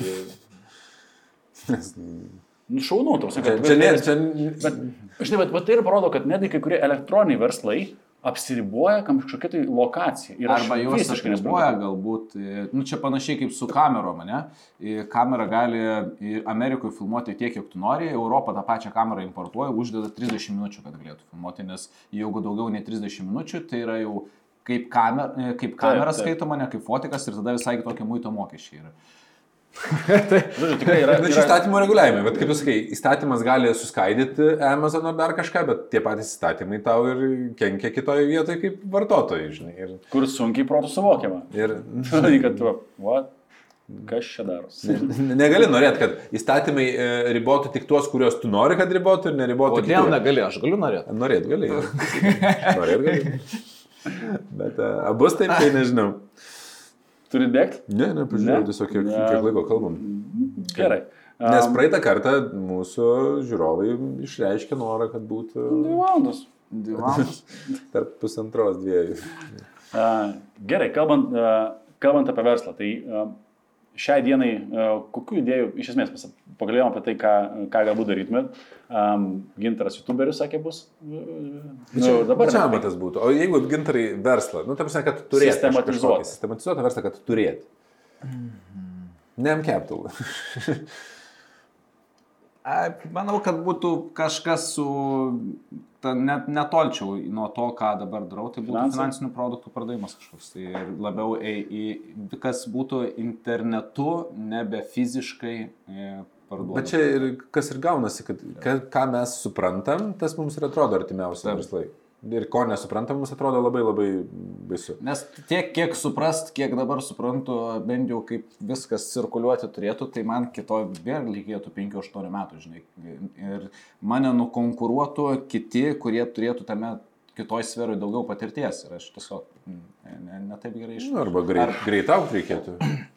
Speaker 3: Nes-
Speaker 1: nu, šaunu, toks.
Speaker 3: Čia, čia, ne, čia,
Speaker 1: Bet, žinai, bet, bet tai ir parodo, kad netgi kai kurie elektroniniai verslai apsiriboja kažkokia tai lokacija. Ir
Speaker 2: Arba juos
Speaker 1: visiškai nesuprantu.
Speaker 2: galbūt, e, nu čia panašiai kaip su kamerom, ne? E, Kamera gali Amerikoje filmuoti tiek, kiek tu nori, Europą tą pačią kamerą importuoja, uždeda 30 minučių, kad galėtų filmuoti, nes jeigu daugiau nei 30 minučių, tai yra jau kaip, kamer, e, kaip kamera
Speaker 1: taip.
Speaker 2: skaitoma, ne kaip fotikas ir tada visai kitokie muito mokesčiai yra. <laughs>
Speaker 1: Žodžiu, tikrai yra.
Speaker 3: Na, čia
Speaker 1: yra
Speaker 3: įstatymo reguliavimai, bet kaip jūs sakai, įstatymas gali suskaidyti Amazon ar dar kažką, bet tie patys įstatymai tau ir kenkia kitoje vietoje kaip vartotojai, žinai. Ir,
Speaker 1: kur sunkiai protų suvokiama.
Speaker 3: ir <laughs>
Speaker 1: Žinai, kad tu, what? Kas čia darosi?
Speaker 3: ne- negali norėti, kad įstatymai e, ribotų tik tuos, kuriuos tu nori, kad ribotų ir neribotų
Speaker 5: Kodėl
Speaker 3: kitų.
Speaker 5: negali, aš galiu norėti.
Speaker 3: Norėt gali. Norėt gali. <laughs> Bet uh, abus taip, tai nežinau.
Speaker 1: Turi degti?
Speaker 3: Ne, ne, pažiūrėjau,
Speaker 1: Ne?
Speaker 3: tiesiog kiek,
Speaker 1: Ne.
Speaker 3: kiek laiko kalbam.
Speaker 1: Gerai.
Speaker 3: Nes
Speaker 1: Um,
Speaker 3: praeitą kartą mūsų žiūrovai išreiškė norą, kad būtų
Speaker 1: Dvi valandos.
Speaker 2: Dvi valandos. <laughs>
Speaker 3: tarp pusantros dviejų.
Speaker 1: A, Gerai, kalbant, a, kalbant apie verslą, tai a, šiai dienai a, kokių idėjų, iš esmės mes pagalėjom apie tai, ką, ką galbūt darytumėt. Um, Gintaras YouTuberis sakė bus. Nu, dabar
Speaker 3: čia
Speaker 1: ne.
Speaker 3: amatas būtų. O jeigu gintarai verslą, nu, tam prasme, kad tu turėtum.
Speaker 1: Sistematizuotą.
Speaker 3: Sistematizuotą verslą, kad tu turėtum. Nem capital.
Speaker 2: A, <laughs> Manau, kad būtų kažkas su, ta, net netolčiau nuo to, ką dabar darau, tai būtų
Speaker 1: Finansai?
Speaker 2: finansinių produktų pardavimas kažkoks. Tai labiau į, į, kas būtų internetu, nebe fiziškai e, parduodama.
Speaker 3: Bet čia ir kas ir gaunasi, kad ka, ką mes suprantam, tas mums ir atrodo artimiausi
Speaker 2: Taip.
Speaker 3: Ir ko nesuprantam, mums atrodo labai labai baisu.
Speaker 2: Nes tiek, kiek suprast, kiek dabar suprantu, bent jau kaip viskas cirkuliuoti turėtų, tai man kitoj vėl reikėtų 5-8 metų, žinai. Ir mane nukonkuruotų kiti, kurie turėtų tame kitoj sferoje daugiau patirties. Ir aš tiesiog mm, ne, ne, gerai
Speaker 3: Nu,
Speaker 2: išmanau.
Speaker 3: arba greit, greit aukti reikėtų. <clears throat>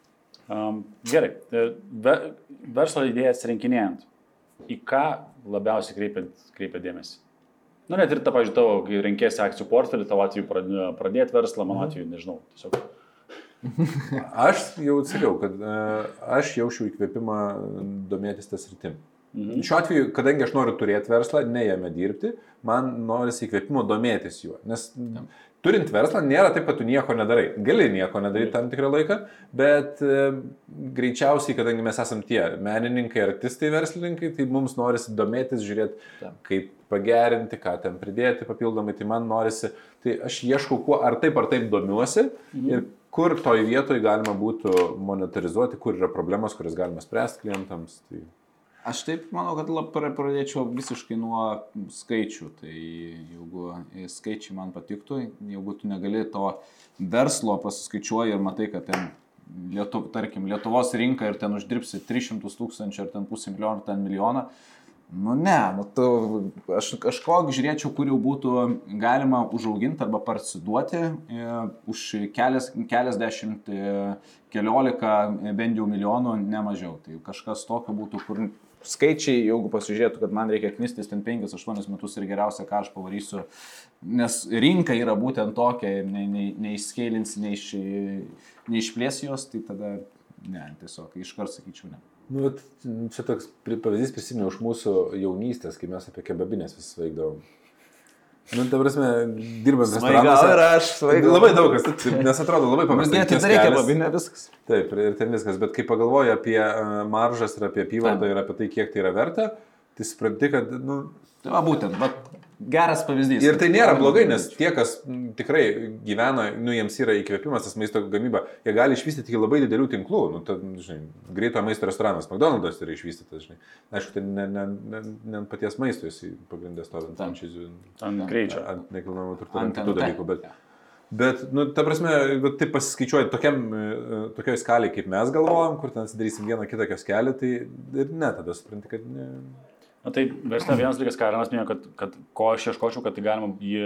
Speaker 1: Um, gerai, e, ve, verslo idėjas rinkinėjant, į ką labiausiai kreipia, kreipia dėmesį? Nu, net ir tą, pažiūrėjau, tavo, kai renkėsi akcijų portfelį, tavo atveju pradė- pradėti verslą, mano atveju, nežinau, tiesiog. <laughs>
Speaker 3: Aš jau sakiau, kad uh, aš jaučiu įkvėpimą domėtis tas rytim.
Speaker 1: Mhm.
Speaker 3: Šiuo atveju, kadangi aš noriu turėti verslą, ne jame dirbti, man norisi įkvėpimo domėtis juo. Nes turint verslą nėra taip, kad tu nieko nedarai. Gali nieko nedaryti tam tikrą laiką, bet e, greičiausiai, kadangi mes esame tie menininkai, artistai, verslininkai, tai mums norisi domėtis, žiūrėti, kaip pagerinti, ką ten pridėti papildomai, tai man norisi, tai aš ieškau, kuo ar taip ar taip domiuosi mhm. ir kur toj vietoj galima būtų monetarizuoti, kur yra problemos, kurias galima spręsti klientams. Tai...
Speaker 2: Aš taip manau, kad lab, pradėčiau visiškai nuo skaičių. Tai jeigu skaičiai man patiktų, jeigu tu negali to verslo pasiskaičiuoji ir matai, kad ten, Lietu, tarkim, Lietuvos rinka ir ten uždirbsi 300 tūkstančių ar ten pusę milijono, ten milijoną, Nu ne, nu tu, aš kažkokį žiūrėčiau, kur jau būtų galima užauginti arba parsiduoti e, už kelias, keliasdešimt, e, keliolika, e, bent jau milijonų, ne mažiau. Tai kažkas tokio būtų, kur skaičiai, jeigu pasižiūrėtų, kad man reikia knistis ten 5-8 metus ir geriausia, ką aš pavarysiu, nes rinka yra būtent tokia, neišskėlinsi, nei neišplės jos, tai tada ne, tiesiog iškart sakyčiau ne.
Speaker 3: Nu, bet čia toks pavyzdys prisimenu iš mūsų jaunystės, kai mes apie kebabinės vis veikdavom. Nu, ta prasme, dirbant restoranuose.
Speaker 5: Ir aš svaigiau.
Speaker 3: Labai daug kas, nes atrodo labai paprastai.
Speaker 5: Bet tai reikia kebabinė viskas.
Speaker 3: Taip, ir ten viskas, bet kai pagalvoji apie maržas ir apie apyvartą ir apie tai, kiek tai yra verta, tai supranti, kad, nu...
Speaker 2: Va būtent, va, Geras pavyzdys.
Speaker 3: Ir tai nėra blogai, nes tie, kas tikrai gyvena, nu, jiems yra įkvėpimas, tas maisto gamyba, jie gali išvystyti iki labai didelių tinklų. Nu, ta, žinai, greito maisto restoranas, McDonald's yra išvystytas, žinai. Aišku, tai ne, ne, ne, ne ant paties maisto jis pagrindė stovint franšizų.
Speaker 1: Ant greičio.
Speaker 3: Ant nekilnojamo turto, ant kitų dalykų. Bet, bet, nu, ta prasme, tai pasiskaičiuoji tokiam, e, tokioj skaliai, kaip mes galvojam, kur ten darysim vieną kitą kelią, tai ir ne, tada supranti, kad ne.
Speaker 1: Na tai versle vienas dalykas, ką Aranas minėjo, kad, kad ko aš ieškočiau, kad tai galima jį,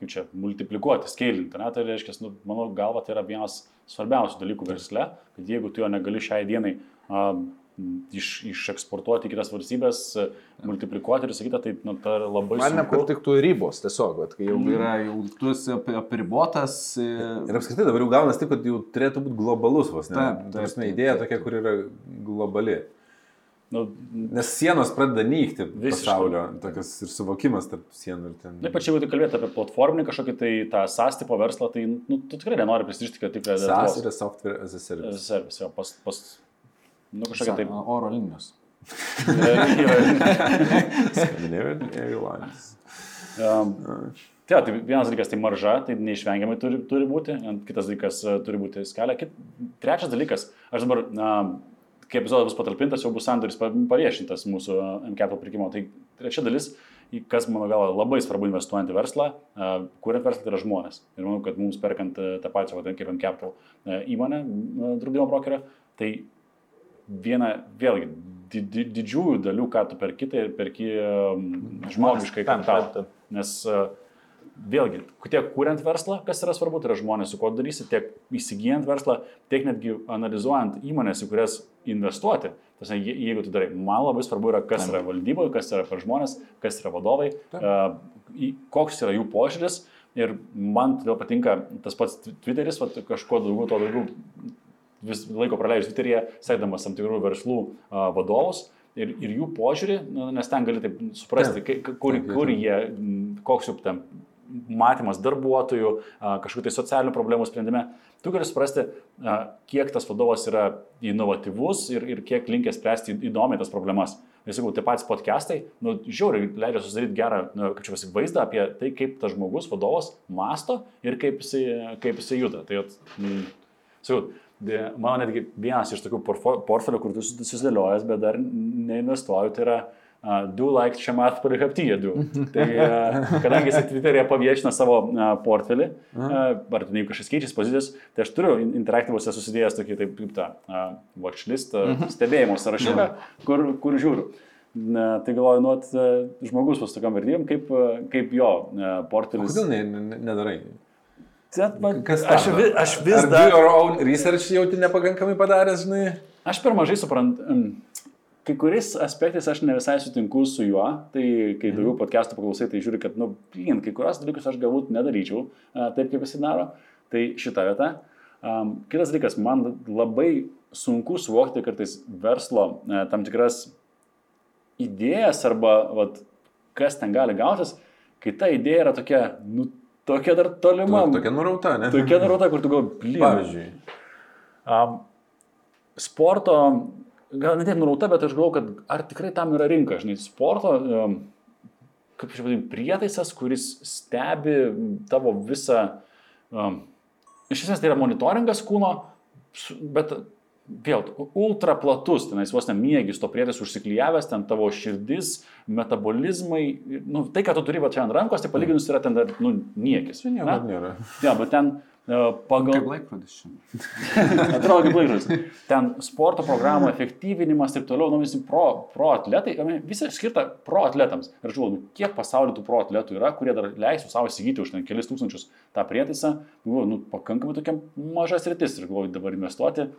Speaker 1: kaip čia, multiplikuoti, scalinti. Ne? Tai reiškia, nu, mano galva, tai yra vienas svarbiausių dalykų versle, kad jeigu tu jo negali šiai dienai uh, iš, išeksportuoti į kitas valstybės, multiplikuoti ir sakyti, tai nu, tai labai
Speaker 2: Man nepatiktų ribos tiesiog, bet kai jau mm. yra, jau tu esi apribotas.
Speaker 3: Ir apskritai dabar jau gaunas taip, kad jau turėtų būti globalus vos, ne? Taip, taip, taip, idėja tokia, kur yra globali. Nu, Nes sienos pradeda nykti visiškai. pasaulio, tokias ir suvokimas tarp sienų ir ten.
Speaker 1: Taip, pačiai, jeigu tu kalbėtum apie platforminį kažkokį tai tą SaaS tipo verslą, tai nu, tu tikrai nenori prisirišti, kad tik
Speaker 3: SaaS yra software as a service.
Speaker 1: As a service, jo, pas, pas, nu kažkokia taip.
Speaker 2: Oro linijos. <laughs>
Speaker 3: Scandinavian Airlines.
Speaker 1: Um, Tai, tai vienas dalykas tai marža, tai neišvengiamai turi, turi būti, kitas dalykas turi būti skalė. Kit, trečias dalykas, aš dabar na, kai epizodas bus patalpintas, jau bus sandoris paviešintas mūsų MCAP pirkimo. Tai trečia dalis, kas mano galva labai svarbu investuojant į verslą, kuriant verslą, tai yra žmonės. Ir manau, kad mums perkant tą pačią, vadinamą kaip MCAP įmonę, draudimo brokerio, tai viena, vėlgi, didžiųjų dalių, ką tu perki, tai perki žmogiškai kapitalą. Nes uh, vėlgi, tiek kuriant verslą, kas yra svarbu, tai yra žmonės, su kuo darysi, tiek įsigijant verslą, tiek netgi analizuojant įmonės, į kurias investuoti. Tas, jeigu tu darai, man labai svarbu yra, kas yra valdyboje, kas yra per žmonės, kas yra vadovai, koks yra jų požiūris. Ir man todėl patinka tas pats Twitteris, va, kažko daugiau, to daugiau vis laiko praleidžiu Twitteryje, sekdamas tam tikrų verslų vadovus. Ir, ir jų požiūrį, nes ten gali taip suprasti, kur, kur jie, koks jų tam matymas darbuotojų, kažkokių tai socialinių problemų sprendime, tu gali suprasti, kiek tas vadovas yra inovatyvus ir, ir kiek linkęs spręsti įdomiai tas problemas. Nes sakau, tie patys podcastai, nu, žiūri, leidžia susidaryti gerą, nu, kaip čia pasi, vaizdą apie tai, kaip tas žmogus, vadovas, masto ir kaip jisai, kaip jisai juda. Tai, mm, sakau, mano netgi vienas iš tokių portfelių, kur tu susidėliojęs, bet dar neinvestuoju, tai yra Uh, do like čia mat parihaptyje du. tai uh, kadangi jis Twitter'e paviešina savo uh, portfelį, uh, ar ten jeigu kažkas keičiasi pozicijas, tai aš turiu interaktyvuose susidėjęs tokį taip kaip tą uh, watchlist, uh, mhm. stebėjimo sąrašiuką, kur, kur žiūriu. Na, tai galvoju, nu, at, žmogus pas tokiam vertybėm, kaip, kaip jo portfelis.
Speaker 3: Kodėl ne, ne, nedarai?
Speaker 1: Man, Kas aš, vis, aš vis
Speaker 3: Ar dar... Your own research jauti nepakankamai padaręs, žinai?
Speaker 1: Aš per mažai suprantu. Um, kai kuriais aspektais aš ne visai sutinku su juo, tai kai daugiau mhm. podcastų paklausai, tai žiūri, kad, nu, blin, kai kurios dalykus aš galbūt nedaryčiau taip, kaip jis daro. Tai šita vieta. Um, kitas dalykas, man labai sunku suvokti kartais verslo a, tam tikras idėjas arba vat, kas ten gali gautis, kai ta idėja yra tokia, nu, tokia dar tolima.
Speaker 3: Tokia nurauta, ne?
Speaker 1: Tokia nuroda, kur tu galvoji, blyn.
Speaker 3: Pavyzdžiui.
Speaker 1: Um, sporto, gal ne tiek nurauta, bet aš galvoju, kad ar tikrai tam yra rinka, žinai, sporto, kaip aš vadinu, prietaisas, kuris stebi tavo visą, um, iš esmės tai yra monitoringas kūno, bet vėl, ultra platus, tenais vos nemiegis to prietaiso užsiklyjavęs, ten tavo širdis, metabolizmai, nu, tai, ką tu turi va čia ant rankos, tai palyginus yra ten dar, nu, niekis.
Speaker 3: Čia nieko nėra.
Speaker 1: Jo, bet ten pagal...
Speaker 2: Kaip laikrodis čia. <laughs>
Speaker 1: Atrodo kaip laikrodis. Ten sporto programų efektyvinimas ir toliau, nu visi pro, pro atletai, visi skirta pro atletams. Ir galvoju, nu, kiek pasaulyje tų pro atletų yra, kurie dar leisų savo įsigyti už ten kelis tūkstančius tą prietaisą. Galvoju, nu, pakankamai tokia mažas rytis ir galvoju dabar investuoti.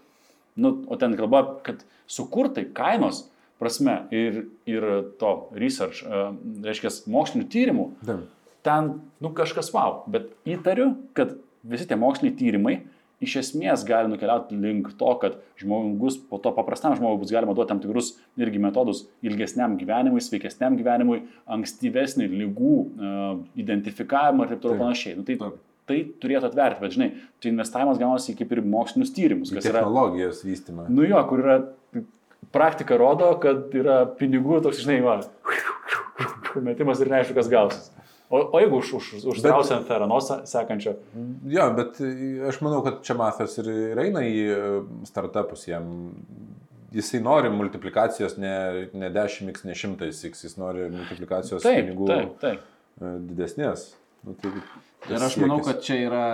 Speaker 1: Nu, o ten kalba, kad sukurtai kainos prasme ir, ir to research, uh, reiškia, mokslinių tyrimų,
Speaker 3: Taip.
Speaker 1: ten, nu, kažkas wow. Bet įtariu, kad visi tie moksliniai tyrimai iš esmės gali nukeliauti link to, kad žmogus, po to paprastam žmogui bus galima duoti tam tikrus irgi metodus ilgesniam gyvenimui, sveikesniam gyvenimui, ankstyvesnį lygų uh, identifikavimą ir taip toliau panašiai. Nu, tai,
Speaker 2: Taip.
Speaker 1: tai turėtų atverti, bet žinai, tai investavimas gaunasi kaip ir mokslinius tyrimus, kas yra
Speaker 3: Technologijos vystymą.
Speaker 1: Nu jo, kur yra praktika rodo, kad yra pinigų toks, žinai, va, <laughs> metimas ir neaišku, kas gausis. O, o jeigu už, už, uždrausi ant Theranos sekančio,
Speaker 3: Jo, bet aš manau, kad čia Matas ir, ir eina į e, startupus, jam jisai nori multiplikacijos ne, ne 10x, ne 100x, jis nori multiplikacijos
Speaker 1: taip,
Speaker 3: pinigų
Speaker 1: taip, taip.
Speaker 3: e, didesnės. Nu, tai
Speaker 2: Ir aš manau, kad čia yra,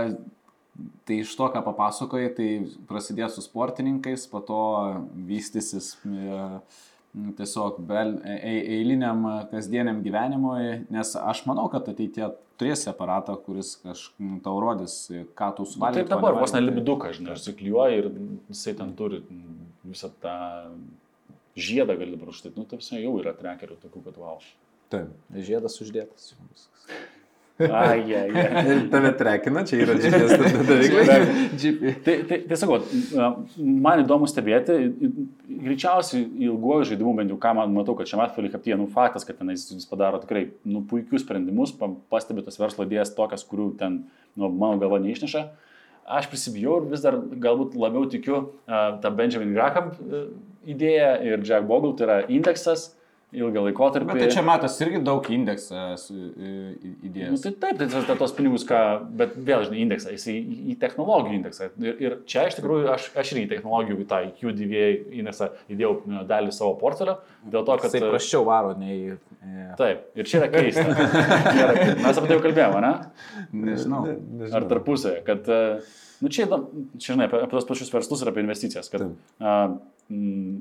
Speaker 2: tai iš to, ką papasakojai, tai prasidės su sportininkais, po to vystysis e, tiesiog bel, e, e- eiliniam e, kasdieniam gyvenimui, nes aš manau, kad ateitie turėsi aparatą, kuris kažkaip tau rodys, ką tu
Speaker 1: Nu,
Speaker 2: suvalgai.
Speaker 1: taip dabar vos nelibiduką, žinai, užsiklijuoja ir jisai ten turi visą tą žiedą gali dabar užtai, nu, tai visai jau yra trekerių tokių, kad wow.
Speaker 3: Taip.
Speaker 2: Žiedas uždėtas.
Speaker 1: Ai, ai, ai. <laughs>
Speaker 3: Ir tave trekina, čia yra GPS <laughs> dalykai.
Speaker 1: Tai, tai, sakau, man įdomu stebėti, greičiausiai ilguoju žaidimu, bent jau ką man matau, kad čia matau Felikaptyje, nu faktas, kad tenais jis padaro tikrai nu, puikius sprendimus, pa- pastebi tas verslo idėjas tokias, kurių ten, nu, mano galva neišneša. Aš prisibijau ir vis dar galbūt labiau tikiu uh, tą Benjamin Graham uh, idėją ir Jack Bogle, tai yra indeksas ilgą laikotarpį.
Speaker 2: Bet tai čia matas irgi daug indeksą į- į-
Speaker 1: Nu,
Speaker 2: įdėjęs.
Speaker 1: tai taip, tai tas- tos pinigus, ką, bet vėl, žinai, indeksą, jis į, į technologijų indeksą. Ir, ir čia iš tikrųjų aš, aš irgi į technologijų, į tą QDVA indeksą įdėjau e, dalį savo portfelio, dėl to, kad...
Speaker 2: Tai prasčiau varo nei... e,
Speaker 1: Taip, ir čia yra keista. Mes apie tai jau kalbėjome, ne?
Speaker 2: Nežinau.
Speaker 1: Ar tarpusavėje, kad, e, nu čia, čia žinai, apie, apie tos pačius verslus ir apie investicijas, kad
Speaker 3: Taip.
Speaker 1: a, mm,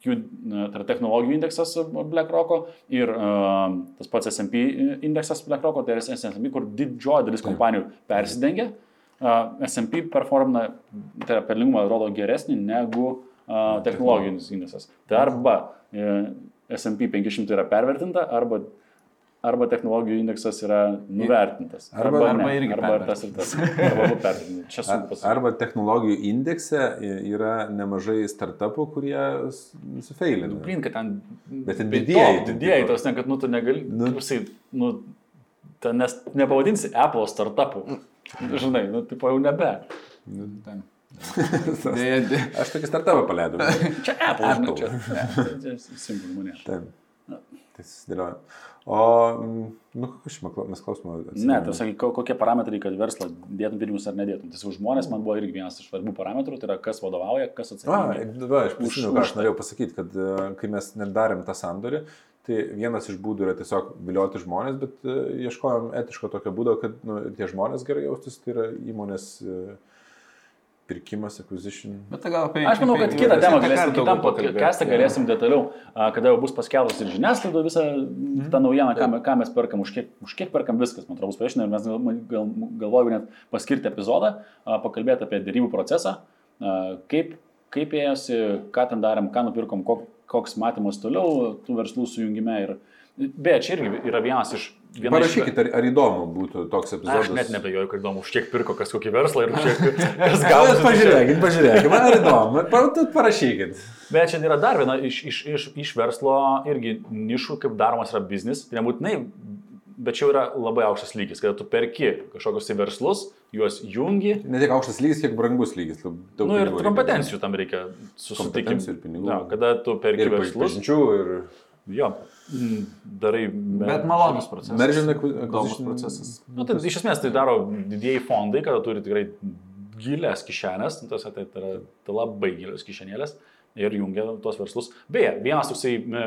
Speaker 1: Q, tai yra technologijų indeksas BlackRock'o ir uh, tas pats S&P indeksas BlackRock'o, tai yra S&P, kur didžioji dalis kompanijų persidengia. Uh, S&P performina, tai yra pelningumą rodo geresnį negu uh, technologijinis indeksas. Tai arba uh, S&P 500 yra pervertinta, arba arba technologijų indeksas yra nuvertintas.
Speaker 3: Arba-
Speaker 1: ne,
Speaker 2: arba irgi
Speaker 1: arba ir tas ir tas. Arba. Čia sunku pasakyti.
Speaker 3: Arba technologijų indekse yra nemažai startupų, kurie sufeilina.
Speaker 1: Blin, kad ten...
Speaker 3: Bet ten Didieji, tipo.
Speaker 1: tos, ne, kad, nu, tu negali,
Speaker 3: Nu.
Speaker 1: nu, jisai, nu, ten, nes nepavadinsi Apple startupu. Žinai, nu, tipo jau nebe.
Speaker 2: Ten. <laughs> Dėja, dėja.
Speaker 3: Aš tokį startupą paleidau.
Speaker 1: Čia Apple, žinai,
Speaker 3: Apple.
Speaker 1: čia. Ne, čia simpul manė.
Speaker 3: Taip. Tai susidėlioja. O, mm, nu, kokius čia makla- mes klausimą
Speaker 1: Ne, tai sakai, ko- kokie parametrai, kad verslą dėtum pinigus ar nedėtum. Su žmonės man buvo irgi vienas iš svarbių parametrų, tai yra kas vadovauja, kas
Speaker 3: A,
Speaker 1: atsakingas.
Speaker 3: va, aš prisimenu, ką aš norėjau pasakyti, kad e, kai mes nedarėm tą sandorį, tai vienas iš būdų yra tiesiog vilioti žmonės, bet e, ieškojom etiško tokio būdo, kad nu, tie žmonės gerai jaustus, tai yra įmonės e, pirkimas, acquisition.
Speaker 2: Bet tai gal apie...
Speaker 1: Aš manau, kad kitą temą galėsim, kitam podcast'e galėsim detaliau, a, kada jau bus paskelbus ir žiniasklaida visą tą naujieną, ką, ką mes perkam, už kiek, už kiek perkam viskas, man atrodo, bus paaiškinę ir mes gal, gal, galvojame net paskirti epizodą, a, pakalbėti apie dėrybų procesą, a, kaip, kaip ėjosi, ką ten darėm, ką nupirkom, kok, koks matymas toliau tų verslų sujungime. Ir, beje, čia irgi yra vienas iš... viena iš-
Speaker 3: Parašykit, ar, ar įdomu būtų toks epizodas.
Speaker 4: Aš net nebejoju, kad įdomu, už kiek pirko kas kokį verslą ir už kiek <laughs> kas gavo.
Speaker 3: jūs pažiūrėkit, pažiūrėkit, man įdomu, parašykit.
Speaker 1: Bet čia yra dar viena iš, iš, iš, iš verslo irgi nišų, kaip daromas yra biznis. Tai nebūtinai bet čia yra labai aukštas lygis, kada tu perki kažkokius tai verslus, juos jungi.
Speaker 3: Ne tiek aukštas lygis, kiek brangus lygis.
Speaker 1: Na nu, ir kompetencijų tam reikia susitikti.
Speaker 3: Kompetencijų ir pinigų.
Speaker 1: Ja, kada tu perki verslus,
Speaker 3: ir...
Speaker 1: jo, mm, darai.
Speaker 2: Bet malonus procesas.
Speaker 3: Mergina
Speaker 2: Įdomus procesas.
Speaker 1: Nu, tai iš esmės tai daro didieji fondai, kada turi tikrai gilias kišenės, nu, tas, tai, tai yra tai labai gilios kišenėlės ir jungia tuos verslus. Beje, vienas toksai e,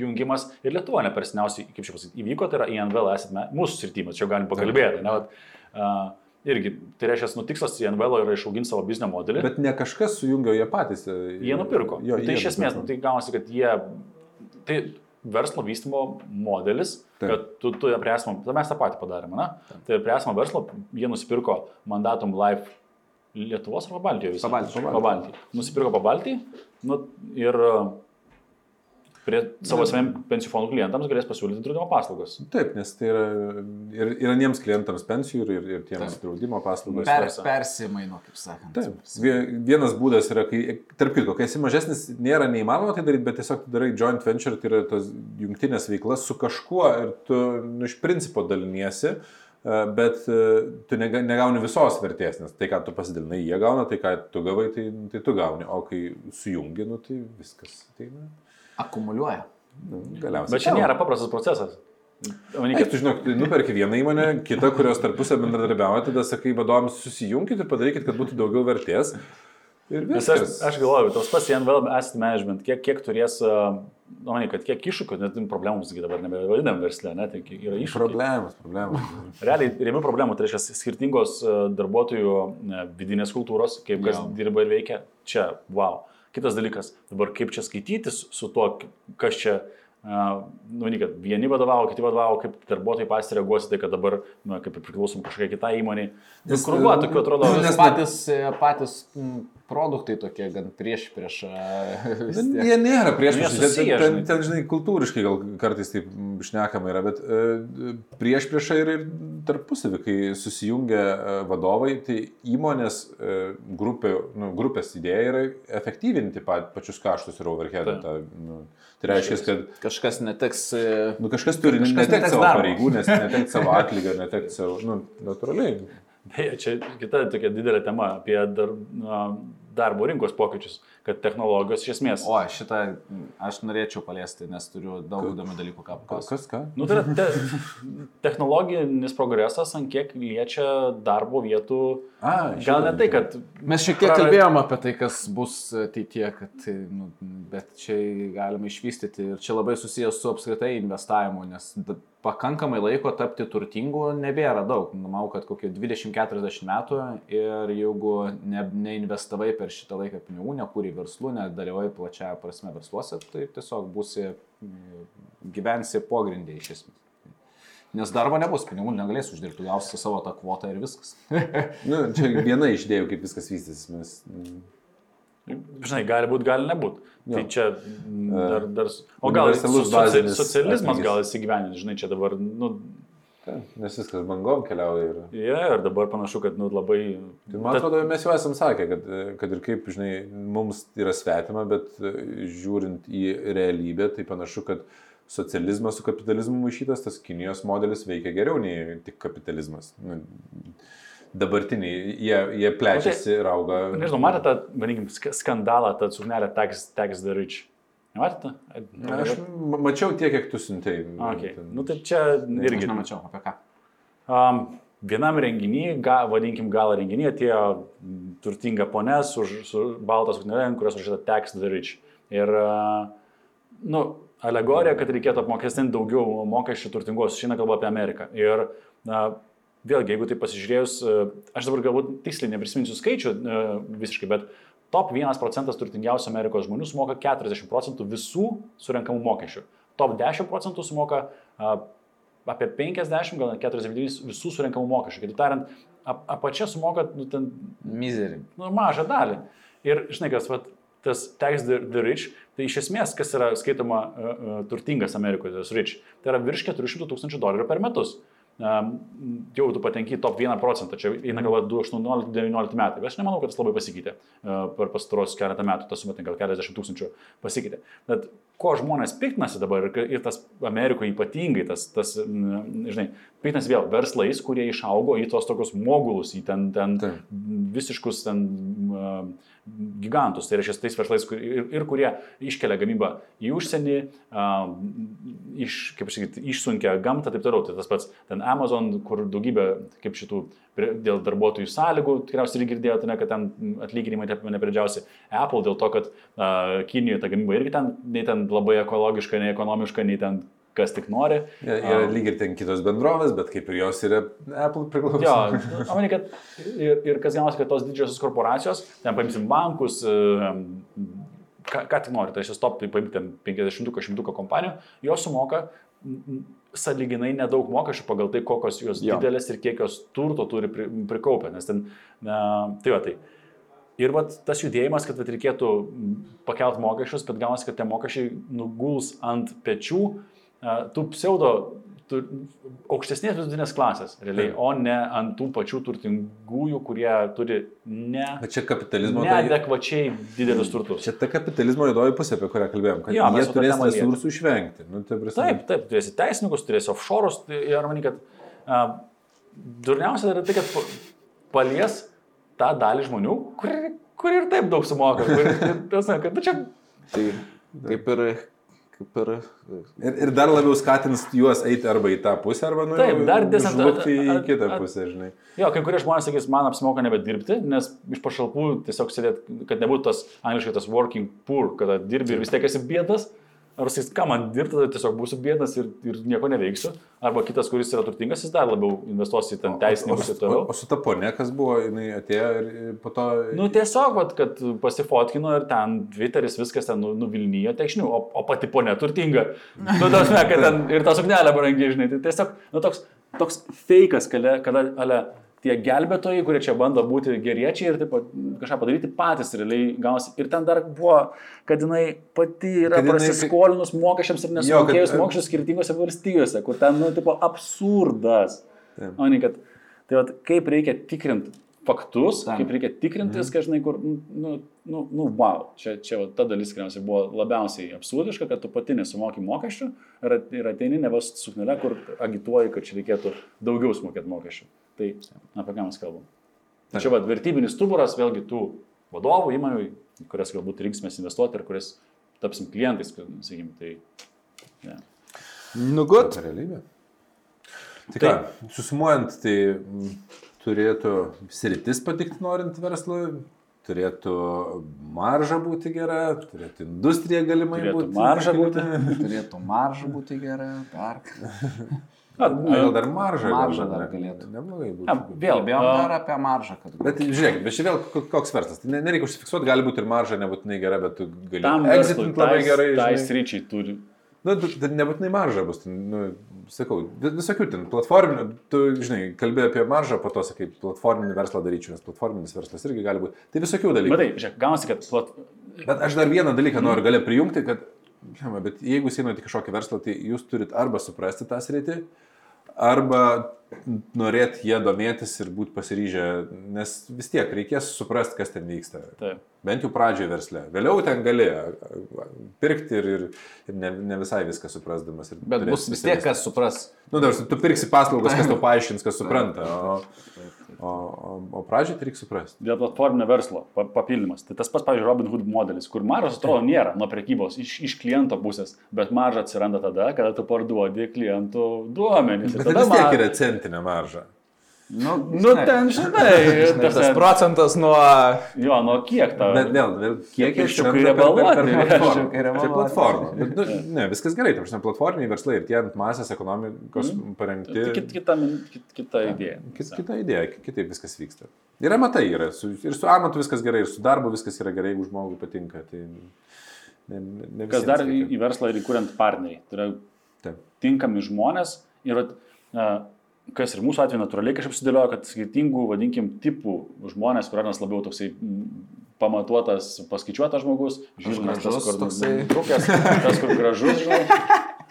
Speaker 1: jungimas ir Lietuva nepersiniausiai, kaip čia pasakyti, įvyko, tai yra INVL esame mūsų sritymas, čia jau galim pakalbėti. Ne, vat, uh, irgi, tai reiškia, nu tikslas INVL yra išauginti savo biznio modelį.
Speaker 3: Bet ne kažkas sujungė, jie patys. e,
Speaker 1: Jie nupirko.
Speaker 3: Jo,
Speaker 1: tai
Speaker 3: jie
Speaker 1: iš esmės, nu,
Speaker 3: nupirko.
Speaker 1: tai gaunasi, kad jie, tai verslo vystimo modelis,
Speaker 3: Taip.
Speaker 1: kad tu, tu prie esamo, tai mes tą patį padarėme, na? Tai prie esamo verslo jie nusipirko Mandatum Life Lietuvos ar Pabaltijoje visą?
Speaker 2: Pabaltijo.
Speaker 1: Pabaltijo. Nusipirko Pabaltijį nu, ir uh, prie savo saviem pensijų fondų klientams galės pasiūlyti draudimo paslaugas.
Speaker 3: Taip, nes tai yra ir, ir aniems klientams pensijų, ir, ir, tiems
Speaker 2: Taip.
Speaker 3: draudimo paslaugos.
Speaker 2: Per, persimaino, kaip sakant.
Speaker 3: Taip. Vie- Vienas būdas yra, kai, tarp kitko, kai esi mažesnis, nėra neįmanoma tai daryti, bet tiesiog darai joint venture, tai yra tos jungtinės veiklas su kažkuo ir tu nu, iš principo daliniesi, e, bet e, tu nega- negauni visos vertės, nes tai, ką tu pasidalinai, jie gauna, tai, ką tu gavai, tai, tai tu gauni, o kai sujungi, nu, tai viskas. Tai, na,
Speaker 2: Akumuliuoja.
Speaker 3: nu, galiausiai.
Speaker 1: Bet čia nėra paprastas procesas.
Speaker 3: Eik,
Speaker 1: Manykit,
Speaker 3: tu žinok, nuperki vieną įmonę, kitą, kurios tarpusą bendradarbiauja, tada sakai vadovams susijungkite ir padarykit, kad būtų daugiau vertės. Ir
Speaker 1: Nes aš,
Speaker 3: viskas.
Speaker 1: aš galvoju, tos pats NVL Asset Management, kiek, kiek turės, nu, manai, kad kiek iššūkių, net problemų, sakyt, dabar nebevadinam verslę, ne, tai yra iššūkių.
Speaker 3: Problemas, problemas.
Speaker 1: Realiai rėmių problemų, tai reiškia skirtingos darbuotojų vidinės kultūros, kaip kas
Speaker 2: Jo.
Speaker 1: dirba ir veikia. Čia, wow. Kitas dalykas, dabar kaip čia skaitytis su tuo, kas čia, nu, ne, kad vieni vadovavo, kiti vadovavo, kaip darbuotojai patys reaguosi, tai kad dabar, nu, kaip ir priklausom kažkokiai kitai įmoniai. Nes
Speaker 3: Nes,
Speaker 1: krūva,
Speaker 3: e,
Speaker 1: tokių atrodo.
Speaker 3: nes-
Speaker 2: Nes patys, patys m, produktai tokie gan prieš prieš.
Speaker 3: Bet <laughs> Jie nėra prieš
Speaker 1: Nu,
Speaker 3: prieš. Ten, ten, ten, žinai, kultūriškai gal kartais taip šnekama yra, bet e, prieš priešą ir, ir tarpusavį, kai susijungia e, vadovai, tai įmonės e, grupė, nu, grupės idėja yra efektyvinti pa, pačius kaštus ir overheadą.
Speaker 1: Taip.
Speaker 3: tą, Nu, tai reiškia, kad
Speaker 2: Kažkas neteks.
Speaker 3: nu, kažkas turi
Speaker 2: Kažkas
Speaker 3: netekti
Speaker 2: neteks
Speaker 3: savo
Speaker 2: darbo.
Speaker 3: pareigų, nes <laughs> netekti savo atlygio, netekti savo, nu, natūraliai.
Speaker 1: Beje, čia kita tokia didelė tema apie dar, na, darbo rinkos pokyčius, kad technologijos iš esmės.
Speaker 2: O, šitą aš norėčiau paliesti, nes turiu daug įdomių dalykų, ką papasakoti.
Speaker 3: Kas ką?
Speaker 1: Nu, tai yra te, technologinis progresas, ant kiek liečia darbo vietų.
Speaker 3: A,
Speaker 1: Gal ne tai, kad...
Speaker 2: Mes šiek tiek kalbėjome apie tai, kas bus ateityje, kad, nu, bet čia galima išvystyti ir čia labai susijęs su apskritai investavimu, nes pakankamai laiko tapti turtingu nebėra daug. Manau, kad kokie 20-40 metų ir jeigu ne, neinvestavai per šitą laiką pinigų, nekūrė verslų, nedalyvai plačiaja prasme versluose, tai tiesiog būsi, mm, gyvensi pogrindį iš esmės. Nes darbo nebus, pinigų negalėsi uždirbti, gausi savo tą kvotą ir viskas. <laughs>
Speaker 3: Nu, čia viena iš idėjų, kaip viskas vystysis. Mes, mm,
Speaker 1: Žinai, gali būti, gali nebūti. Tai čia dar... dar o gal soci, socializmas gal įsigyveninti, žinai, čia dabar, nu,
Speaker 3: ta, nes viskas bangom keliauja. Ir...
Speaker 1: jie ir dabar panašu, kad, nu, labai...
Speaker 3: Tai man atrodo, mes jau esam sakę, kad, kad ir kaip, žinai, mums yra svetima, bet e, žiūrint į realybę, tai panašu, kad socializmas su kapitalizmu maišytas, tas Kinijos modelis veikia geriau nei tik kapitalizmas. Nu, Dabartiniai, jie, jie plečiasi ir auga.
Speaker 1: Nežinau, matėte tą, vadinkim, sk- skandalą, tą suknelę tax, tax the rich. Matėte?
Speaker 3: Aš ma- mačiau tiek, kiek tu siuntėjai.
Speaker 1: Okay.
Speaker 3: Ten-
Speaker 1: Nu, tai čia irgi.
Speaker 2: Aš nemačiau, apie ką.
Speaker 1: Um, vienam renginiui, ga, vadinkim, gal renginiui atėjo turtinga ponė su, su baltas suknelė, kurios užrašyta tax the rich. Ir, uh, nu, alegorija, kad reikėtų apmokestinti daugiau mokesčių turtingos, šiandien kalba apie Ameriką. Ir uh, vėlgi, jeigu tai pasižiūrėjus, uh, aš dabar galbūt tiksliai neprisiminsiu skaičių uh, visiškai, bet top 1 procentas turtingiausių Amerikos žmonių sumoka 40 procentų visų surinkamų mokesčių. Top 10 procentų sumoka uh, apie 50, gal net 49 visų surinkamų mokesčių. Kitaip tariant, ap, apačia sumoka nu, ten,
Speaker 2: Miserį.
Speaker 1: nu, mažą dalį. Ir žinai, kas, vat, tas tax the, the rich, tai iš esmės, kas yra skaitoma uh, uh, turtingas Amerikoje, tas rich, tai yra virš 400 tūkstančių dolerių per metus. um, jau tu patenki į top 1 procentą, čia eina kalba 2018-2019 metai, bet aš nemanau, kad tas labai pasikeitė uh, per pastaros keletą metų, tas suma ten gal keliasdešimt tūkstančių pasikeitė. Bet ko žmonės piktinasi dabar ir, tas Amerikoje ypatingai, tas, tas žinai, piktinasi vėl verslais, kurie išaugo į tos tokius mogulus, į ten, ten
Speaker 3: Taip.
Speaker 1: visiškus ten uh, gigantus, tai reiškia tais verslais kur, ir, ir kurie iškelia gamybą į užsienį, uh, iš, kaip sakyti, išsunkia gamtą, taip toliau. Tai tas pats ten Amazon, kur daugybė, kaip šitų, dėl darbuotojų sąlygų, tikriausiai ir girdėjote, ne, kad ten atlyginimai nepridžiausi. Apple dėl to, kad uh, Kinijoje ta gamyba irgi ten, nei ten labai ekologiška, nei ekonomiška, nei ten kas tik nori.
Speaker 3: Ja, yra lyg ir ten kitos bendrovės, bet kaip ir jos yra Apple priklauso.
Speaker 1: Jo, manai, kad ir, ir kas gaunas, kad tos didžiosios korporacijos, ten paimsim bankus, ką, ką tik nori, tai šis top, tai paimti ten 50-100 kompanijų, jos sumoka saliginai nedaug mokesčių pagal tai, kokios jos
Speaker 5: Jo.
Speaker 1: didelės ir kiek jos turto turi pri, prikaupę, nes ten, na, tai va tai. Ir vat, tas judėjimas, kad vat, reikėtų pakelt mokesčius, bet gaunasi, kad tie mokesčiai nuguls ant pečių tų pseudo tu, aukštesnės vidutinės klasės, realiai, o ne ant tų pačių turtingųjų, kurie turi ne,
Speaker 3: Bet čia kapitalizmo. tai-
Speaker 1: neadekvačiai didelius turtus.
Speaker 3: Čia ta kapitalizmo juodoji pusė, apie kurią kalbėjom, kad
Speaker 1: Jo,
Speaker 3: jie turės resursų išvengti. Nu, tai
Speaker 1: Taip, taip, turėsi teisininkus, turėsi offshore'us tai ir manai, kad uh, durniausia yra tai, kad pa- palies tą dalį žmonių, kur, kur ir taip daug sumoka. Kur, ir, tas, kad, nu, čia,
Speaker 5: Tai kaip ir, kaip ir
Speaker 3: Ir, ir dar labiau skatins juos eiti arba į tą pusę, arba nu,
Speaker 1: Taip, dar
Speaker 3: žlugti į kitą
Speaker 1: a-
Speaker 3: pusę, žinai.
Speaker 1: jo, kai kurie žmonės sakys, man apsimoka nebedirbti, nes iš pašalpų tiesiog sėdėti, kad nebūtų tas angliškai tas working poor, kada dirbi ir vis tiek esi bėdas. Ar sakys, ką man dirbti, tai tiesiog būsiu bėdas ir, ir nieko neveiksiu. Arba kitas, kuris yra turtingas, jis dar labiau investuos į ten teisininkus ir
Speaker 3: o,
Speaker 1: toliau.
Speaker 3: o su ta ponė, kas buvo, jinai atėjo ir po to...
Speaker 1: Nu tiesiog, vat, kad pasifotkino ir ten Twitteris viskas ten nu- nuvilnijo tekšnių, o, o pati ponė turtinga. Nu, tas ne, kad ten ir ta suknelė brangiai, žinai, tai tiesiog, nu toks, toks fejkas, kada, kada ale, tie gelbėtojai, kurie čia bando būti geriečiai ir taip pat kažką padaryti patys realiai gausi. Ir ten dar buvo, kad jinai pati yra
Speaker 3: Kad jinai-
Speaker 1: prasiskolinus mokesčiams ir nesumokėjus
Speaker 3: kad-
Speaker 1: mokesčius skirtingose valstijose, kur ten, nu, tipo, absurdas.
Speaker 3: Taip.
Speaker 1: O ne, kad, tai vat, kaip reikia tikrinti faktus,
Speaker 2: Taip.
Speaker 1: kaip reikia tikrinti viską, žinai, kur, nu, nu, nu wow, čia, čia va, ta dalis, tikriausiai, buvo labiausiai absurdiška, kad tu pati nesumoki mokesčių ir ateini ne vas suknelė, kur agituoji, kad čia reikėtų daugiau sumokėti mokesčių. Tai apie ką mes kalbam. Tai čia va, vertybinis stuburas, vėlgi tų vadovų įmonių, kurias galbūt rinksimės investuoti ir kurias tapsim klientais, kad, sakykim, tai... Ja.
Speaker 5: Nu, gut.
Speaker 3: Ta realybė. Tai ką, susumuojant, tai mm, turėtų sritis patikti norint verslui, turėtų marža būti gera, turėtų industrija galimai
Speaker 1: Turėtų
Speaker 3: būti.
Speaker 1: marža būti. <laughs>
Speaker 2: Turėtų marža būti gera, dar. <laughs>
Speaker 3: A, gal dar marža.
Speaker 2: Marža
Speaker 3: gal
Speaker 2: dar galėtų.
Speaker 3: Neblogai būtų.
Speaker 1: Ja, vėl, a,
Speaker 2: dar apie maržą, kad
Speaker 3: Bet žiūrėk, bet čia vėl ko- koks verslas. Tai ne- nereikia užsifiksuoti, gali būti ir marža nebūtinai gera, bet tu gali
Speaker 1: tam
Speaker 3: exitint labai
Speaker 1: tai-
Speaker 3: gerai.
Speaker 1: Tai sryčiai turi
Speaker 3: Nu, tu- tai nebūtinai marža bus, ten, nu, sakau, vi- visokių ten platforminių, tu, žinai, kalbėjai apie maržą, po to sakai, platforminį verslą daryčiau, nes platforminis verslas irgi gali būti. Tai visokių dalykų.
Speaker 1: Matai, žiūrėk, gaunasi, kad plat...
Speaker 3: Bet aš dar vieną dalyką noriu galę prijungti, kad, žinoma, bet jeigu jūs einate į kažkokį verslą, tai jūs turit arba suprasti tą sritį, arba norėti ją domėtis ir būti pasiryžę, nes vis tiek reikės suprasti, kas ten vyksta.
Speaker 1: Taip.
Speaker 3: Bent jau pradžioje versle. Vėliau ten gali pirkti ir, ir, ir ne, ne visai viską suprasdamas.
Speaker 2: Bet bus vis tiek, kas supras.
Speaker 3: Nu, dar, tu pirksi paslaugas, kas tau paaiškins, kas supranta. O, o, o, o pradžioje tai reikia suprasti.
Speaker 1: Dėl platforminio verslo pa- papildymas. Tai tas pats, pavyzdžiui, Robin Hood modelis, kur maržas atrodo nėra nuo prekybos iš, iš kliento pusės, bet marža atsiranda tada, kada tu parduodi klientų duomenys.
Speaker 3: Bet
Speaker 1: tada
Speaker 3: vis tiek
Speaker 1: mar-
Speaker 3: yra centinė marža.
Speaker 2: Nu,
Speaker 1: Nu, ten, žinai, <laughs>
Speaker 5: Tas
Speaker 1: tas
Speaker 5: procentas nuo...
Speaker 1: Jo, nuo kiek ta.
Speaker 3: Bet vėl, vėl kiek.
Speaker 1: Pirščiukai riebaluoti.
Speaker 3: Čia platforma. Bet, nu, ne, viskas gerai, tam prasme, platforminiai verslai ir tie ant masės ekonomikos parengti.
Speaker 1: Tai kit, kita, kit, kita idėja.
Speaker 3: Kit, kita idėja, ki- kitaip viskas vyksta. Ir amatai yra, su, ir su amatu viskas gerai, ir su darbu viskas yra gerai, jeigu žmogui patinka. Tai ne, ne,
Speaker 1: Kas dar į,
Speaker 3: reikia.
Speaker 1: į verslą ir įkuriant partneriai. Tai yra
Speaker 3: Taip.
Speaker 1: tinkami žmonės ir a, kas ir mūsų atveju natūraliai kažkaip sudėliojo, kad skirtingų, vadinkim, tipų žmonės, kurias labiau toksai pamatuotas, paskaičiuotas žmogus, žinomas tas, kur
Speaker 2: toksai.
Speaker 1: trukęs, tas, kur gražus, žinai.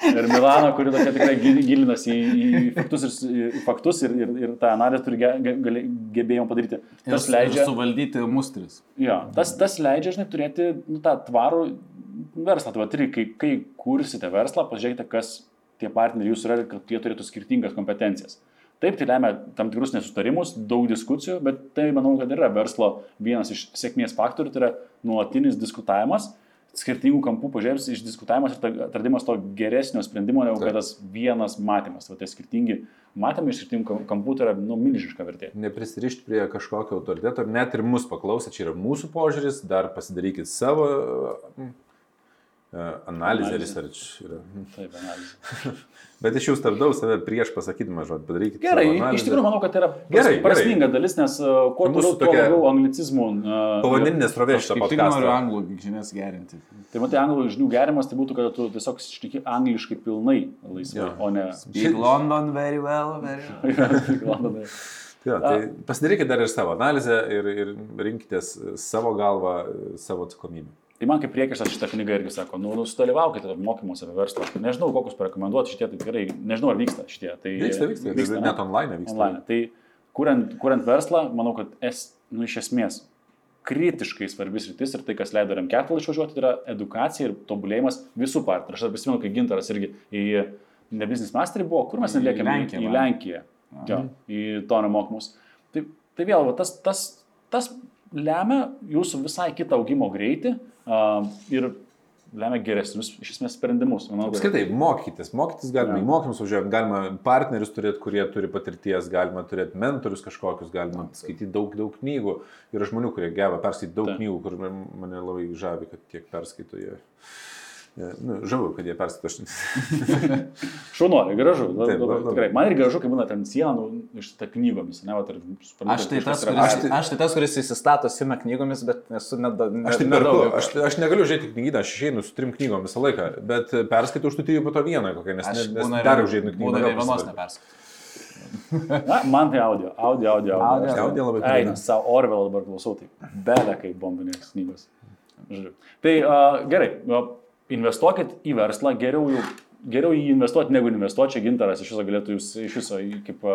Speaker 1: Ir Milano, kuri tokia tikrai gil- gilinasi į, į faktus, ir, į faktus ir, ir, ir tą analizę turi ge, ge, gebėjimą padaryti.
Speaker 2: Ir,
Speaker 1: Tas leidžia,
Speaker 2: ir suvaldyti mustris.
Speaker 1: jo, tas, tas leidžia, žinai, turėti nu, tą tvarų verslą. Tai va, tai, kai, kai kursite verslą, pažiūrėkite, kas tie partneriai jūsų yra kad jie turėtų skirtingas kompetencijas. Taip, tai lemia tam tikrus nesutarimus, daug diskusijų, bet tai manau, kad yra verslo vienas iš sėkmės faktorių, tai yra nuolatinis diskutavimas, skirtingų kampų pažiūrėjimas, išdiskutavimas ir atradimas to geresnio sprendimo, negu kad tas vienas matymas. Tai skirtingi matymai iš skirtingų kam- kampų tai yra nu, milžiniška vertė.
Speaker 3: Neprisirišti prie kažkokio autoriteto, net ir mus paklausę, čia yra mūsų požiūris, dar pasidarykit savo e, Analizę. research. Yra.
Speaker 1: Taip, analizė. <laughs>
Speaker 3: Bet iš jų stabdau save prieš pasakydama žodį, padarykit.
Speaker 1: Gerai, iš tikrųjų manau, kad tai yra
Speaker 3: Gerai, gerai.
Speaker 1: prasminga dalis, nes uh, kuo toliau, tuo labiau anglicizmų.
Speaker 3: Povandeninės rovės
Speaker 2: Aš
Speaker 3: šitą
Speaker 2: kaip tik noriu anglų žinias gerinti.
Speaker 1: Tai matai, anglų žinių gerimas tai būtų, kad tu tiesiog šneki angliškai pilnai laisvai,
Speaker 3: Jo.
Speaker 1: o ne...
Speaker 2: Speak London very well, very well.
Speaker 1: Londone. <laughs>
Speaker 3: Jo, tai pasidarykit dar ir savo analizę ir, ir rinkitės savo galvą, savo atsakomybę.
Speaker 1: Tai man kaip priekaištas šitą knygą irgi sako, nu, nu sudalyvaukite mokymuose apie verslą. Nežinau, kokius parekomenduoti šitie, tai tikrai, nežinau, ar vyksta šitie. Tai,
Speaker 3: Vyksta, vyksta, vyksta
Speaker 1: ne?
Speaker 3: net online vyksta.
Speaker 1: online. Tai kuriant, kuriant verslą, manau, kad es, nu, iš esmės kritiškai svarbis rytis ir tai, kas leido Rem Capital išvažiuoti, yra edukacija ir tobulėjimas visų partnerių. Aš dar prisimenu, kai Gintaras irgi į ne Business Masterį buvo, kur mes
Speaker 2: Į
Speaker 1: nelėkėme
Speaker 2: Lenkiją,
Speaker 1: į. Lenkiją, jo, į tono mokymus. Tai, tai vėl, va, tas, tas, tas lemia jūsų visai kitą augimo greitį ir lemia geresnius iš esmės sprendimus. Manau,
Speaker 3: Apskritai, mokytis. Mokytis galima
Speaker 1: Jo.
Speaker 3: į mokymus važiuoti, galima partnerius turėti, kurie turi patirties, galima turėti mentorius kažkokius, galima skaityti daug, daug knygų. Yra žmonių, kurie geba perskaityti daug
Speaker 1: Taip.
Speaker 3: knygų, kur mane labai žavi, kad tiek perskaito jie. jie nu, žavu, kad jie. Aš...
Speaker 1: Šaunuoliai, <laughs> gražu.
Speaker 3: Taip,
Speaker 1: Taip,
Speaker 3: labai.
Speaker 1: tikrai. Man ir gražu, kai būna ten siena nu, išta knygomis, ne, va, ir suprantu,
Speaker 2: Aš tai, tas, kuris,
Speaker 1: daręs.
Speaker 2: aš tai tas, kuris įsistato sina knygomis, bet esu net...
Speaker 3: Aš tai perku, aš, aš negaliu žiūrėti knygyną, aš išeinu su trim knygom visą laiką, bet perskaitau už tų trijų po to vieną kokią, nes,
Speaker 2: Aš
Speaker 3: ne- nes
Speaker 2: būna,
Speaker 3: dar užeinu knygą.
Speaker 2: Būna ne vienos neperskaitau.
Speaker 1: Na, man tai audio, audio, audio.
Speaker 2: Audio,
Speaker 1: Aš-
Speaker 3: audio labai
Speaker 1: Eina,
Speaker 3: padeda.
Speaker 1: savo Orvelo dabar klausau, tai belė kaip bombinės knygos. Žodžiu. Tai uh, gerai, uh, investuokit į verslą, geriau, jau, geriau į jį investuoti negu investuoti, čia gintaras iš viso galėtų jūs iš viso kaip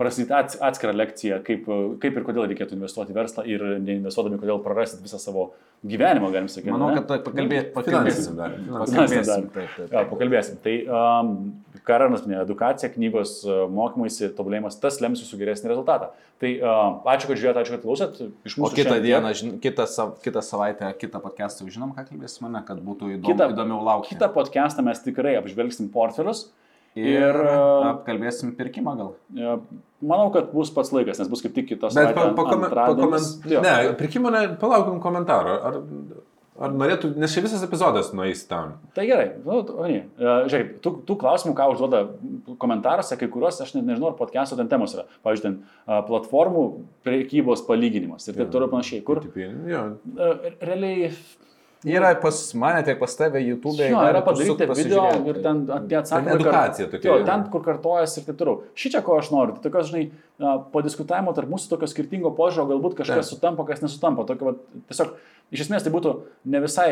Speaker 1: prasidėti ats, atskirą lekciją, kaip, kaip ir kodėl reikėtų investuoti į verslą ir neinvestuodami, kodėl prarasit visą savo gyvenimą, galim sakyti.
Speaker 2: Manau,
Speaker 1: ne?
Speaker 2: kad pakalbėt,
Speaker 3: Finansinį
Speaker 2: pakalbėsim.
Speaker 3: dar.
Speaker 2: Pakalbėsim.
Speaker 1: dar.
Speaker 2: Taip, taip.
Speaker 1: Jo, pakalbėsim. Tai um, Karanas minėjo, edukacija, knygos, uh, mokymaisi, tobulėjimas, tas lems jūsų geresnį rezultatą. Tai uh, ačiū, kad žiūrėjote, ačiū, kad klausėt. Iš
Speaker 2: O
Speaker 1: mūsų
Speaker 2: kitą
Speaker 1: šiandien
Speaker 2: dieną, žin- kitą, sav- kitą savaitę, kitą podcastą žinom, ką kalbėsim, mane, kad būtų įdomu,
Speaker 1: Kitą-
Speaker 2: įdomiau laukti.
Speaker 1: Kitą podcastą mes tikrai apžvelgsim portfelius.
Speaker 2: Ir,
Speaker 1: ir,
Speaker 2: apkalbėsim pirkimą gal.
Speaker 1: Uh, manau, kad bus pats laikas, nes bus kaip tik kitos
Speaker 3: Bet pa, pakome, pakoment...
Speaker 1: Ne,
Speaker 3: prikimo ne, palaukim komentaro. Ar, ar norėtų, nes čia visas epizodas nueis tam.
Speaker 1: Tai gerai, nu, o ne. E, Žiūrėk, tų, tų klausimų, ką užduoda komentaruose, kai kuriuos, aš net nežinau, ar podcast'o ten temos yra. Pavyzdžiui, ten a, platformų priekybos palyginimas ir taip toliau panašiai. Kur
Speaker 3: Taip, jo,
Speaker 1: e, realiai
Speaker 2: Yra pas mane, tiek pas tave YouTube.
Speaker 1: Jo, yra padaryti video ir ten tie atsakymai.
Speaker 3: Edukacija tokia,
Speaker 1: Jo, ten, kur kartojas ir taip toliau. Šičia, ko aš noriu, tai tokios, žinai, padiskutavimo tarp mūsų tokio skirtingo požiūrio, galbūt kažkas
Speaker 3: Taip.
Speaker 1: sutampa, kas nesutampa. Tokio, va, tiesiog, iš esmės tai būtų ne visai,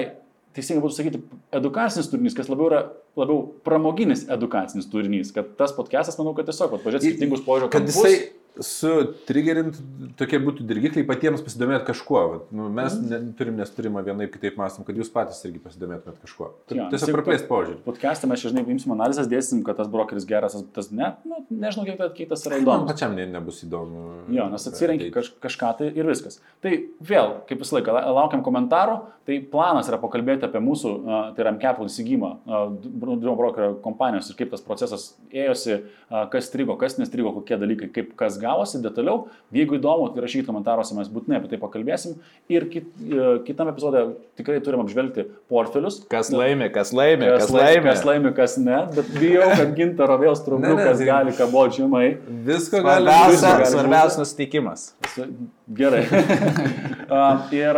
Speaker 1: teisingai būtų sakyti, edukacinis turinys, kas labiau yra labiau pramoginis edukacinis turinys. Kad tas podcastas, manau, kad tiesiog, pažiūrėti skirtingus požiūrio
Speaker 3: Kad
Speaker 1: kampus.
Speaker 3: jisai sutrigerint tokie būtų dirgikliai patiems pasidomėti kažkuo. Nu, mes
Speaker 1: Mhm.
Speaker 3: ne, turim nesutarimą vienaip kitaip mąstom, kad jūs patys irgi pasidomėtumėt kažkuo.
Speaker 1: Jo, nes
Speaker 3: Tiesiog praplėst požiūrį.
Speaker 1: Podcast'e mes, žinai, imsim analizės, dėsim, kad tas brokeris geras, tas- ne, nu, nežinau, kiek tas kitas yra
Speaker 3: Man
Speaker 1: įdomus.
Speaker 3: pačiam ne, nebus įdomu.
Speaker 1: Jo, nes atsirenki kaž, kažką tai ir viskas. Tai vėl, kaip visą laiką, la- laukiam komentarų. Tai planas yra pakalbėti apie mūsų, tai yra MCAPL įsigymą, draudimo brokerio kompanijos ir kaip tas procesas ėjosi, kas strigo, kas nestrigo, kokie dalykai, kaip kas gavosi detaliau. Jeigu įdomu, tai rašykite komentaruose, mes būtinai apie tai pakalbėsim. Ir kit, e, kitam epizodė tikrai turim apžvelgti portfelius.
Speaker 5: Kas laimi, kas laimi,
Speaker 1: Kas,
Speaker 5: kas
Speaker 1: laimi, kas laimi, kas ne, bet bijau, kad gintaro vėl
Speaker 3: Ne, ne,
Speaker 1: strumbliukas
Speaker 3: tai-
Speaker 1: gali kaboti žemai.
Speaker 3: Visko gali
Speaker 1: gali
Speaker 5: svarbiausias nusiteikimas.
Speaker 1: Gerai. <laughs> A, ir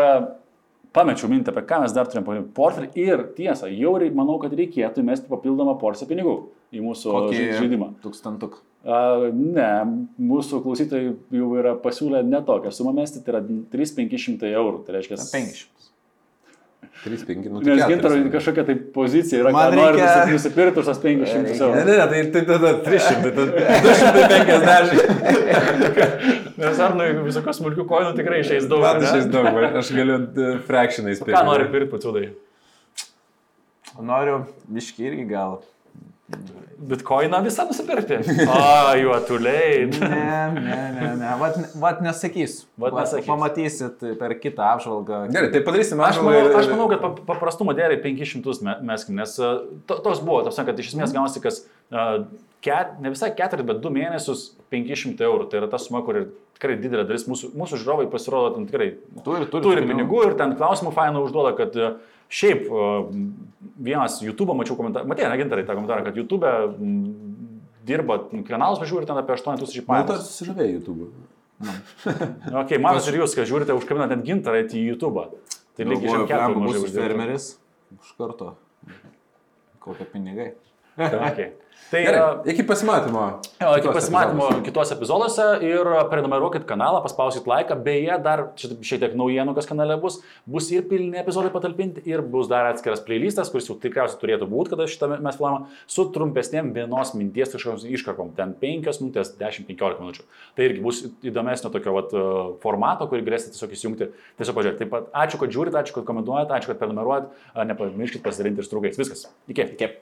Speaker 1: pamečiau mintį, apie ką mes dar turim pakalbėti. Portfelį ir tiesa, jau manau, kad reikėtų įmesti papildomą porciją pinigų į mūsų žai- žaidimą.
Speaker 2: Tūkstantuk.
Speaker 1: A, ne, mūsų klausytojai jau yra pasiūlę netokią sumą mesti, tai yra 3-500 eurų. Tai reiškia
Speaker 2: 500.
Speaker 3: 3-5, nu tai
Speaker 6: Nes gintarui kažkokia tai pozicija yra,
Speaker 2: Man
Speaker 6: kad nori
Speaker 2: reikia-
Speaker 6: nusipirkti už tas 500
Speaker 2: Reikia-
Speaker 3: Ne,
Speaker 6: eurų.
Speaker 3: ne, ne, tai, tai tada 300, tai tada 250.
Speaker 1: Nes ar nu visokios smulkių koinų tikrai išeis daug.
Speaker 3: Man šis daug, aš galiu e, fractionais
Speaker 1: Ką nori pirkti, pacūdai?
Speaker 2: Noriu biški irgi gal.
Speaker 1: Bitcoiną visą nusipirkti. <laughs> O, juotuliai.
Speaker 2: Ne, ne, ne, ne. Vat, vat nesakysiu.
Speaker 1: Vat nesakysi.
Speaker 2: Pamatysit per kitą apžvalgą.
Speaker 3: Gerai, tai padarysim
Speaker 1: Aš
Speaker 3: apžvalgą
Speaker 1: manau,
Speaker 3: ir-
Speaker 1: aš manau, kad pa- paprastumo dėliai 500 me- meskim, nes uh, to, toks buvo, toks, kad iš esmės gaunasi, kas uh, ket, ne visai keturis, bet du mėnesius 500 eurų. Tai yra ta suma, kur tikrai didelė dalis mūsų, mūsų žiūrovai pasirodo, ten tikrai
Speaker 2: Turi, turi,
Speaker 1: turi pinigų ir ten klausimų fainų užduoda, kad uh, šiaip vienas YouTube, mačiau komentarą, matė, ne gintarai tą komentarą, kad YouTube dirba, kanalus pažiūri ten apie 8000
Speaker 3: Man
Speaker 1: pajamų.
Speaker 3: tas sužavėjo YouTube.
Speaker 1: Ok, matas ir jūs, kad žiūrite, užkabinate net gintarą į YouTube. Tai lygiai
Speaker 2: būsiu
Speaker 1: uždirba.
Speaker 2: fermeris. Iš karto. Kokie pinigai.
Speaker 1: Okay. Tai
Speaker 3: Gerai, iki pasimatymo.
Speaker 1: Jo, iki pasimatymo
Speaker 3: epizoduose.
Speaker 1: kituose epizoduose ir prenumeruokit kanalą, paspausit laiką. Beje, dar šiek tiek naujienų, kas kanale bus. Bus ir pilni epizodai patalpinti, ir bus dar atskiras playlistas, kuris jau tikriausiai turėtų būti, kada šitą mes filmavome, su trumpesnėm vienos minties kažkokios iškarpom. Ten 5 minutės, 10-15 minučių. Tai irgi bus įdomesnio tokio vat, formato, kurį galėsite tiesiog įsijungti. Tiesiog pažiūrėti. Taip pat ačiū, kad žiūrite, ačiū, kad komentuojate, ačiū, kad prenumeruojate. Nepamirškit pasidalinti ir su draugais. Viskas. Iki. Iki.